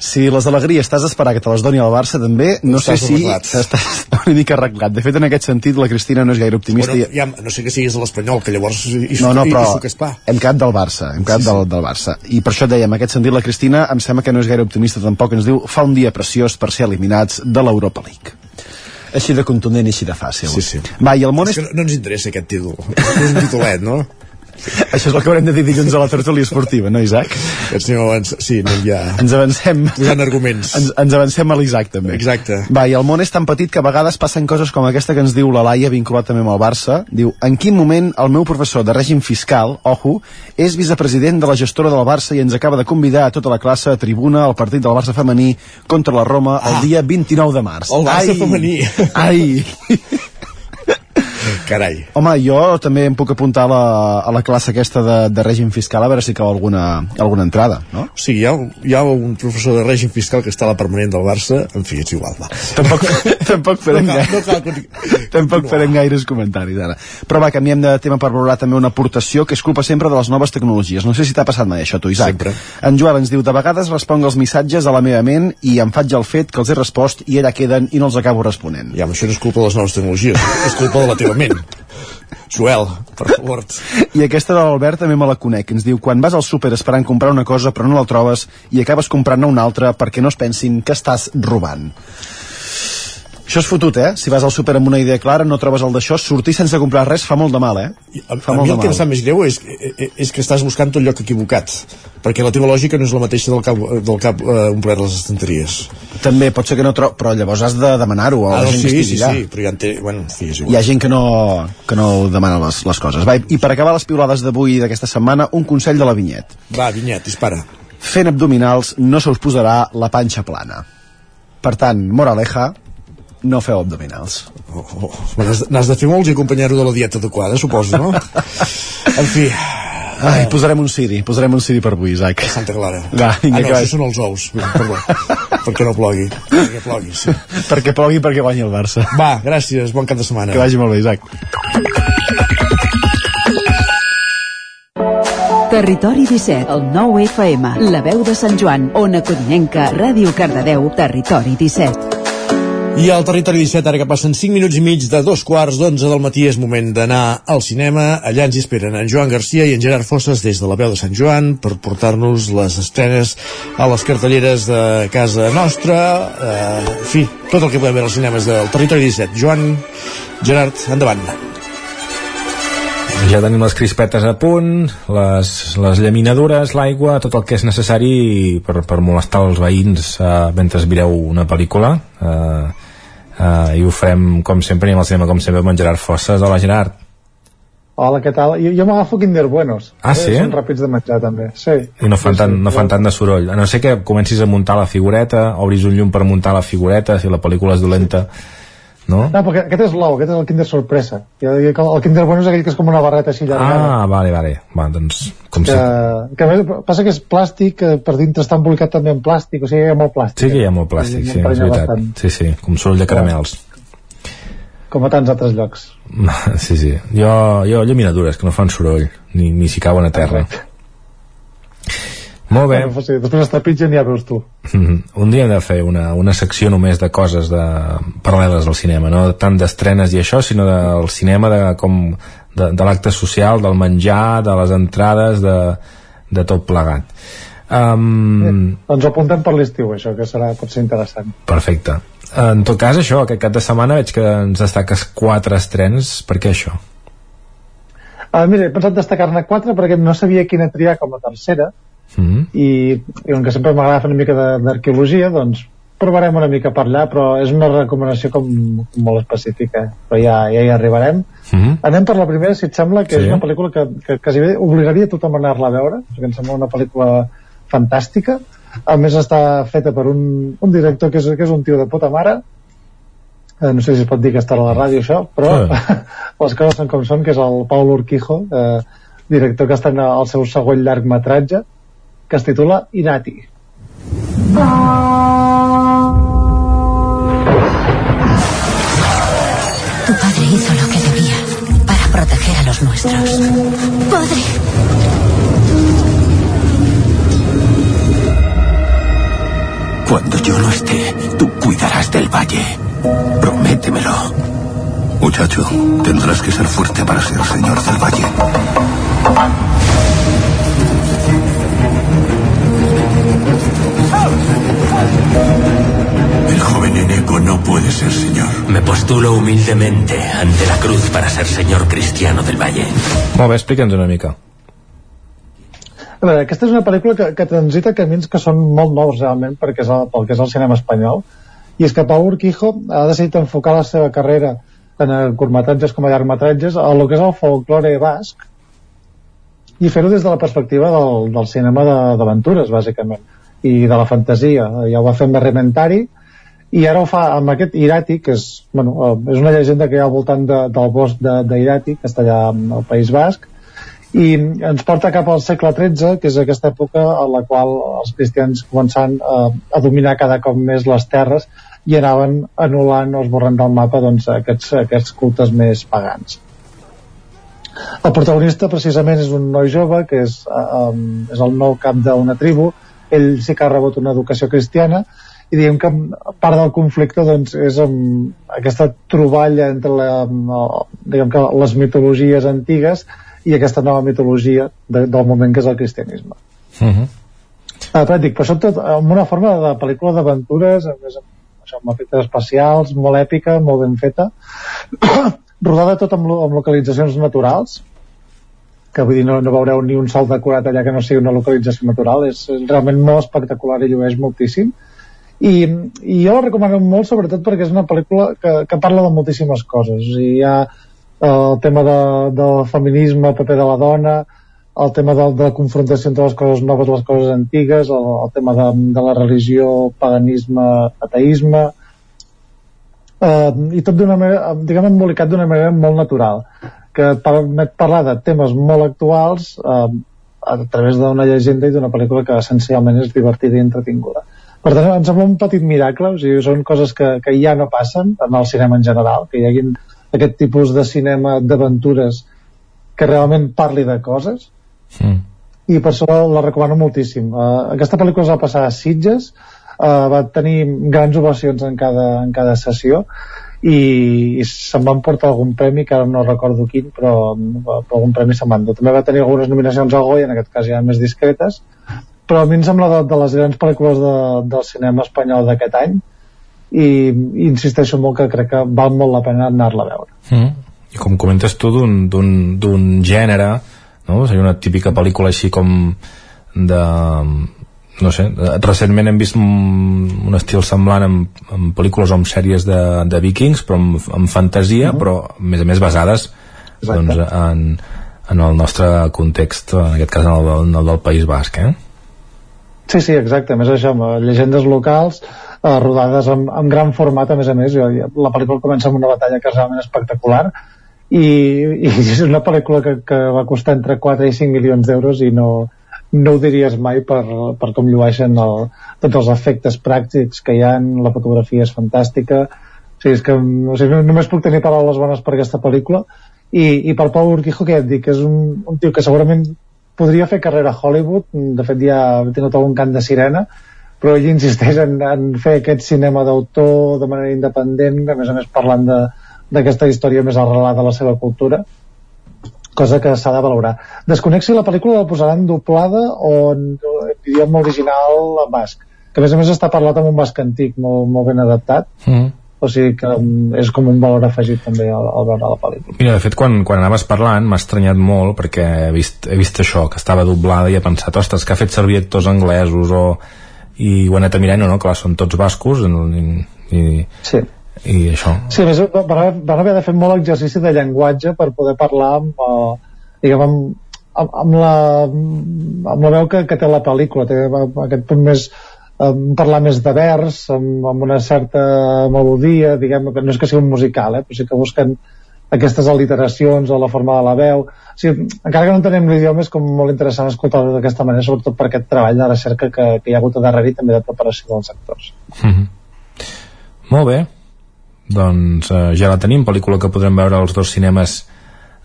Si les alegries t'has d'esperar que te les doni el Barça també, no sé Estàs si arreglat. [laughs] estàs una mica arreglat. De fet, en aquest sentit, la Cristina no és gaire optimista. Bueno, ja, no sé que siguis de l'Espanyol, que llavors hi, hi, no, no, hi, però hi suques pa. hem quedat del Barça, hem quedat sí, del, del Barça. I per això et deia, en aquest sentit, la Cristina em sembla que no és gaire optimista tampoc, ens diu, fa un dia preciós per ser eliminats de l'Europa League. Així de contundent i així de fàcil. Sí, sí. Va, i el món És és... que no, no ens interessa aquest títol. És un titulet, no? [laughs] Això és el que haurem de dir dilluns a la tertúlia esportiva, no, Isaac? Ens anem abans... Sí, anem ja... Ens avancem... Posant arguments. Ens, ens avancem a l'Isaac, també. Exacte. Va, i el món és tan petit que a vegades passen coses com aquesta que ens diu la Laia, vinculat també amb el Barça. Diu, en quin moment el meu professor de règim fiscal, ojo, és vicepresident de la gestora del Barça i ens acaba de convidar a tota la classe a tribuna al partit del Barça femení contra la Roma el dia 29 de març. El Barça Ai, femení. Ai! [laughs] Carai. Home, jo també em puc apuntar a la, a la classe aquesta de, de règim fiscal a veure si cau alguna, alguna entrada, no? Sí, hi ha, hi ha un professor de règim fiscal que està a la permanent del Barça. En fi, és igual, va. Tampoc, [laughs] [laughs] tampoc farem, No cal- no cal tampoc farem gaires comentaris ara. Però va, canviem de tema per valorar també una aportació que és culpa sempre de les noves tecnologies. No sé si t'ha passat mai això, tu, Isaac. Sempre. En Joel ens diu, de vegades responc els missatges a la meva ment i em faig el fet que els he respost i allà queden i no els acabo responent. Ja, això no és culpa de les noves tecnologies, és culpa de la teva ment. Joel, per favor. I aquesta de l'Albert també me la conec. Ens diu, quan vas al súper esperant comprar una cosa però no la trobes i acabes comprant-ne una altra perquè no es pensin que estàs robant. Això és fotut, eh? Si vas al súper amb una idea clara, no trobes el d'això, sortir sense comprar res fa molt de mal, eh? A, fa a molt mi de el que em mal. sap més greu és, és, és que estàs buscant tot lloc equivocat perquè la teva lògica no és la mateixa del cap, del cap eh, omplert les estanteries També pot ser que no trob... però llavors has de demanar-ho a ah, la no, gent sí, que sí, estigui allà. sí, però ja en té, bueno, en fi, és Hi igual ha gent que no, que no demana les, les coses. Va, I per acabar les piulades d'avui i d'aquesta setmana, un consell de la vinyet. va, Vinyet, dispara Fent abdominals no se us posarà la panxa plana. Per tant, moraleja, no feu abdominals. oh, oh. Has- n'has de fer molts i acompanyar-ho de la dieta adequada, suposo, no? [laughs] en fi Ai, posarem un ciri, posarem un ciri per avui, Isaac. Santa Clara Va, vinga, ah, no, que això són els ous perdó, perquè no plogui perquè plogui, sí. [laughs] perquè plogui perquè guanyi el Barça. va, gràcies, bon cap de setmana Que vagi molt bé, Isaac. Territori 17, el 9 FM, la veu de Sant Joan, Ona Codinenca, Ràdio Cardedeu, Territori 17. I al Territori 17, ara que passen 5 minuts i mig de dos quarts d'onze del matí, és moment d'anar al cinema. Allà ens esperen en Joan Garcia i en Gerard Fosses des de la veu de Sant Joan per portar-nos les estrenes a les cartelleres de casa nostra. Eh, en fi, tot el que podem veure als cinemes del Territori 17. Joan, Gerard, endavant. Ja tenim les crispetes a punt, les, les llaminadures, l'aigua, tot el que és necessari per, per molestar els veïns eh, mentre mireu una pel·lícula. Eh, eh, I ho farem, com sempre, anem al cinema, com sempre, amb en Gerard Fosses. Hola, Gerard. Hola, què tal? Jo, jo m'agafo Kinder Buenos. Ah, sí? Són ràpids de menjar, també. Sí. I no fan, tant, no fan tant de soroll. A no ser que comencis a muntar la figureta, obris un llum per muntar la figureta, si la pel·lícula és dolenta, no? No, perquè aquest és l'ou, aquest és el Kinder sorpresa. El, Kinder Bueno és aquell que és com una barreta així llargada. Ah, vale, vale. Va, doncs, com que, si... que a més, passa que és plàstic, que per dintre està embolicat també en plàstic, o sigui, hi ha molt plàstic. Sí que hi ha molt plàstic, sí, és M'emprenya veritat. bastant, Sí, sí, com soroll de caramels. Com a tants altres llocs. [laughs] Sí, sí. Jo, jo llaminadures, que no fan soroll, ni, ni si cauen a terra. Molt bé. Bueno, sí, després es trepitgen i ja veus tu. Mhm. Un dia hem de fer una, una secció només de coses de, paral·leles al cinema, no tant d'estrenes i això, sinó del cinema de, com, de, de l'acte social, del menjar, de les entrades, de, de tot plegat. Um, Doncs ho apuntem per l'estiu, això, que serà, pot ser interessant. perfecte. En tot cas, això, aquest cap de setmana veig que ens destaques quatre estrenes. Per què això? Ah, mira, he pensat destacar-ne quatre perquè no sabia quina triar com a tercera Mm -hmm. i, i com que sempre m'agrada fer una mica d'arqueologia, doncs provarem una mica per allà, però és una recomanació com, com molt específica, però ja, ja hi arribarem. Mm -hmm. Anem per la primera, si et sembla, que Sí. és una pel·lícula que, que quasi bé obligaria tothom a anar-la a veure, perquè em sembla una pel·lícula fantàstica. A més està feta per un, un director que és, que és un tio de puta mare eh, no sé si es pot dir que està a la ràdio això, però [laughs] les coses són com són, que és el Paul Urquijo, eh, director que està en el seu segon llargmetratge, que es titula Inati. Tu padre hizo lo que debía para proteger a los nuestros. Padre, Cuando yo no esté, tú cuidarás del valle. Prométemelo. Muchacho, tendrás que ser fuerte para ser señor del valle. El joven Eneco no puede ser señor. Me postulo humildemente ante la cruz para ser señor cristiano del Valle. Molt bé, explica'ns una mica. A veure, aquesta és una pel·lícula que, que transita camins que són molt nous realment perquè és el, pel que és el cinema espanyol i és que Pau Urquijo ha decidit enfocar la seva carrera tant a curtmetratges com a llargmetratges a el que és el folklore basc i fer-ho des de la perspectiva del, del cinema de- d'aventures bàsicament i de la fantasia ja ho va fer amb Rementari i ara ho fa amb aquest Irati que és, bueno, eh, és una llegenda que hi ha al voltant de, del bosc de- d'Irati que està allà al País Basc i ens porta cap al segle XIII, que és aquesta època en la qual els cristians començaven a, a dominar cada cop més les terres i anaven anul·lant o esborrant del mapa doncs, aquests, aquests cultes més pagans. El protagonista precisament és un noi jove que és, um, és el nou cap d'una tribu, ell sí que ha rebut una educació cristiana i diguem que part del conflicte doncs, és um, aquesta troballa entre la, diguem que les mitologies antigues i aquesta nova mitologia de, del moment que és el cristianisme. Uh -huh. Ah, però dic, però sobretot amb una forma de pel·lícula d'aventures, amb, això, amb efectes especials, molt èpica, molt ben feta, [coughs] rodada tot amb, amb localitzacions naturals, que vull dir, no, no veureu ni un sol decorat allà que no sigui una localització natural, és, és realment molt espectacular i llueix moltíssim. I, i jo la recomano molt sobretot perquè és una pel·lícula que, que parla de moltíssimes coses. O sigui, hi ha eh, el tema de, del feminisme, el paper de la dona el tema de, de la confrontació entre les coses noves i les coses antigues el, el tema de, de la religió paganisme, ateisme eh, i tot d'una manera diguem embolicat d'una manera molt natural que permet parlar de temes molt actuals eh, a través d'una llegenda i d'una pel·lícula que essencialment és divertida i entretinguda per tant, em sembla un petit miracle, o sigui, són coses que, que ja no passen en el cinema en general, que hi hagin aquest tipus de cinema d'aventures que realment parli de coses, Mm. i per això la recomano moltíssim. Uh, aquesta pel·lícula es va passar a Sitges, uh, va tenir grans ovacions en cada, en cada sessió, i, i se'n van portar algun premi, que ara no recordo quin, però, però algun premi se'n van dur. També va tenir algunes nominacions al Goya, en aquest cas ja més discretes, però a mi em sembla de, de les grans pel·lícules de, del cinema espanyol d'aquest any i, i insisteixo molt que crec que val molt la pena anar-la a veure. Mm. I com comentes tu d'un gènere no? seria una típica pel·lícula així com de no sé, recentment hem vist un, estil semblant amb, amb pel·lícules o amb sèries de, de vikings però amb, amb fantasia però a més a més basades doncs, en, en el nostre context en aquest cas en el, en el del País Basc eh? Sí, sí, exacte, a més això, amb eh, llegendes locals eh, rodades amb, amb gran format, a més a més. Jo, la pel·lícula comença amb una batalla que és realment espectacular i, i és una pel·lícula que, que va costar entre 4 i 5 milions d'euros i no, no ho diries mai per, per com llueixen el, tots els efectes pràctics que hi ha, la fotografia és fantàstica. O sigui, és que o sigui, només puc tenir paraules bones per aquesta pel·lícula. I, i per Pau Urquijo que ja et dic, és un, un tio que segurament podria fer carrera a Hollywood, de fet ja ha tingut algun cant de sirena, però ell insisteix en, en fer aquest cinema d'autor de manera independent, a més a més parlant d'aquesta història més arrelada a la seva cultura, cosa que s'ha de valorar. Desconec si la pel·lícula la posaran doblada o en idioma original en basc, que a més a més està parlat amb un basc antic, molt, molt ben adaptat, Mm. o sigui que mm, és com un valor afegit també al, al veure la pel·lícula. Mira, de fet, quan, quan anaves parlant m'ha estranyat molt perquè he vist, he vist això, que estava doblada i he pensat, ostres, que ha fet servir actors anglesos o... i ho he anat a mirar no, no, clar, són tots bascos i, i, sí. I això Sí, a més, van, van haver de fer molt exercici de llenguatge per poder parlar amb, uh, diguem, amb, amb, amb, la, amb la veu que, que té la pel·lícula, té aquest punt més um, parlar més de vers, amb, amb una certa melodia, diguem que no és que sigui un musical, eh, però sí que busquen aquestes al·literacions o la forma de la veu. O sigui, encara que no entenem l'idioma, és com molt interessant escoltar-ho d'aquesta manera, sobretot per aquest treball de recerca que, que hi ha hagut a darrere i també de preparació dels actors. Mm -hmm. Molt bé. Doncs eh, ja la tenim, pel·lícula que podrem veure als dos cinemes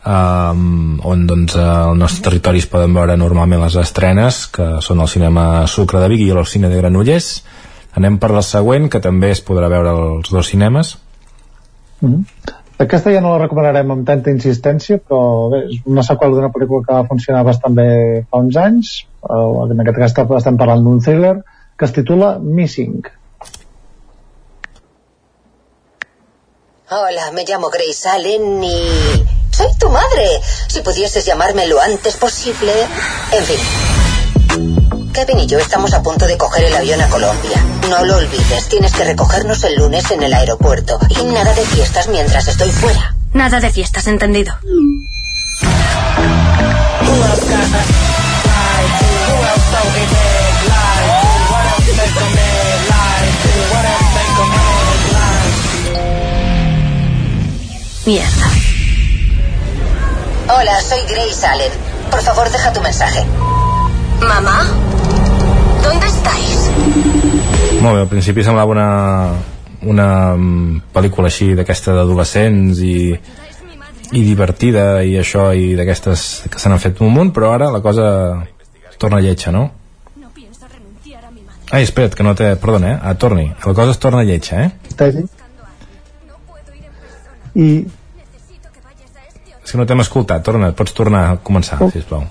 um, on doncs, al nostre territori es poden veure normalment les estrenes que són el cinema Sucre de Vic i el cine de Granollers anem per la següent que també es podrà veure als dos cinemes mm -hmm. Aquesta ja no la recomanarem amb tanta insistència, però bé, és una seqüela d'una pel·lícula que va funcionar bastant bé fa uns anys, eh, en aquest cas estem parlant d'un thriller, que es titula Missing. Hola, me llamo Grace Allen y... Soy tu madre. Si pudieses llamarme lo antes posible... En fin. Kevin y yo estamos a punto de coger el avión a Colombia. No lo olvides, tienes que recogernos el lunes en el aeropuerto. Y nada de fiestas mientras estoy fuera. Nada de fiestas, entendido. Mierda. Hola, soy Grace Allen. Por favor, deja tu mensaje. Mamá, ¿dónde estáis? Molt bé, al principi semblava una, una mm, pel·lícula així d'aquesta d'adolescents i, i divertida i això i d'aquestes que se n'han fet un munt però ara la cosa es torna lletja, no? Ai, espera't, que no té... Perdona, eh? Ah, torni. La cosa es torna lletja, eh? Està? I... És que no t'hem escoltat. Torna, pots tornar a començar, oh. sisplau.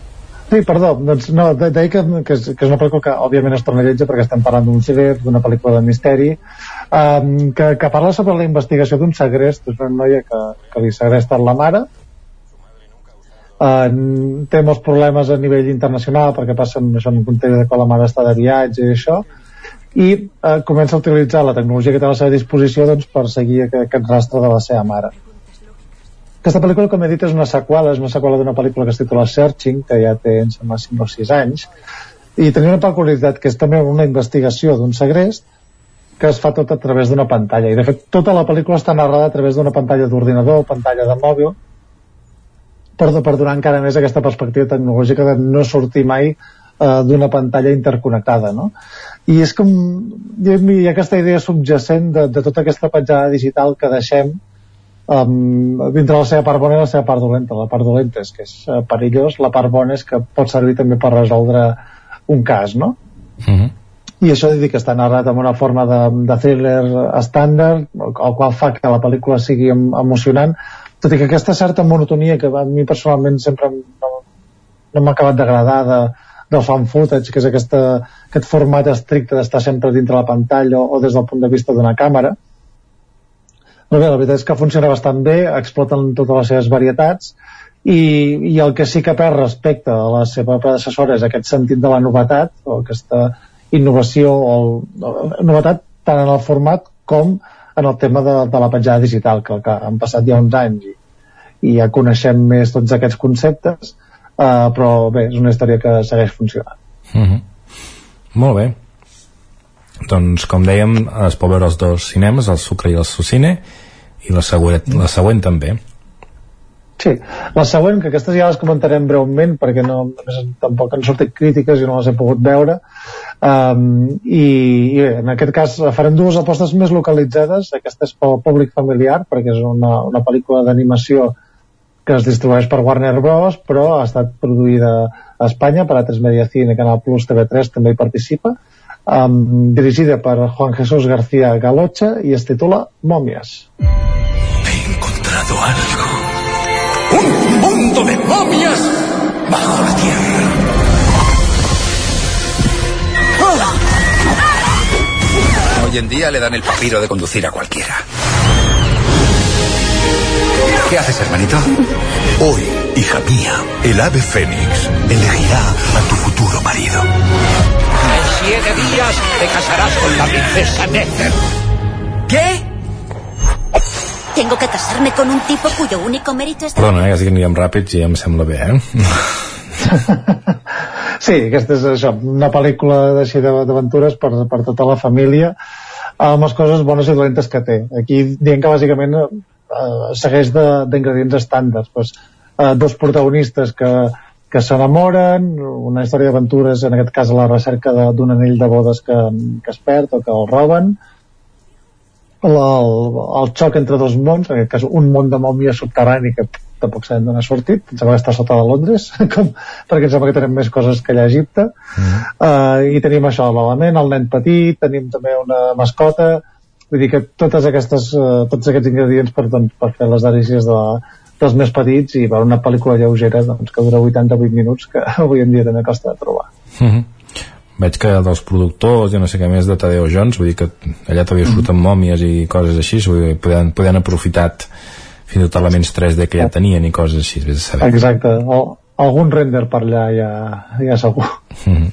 Sí, perdó, doncs no, de- deia que, que, és, que és una pel·lícula que òbviament es torna lletja perquè estem parlant d'un thriller, d'una pel·lícula de misteri um, que, que parla sobre la investigació d'un segrest, és una noia que, que li segresten la mare uh, té molts problemes a nivell internacional perquè passen això en un context de que la mare està de viatge i això i uh, comença a utilitzar la tecnologia que té a la seva disposició doncs, per seguir aquest, aquest rastre de la seva mare aquesta pel·lícula, com he dit, és una seqüela, és una seqüela d'una pel·lícula que es titula Searching, que ja té, em sembla, 5 o 6 anys, i tenia una peculiaritat que és també una investigació d'un segrest que es fa tot a través d'una pantalla. I, de fet, tota la pel·lícula està narrada a través d'una pantalla d'ordinador, pantalla de mòbil, per, per donar encara més aquesta perspectiva tecnològica de no sortir mai eh, d'una pantalla interconnectada, no? I és com... Hi ha, aquesta idea subjacent de, de tota aquesta petjada digital que deixem um, dintre la seva part bona i la seva part dolenta. La part dolenta és que és uh, perillós, la part bona és que pot servir també per resoldre un cas, no? Mm -hmm. I això dic que està narrat amb una forma de, de thriller estàndard, el, qual fa que la pel·lícula sigui em- emocionant, tot i que aquesta certa monotonia que a mi personalment sempre no, no m'ha acabat d'agradar de, del fan footage, que és aquesta, aquest format estricte d'estar sempre dintre la pantalla o, o des del punt de vista d'una càmera, però bé, la veritat és que funciona bastant bé, exploten totes les seves varietats i, i el que sí que perd respecte a la seva predecessora és aquest sentit de la novetat o aquesta innovació o, el, novetat tant en el format com en el tema de, de la petjada digital que, que han passat ja uns anys i, i ja coneixem més tots aquests conceptes uh, però bé, és una història que segueix funcionant Mm -hmm. Molt bé. Doncs, com dèiem, es pot veure els dos cinemes, el Sucre i el Sucine, i la següent, la següent també. Sí, la següent, que aquestes ja les comentarem breument perquè no, més, tampoc han sortit crítiques i no les he pogut veure um, i, i bé, en aquest cas farem dues apostes més localitzades aquesta és pel públic familiar perquè és una, una pel·lícula d'animació que es distribueix per Warner Bros però ha estat produïda a Espanya per A3 Media Cine, Canal Plus, TV3 també hi participa um, dirigida per Juan Jesús García Galocha i es titula Mòmies encontrado algo. ¡Un mundo de momias bajo la tierra! Hoy en día le dan el papiro de conducir a cualquiera. ¿Qué haces, hermanito? Hoy, hija mía, el ave fénix elegirá a tu futuro marido. En siete días te casarás con la princesa Nether. ¿Qué? Tengo que casarme con un tipo cuyo único mérito es... Perdona, eh, que sí que anirem ràpids i em sembla bé, eh? [laughs] Sí, aquesta és això, una pel·lícula d'així d'aventures per, per tota la família amb les coses bones i dolentes que té. Aquí dient que bàsicament eh, segueix d'ingredients estàndards. Pues, eh, dos protagonistes que, que s'enamoren, una història d'aventures, en aquest cas a la recerca d'un anell de bodes que, que es perd o que el roben, el, el, el xoc entre dos mons, en aquest cas un món de mòmia subterrani que tampoc sabem d'on ha sortit, em sembla que està sota de Londres, [laughs] com, perquè em sembla que tenim més coses que allà a Egipte, mm -hmm. uh, i tenim això, l'element, el nen petit, tenim també una mascota, vull dir que totes aquestes, uh, tots aquests ingredients per, doncs, per fer les delícies de, dels més petits i per una pel·lícula lleugera doncs, que dura 88 minuts que [laughs] avui en dia també costa de trobar. Mm -hmm veig que dels productors i no sé què més de Tadeo Jones vull dir que allà també surten mm -hmm. mòmies i coses així vull dir, podien, podien aprofitat fins i tot elements 3D que ja tenien i coses així, vés a saber. Exacte, o, algun render per allà ja, ja segur. Mm -hmm.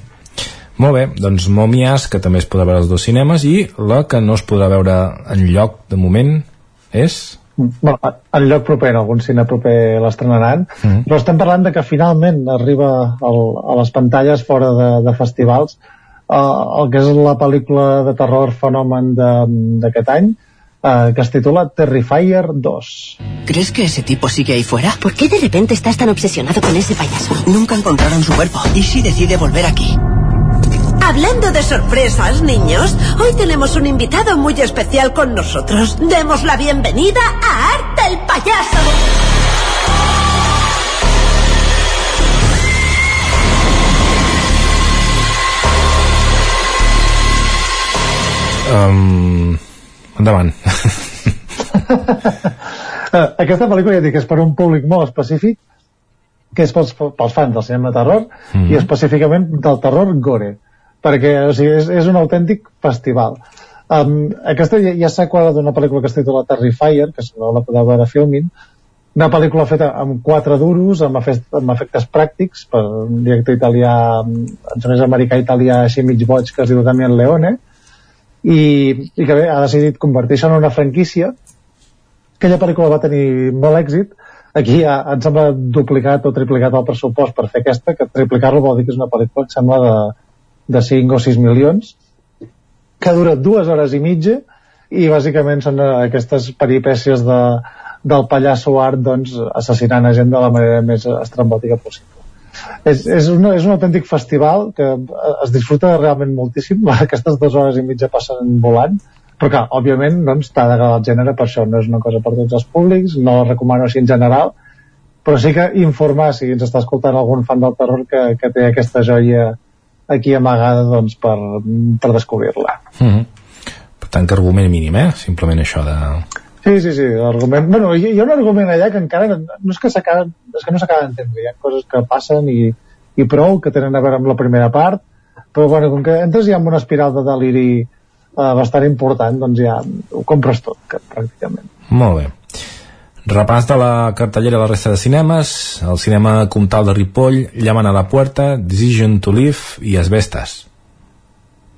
Molt bé, doncs Mòmies, que també es podrà veure als dos cinemes, i la que no es podrà veure en lloc de moment és... Bueno, en lloc proper, en algun cine proper l'estrenaran, mm -hmm. però estem parlant de que finalment arriba al, a les pantalles fora de, de festivals uh, el que és la pel·lícula de terror fenomen d'aquest any, uh, que es titula Terrifier 2. ¿Crees que ese tipo sigue ahí fuera? ¿Por qué de repente estás tan obsesionado con ese payaso? Nunca encontraron su cuerpo. ¿Y si decide volver aquí? Hablando de sorpresas, niños, hoy tenemos un invitado muy especial con nosotros. Demos la bienvenida a Art el Payaso. Um, endavant. [laughs] Aquesta pel·lícula ja dic que és per un públic molt específic que és pels, pels fans del cinema de terror mm. i específicament del terror gore perquè o sigui, és, és un autèntic festival. Um, aquesta ja, ja quadrat d'una pel·lícula que es titula Terrifier que si no la podeu veure filmin. Una pel·lícula feta amb quatre duros amb, efectes, amb efectes pràctics per un director italià en més americà italià així mig boig que es diu Damien Leone. I, i que bé, ha decidit convertir-se en una franquícia. Aquella pel·lícula va tenir molt èxit. Aquí ha, em sembla duplicat o triplicat el pressupost per fer aquesta, que triplicar-lo vol dir que és una pel·lícula que sembla de, de 5 o 6 milions que dura dues hores i mitja i bàsicament són aquestes peripècies de, del pallasso art doncs, assassinant a gent de la manera més estrambòtica possible. És, és, un, és un autèntic festival que es disfruta realment moltíssim [laughs] aquestes dues hores i mitja passen volant però clar, òbviament doncs, t'ha d'agradar el gènere per això no és una cosa per tots els públics no la recomano així en general però sí que informar si ens està escoltant algun fan del terror que, que té aquesta joia aquí amagada doncs, per, per descobrir-la mm -hmm. per tant que argument mínim eh? simplement això de... Sí, sí, sí, l'argument... Bueno, hi, hi ha un argument allà que encara no, no és que s'acaba és que no s'acaba d'entendre, hi ha coses que passen i, i prou, que tenen a veure amb la primera part, però bueno, com que entres ja en una espiral de deliri eh, bastant important, doncs ja ho compres tot, que, pràcticament. Molt bé. Repàs de la cartellera de la resta de cinemes, el cinema Comtal de Ripoll, Llaman a la Puerta, Decision to Live i Asbestes.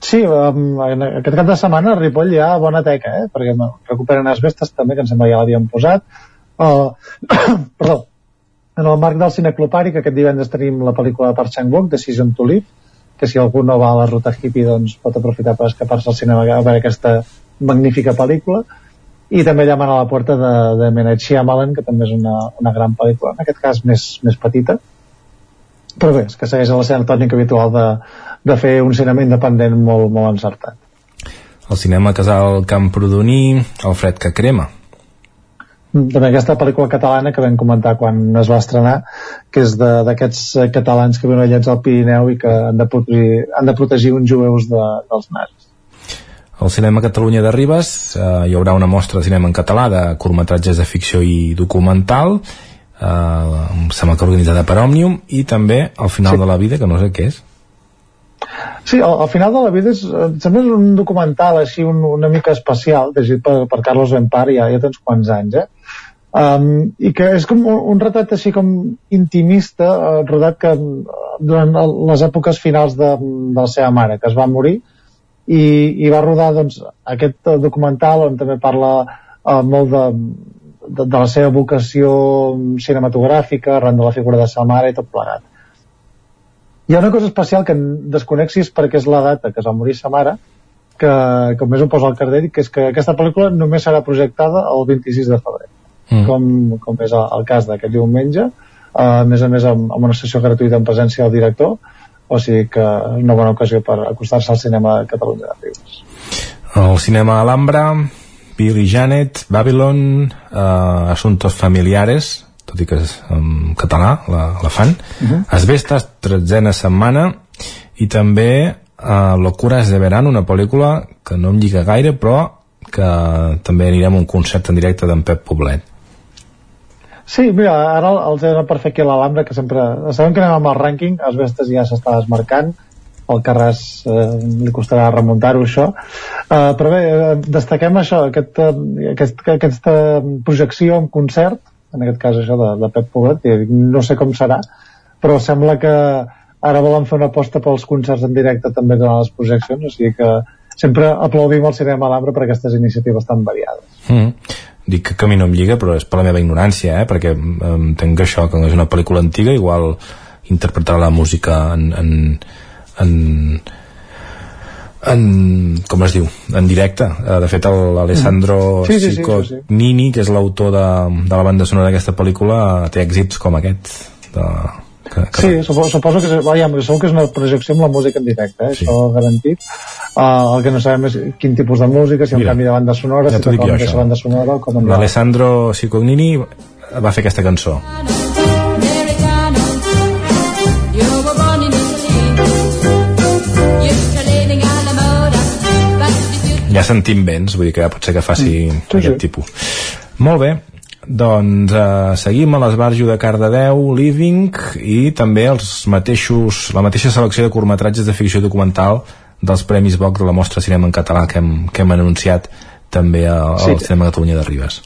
Sí, um, aquest cap de setmana a Ripoll hi ha bona teca, eh? perquè recuperen Asbestes també, que em sembla ja l'havien posat. Uh, [coughs] perdó, en el marc del Cineclopari, que aquest divendres tenim la pel·lícula de Park Chan-wook, Decision to Live, que si algú no va a la ruta hippie doncs pot aprofitar per escapar-se al cinema a veure aquesta magnífica pel·lícula i també llaman a la porta de, de M. Shyamalan que també és una, una gran pel·lícula en aquest cas més, més petita però bé, és que segueix la seva tònica habitual de, de fer un cinema independent molt, molt encertat el cinema Casal Camprodoní el fred que crema també aquesta pel·lícula catalana que vam comentar quan es va estrenar, que és d'aquests catalans que viuen allats al Pirineu i que han de protegir, han de protegir uns jueus de, dels nazis. Al Cinema Catalunya de Ribes eh, hi haurà una mostra de cinema en català de curtmetratges de ficció i documental eh, sembla que organitzada per Òmnium i també al final sí. de la vida, que no sé què és Sí, al, al final de la vida és, sembla un documental així un, una mica especial, dirigit per, per Carlos Bempar ja, ja tens quants anys, eh? um, i que és com un, un retrat així com intimista uh, rodat que durant les èpoques finals de, de la seva mare que es va morir i, i va rodar doncs, aquest documental on també parla uh, molt de, de, de la seva vocació cinematogràfica arran de la figura de sa mare i tot plegat hi ha una cosa especial que desconexis perquè és la data que es va morir sa mare, que com més ho posa al cartell, que és que aquesta pel·lícula només serà projectada el 26 de febrer, mm. com, com és el, el cas d'aquest diumenge, uh, a més a més amb, amb una sessió gratuïta en presència del director, o sigui que una bona ocasió per acostar-se al cinema de Catalunya de Ribes. El cinema Alhambra, Billy Janet, Babylon, uh, Asuntos Familiares, tot i que és en català, la, la fan, uh -huh. Asbestas, tretzena setmana, i també uh, Locuras de Verano, una pel·lícula que no em lliga gaire, però que també anirem a un concert en directe d'en Pep Poblet. Sí, mira, ara els he per fer aquí l'Alhambra, que sempre... Sabem que anem amb el rànquing, els Vestes ja s'està desmarcant, el Carràs eh, li costarà remuntar-ho això. Uh, però bé, eh, destaquem això aquest, uh, aquest, aquesta projecció en concert en aquest cas això de, de Pep Poblet no sé com serà però sembla que ara volen fer una aposta pels concerts en directe també durant les projeccions o sigui que sempre aplaudim el cinema Alhambra per aquestes iniciatives tan variades. Mm dic que a mi no em lliga però és per la meva ignorància eh? perquè entenc que això que és una pel·lícula antiga igual interpretar la música en, en, en, en com es diu, en directe eh, de fet l'Alessandro mm. sí, sí, sí, sí, sí. Nini que és l'autor de, de la banda sonora d'aquesta pel·lícula té èxits com aquest de, que, que... Sí, suposo, suposo que, vaja, segur que és una projecció amb la música en directe, eh? sí. això garantit. Uh, el que no sabem és quin tipus de música, si Mira, un canvi de banda sonora, ja si toca aquesta banda sonora, com L'Alessandro Cicognini va fer aquesta cançó. Ja sentim vents, vull dir que ja pot ser que faci mm, sí, aquest sí. tipus. Molt bé, doncs eh, seguim a l'Esbarjo de Cardedeu, Living i també els mateixos, la mateixa selecció de curtmetratges de ficció documental dels Premis Boc de la Mostra Cinema en Català que hem, que hem anunciat també al sí. Cinema Catalunya de Ribes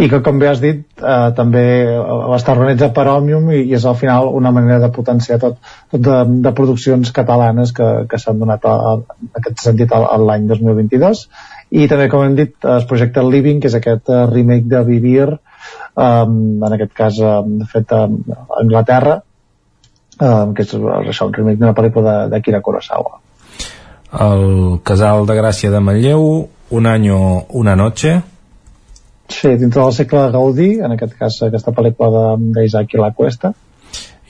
i que com bé has dit eh, també està organitzat per Òmnium i, i és al final una manera de potenciar tot, tot de, de produccions catalanes que, que s'han donat a, a, aquest sentit l'any 2022 i també com hem dit es projecta el Living que és aquest uh, remake de Vivir um, en aquest cas um, fet a Anglaterra um, que és això, un remake d'una pel·lícula d'Akira Kurosawa el Casal de Gràcia de Manlleu Un any una noche Sí, dintre del segle de Gaudí, en aquest cas aquesta pel·lícula d'Isaac i la Cuesta.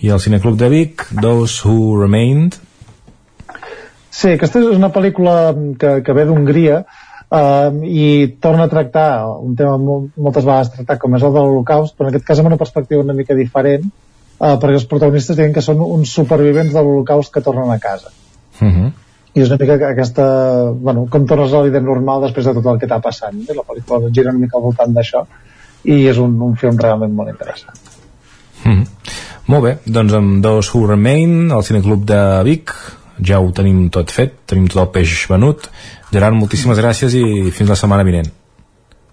I el Cineclub de Vic, Those Who Remained. Sí, aquesta és una pel·lícula que, que ve d'Hongria, uh, i torna a tractar un tema molt, moltes vegades tractat com és el de l'Holocaust, però en aquest cas amb una perspectiva una mica diferent, uh, perquè els protagonistes diuen que són uns supervivents de l'Holocaust que tornen a casa. Uh mhm. -huh. I és una mica aquesta, bueno, com tornes a la vida normal després de tot el que t'ha passat. Eh? La pel·lícula gira una mica al voltant d'això i és un, un film realment molt interessant. Uh mhm. -huh. Molt bé, doncs amb dos Who Remain, al Cineclub de Vic, ja ho tenim tot fet, tenim tot el peix venut Gerard, moltíssimes gràcies i fins la setmana vinent.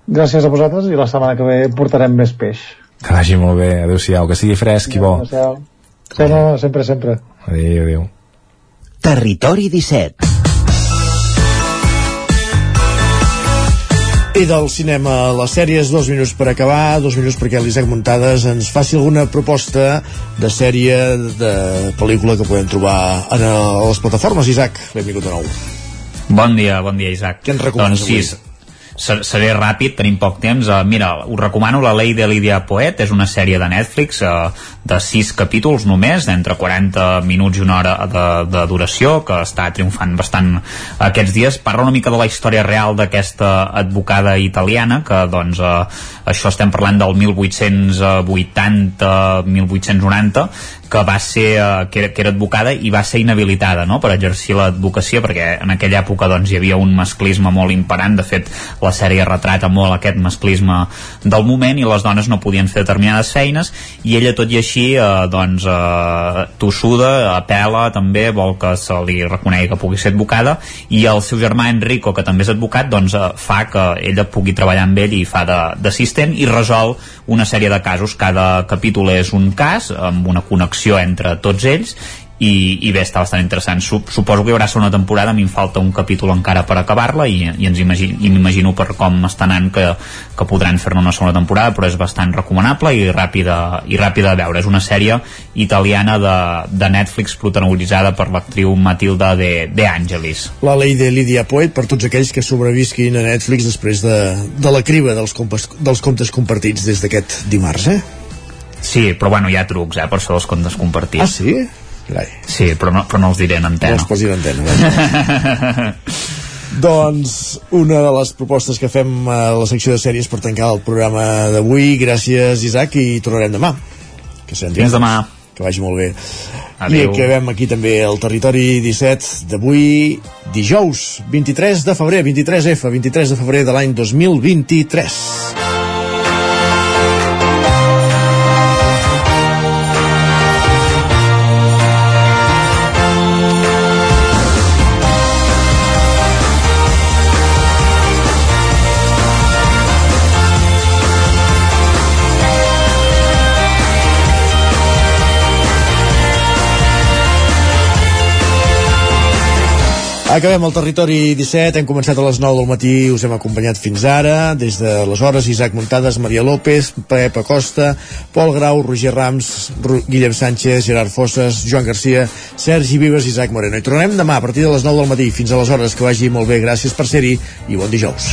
Gràcies a vosaltres i la setmana que ve portarem més peix. Que vagi molt bé, adeu-siau, que sigui fresc i bo. Adéu-siau. Sí, no, sempre, sempre. Adéu, adéu. Territori 17 I del cinema a les sèries, dos minuts per acabar, dos minuts perquè l'Isaac Muntades ens faci alguna proposta de sèrie, de pel·lícula que podem trobar a les plataformes. Isaac, benvingut de nou. Bon dia, bon dia Isaac. Què ens recomanes doncs, sí, seré ràpid, tenim poc temps. Uh, mira, us recomano La Ley de Lídia Poet. És una sèrie de Netflix uh, de 6 capítols només d'entre 40 minuts i una hora de, de duració que està triomfant bastant aquests dies. Parla una mica de la història real d'aquesta advocada italiana que doncs uh, això estem parlant del 1880 1890 que va ser, eh, que, era, que era advocada i va ser inhabilitada no?, per exercir l'advocacia perquè en aquella època doncs, hi havia un masclisme molt imperant, de fet la sèrie retrata molt aquest masclisme del moment i les dones no podien fer determinades feines i ella tot i així eh, doncs eh, tossuda, apela també, vol que se li reconegui que pugui ser advocada i el seu germà Enrico, que també és advocat doncs eh, fa que ella pugui treballar amb ell i fa d'assistent i resol una sèrie de casos, cada capítol és un cas amb una connexió entre tots ells i, i bé, està bastant interessant suposo que hi haurà segona temporada a mi em falta un capítol encara per acabar-la i, i ens m'imagino per com està anant que, que podran fer-ne una segona temporada però és bastant recomanable i ràpida, i ràpida de veure, és una sèrie italiana de, de Netflix protagonitzada per l'actriu Matilda de, de Angelis la llei de Lídia Poet per tots aquells que sobrevisquin a Netflix després de, de la criba dels, compes, dels comptes compartits des d'aquest dimarts, eh? Sí, però bueno, hi ha trucs, eh, per això dels comptes compartits. Ah, sí? Carai. Sí, però no, però no els diré en antena. No els posi en antena. [laughs] doncs una de les propostes que fem a la secció de sèries per tancar el programa d'avui. Gràcies, Isaac, i tornarem demà. Que Fins demà. Que vagi molt bé. Adéu. I acabem aquí també el Territori 17 d'avui, dijous, 23 de febrer, 23F, 23 de febrer de l'any 2023. Acabem el territori 17, hem començat a les 9 del matí, us hem acompanyat fins ara, des de les hores Isaac Muntades, Maria López, Pep Acosta, Pol Grau, Roger Rams, Guillem Sánchez, Gerard Fosses, Joan Garcia, Sergi Vives i Isaac Moreno. I tornem demà a partir de les 9 del matí. Fins a les hores, que vagi molt bé. Gràcies per ser-hi i bon dijous.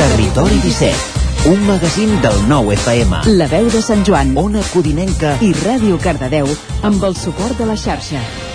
Territori 17 un magazín del nou FM. La veu de Sant Joan, Ona Codinenca i Ràdio Cardedeu amb el suport de la xarxa.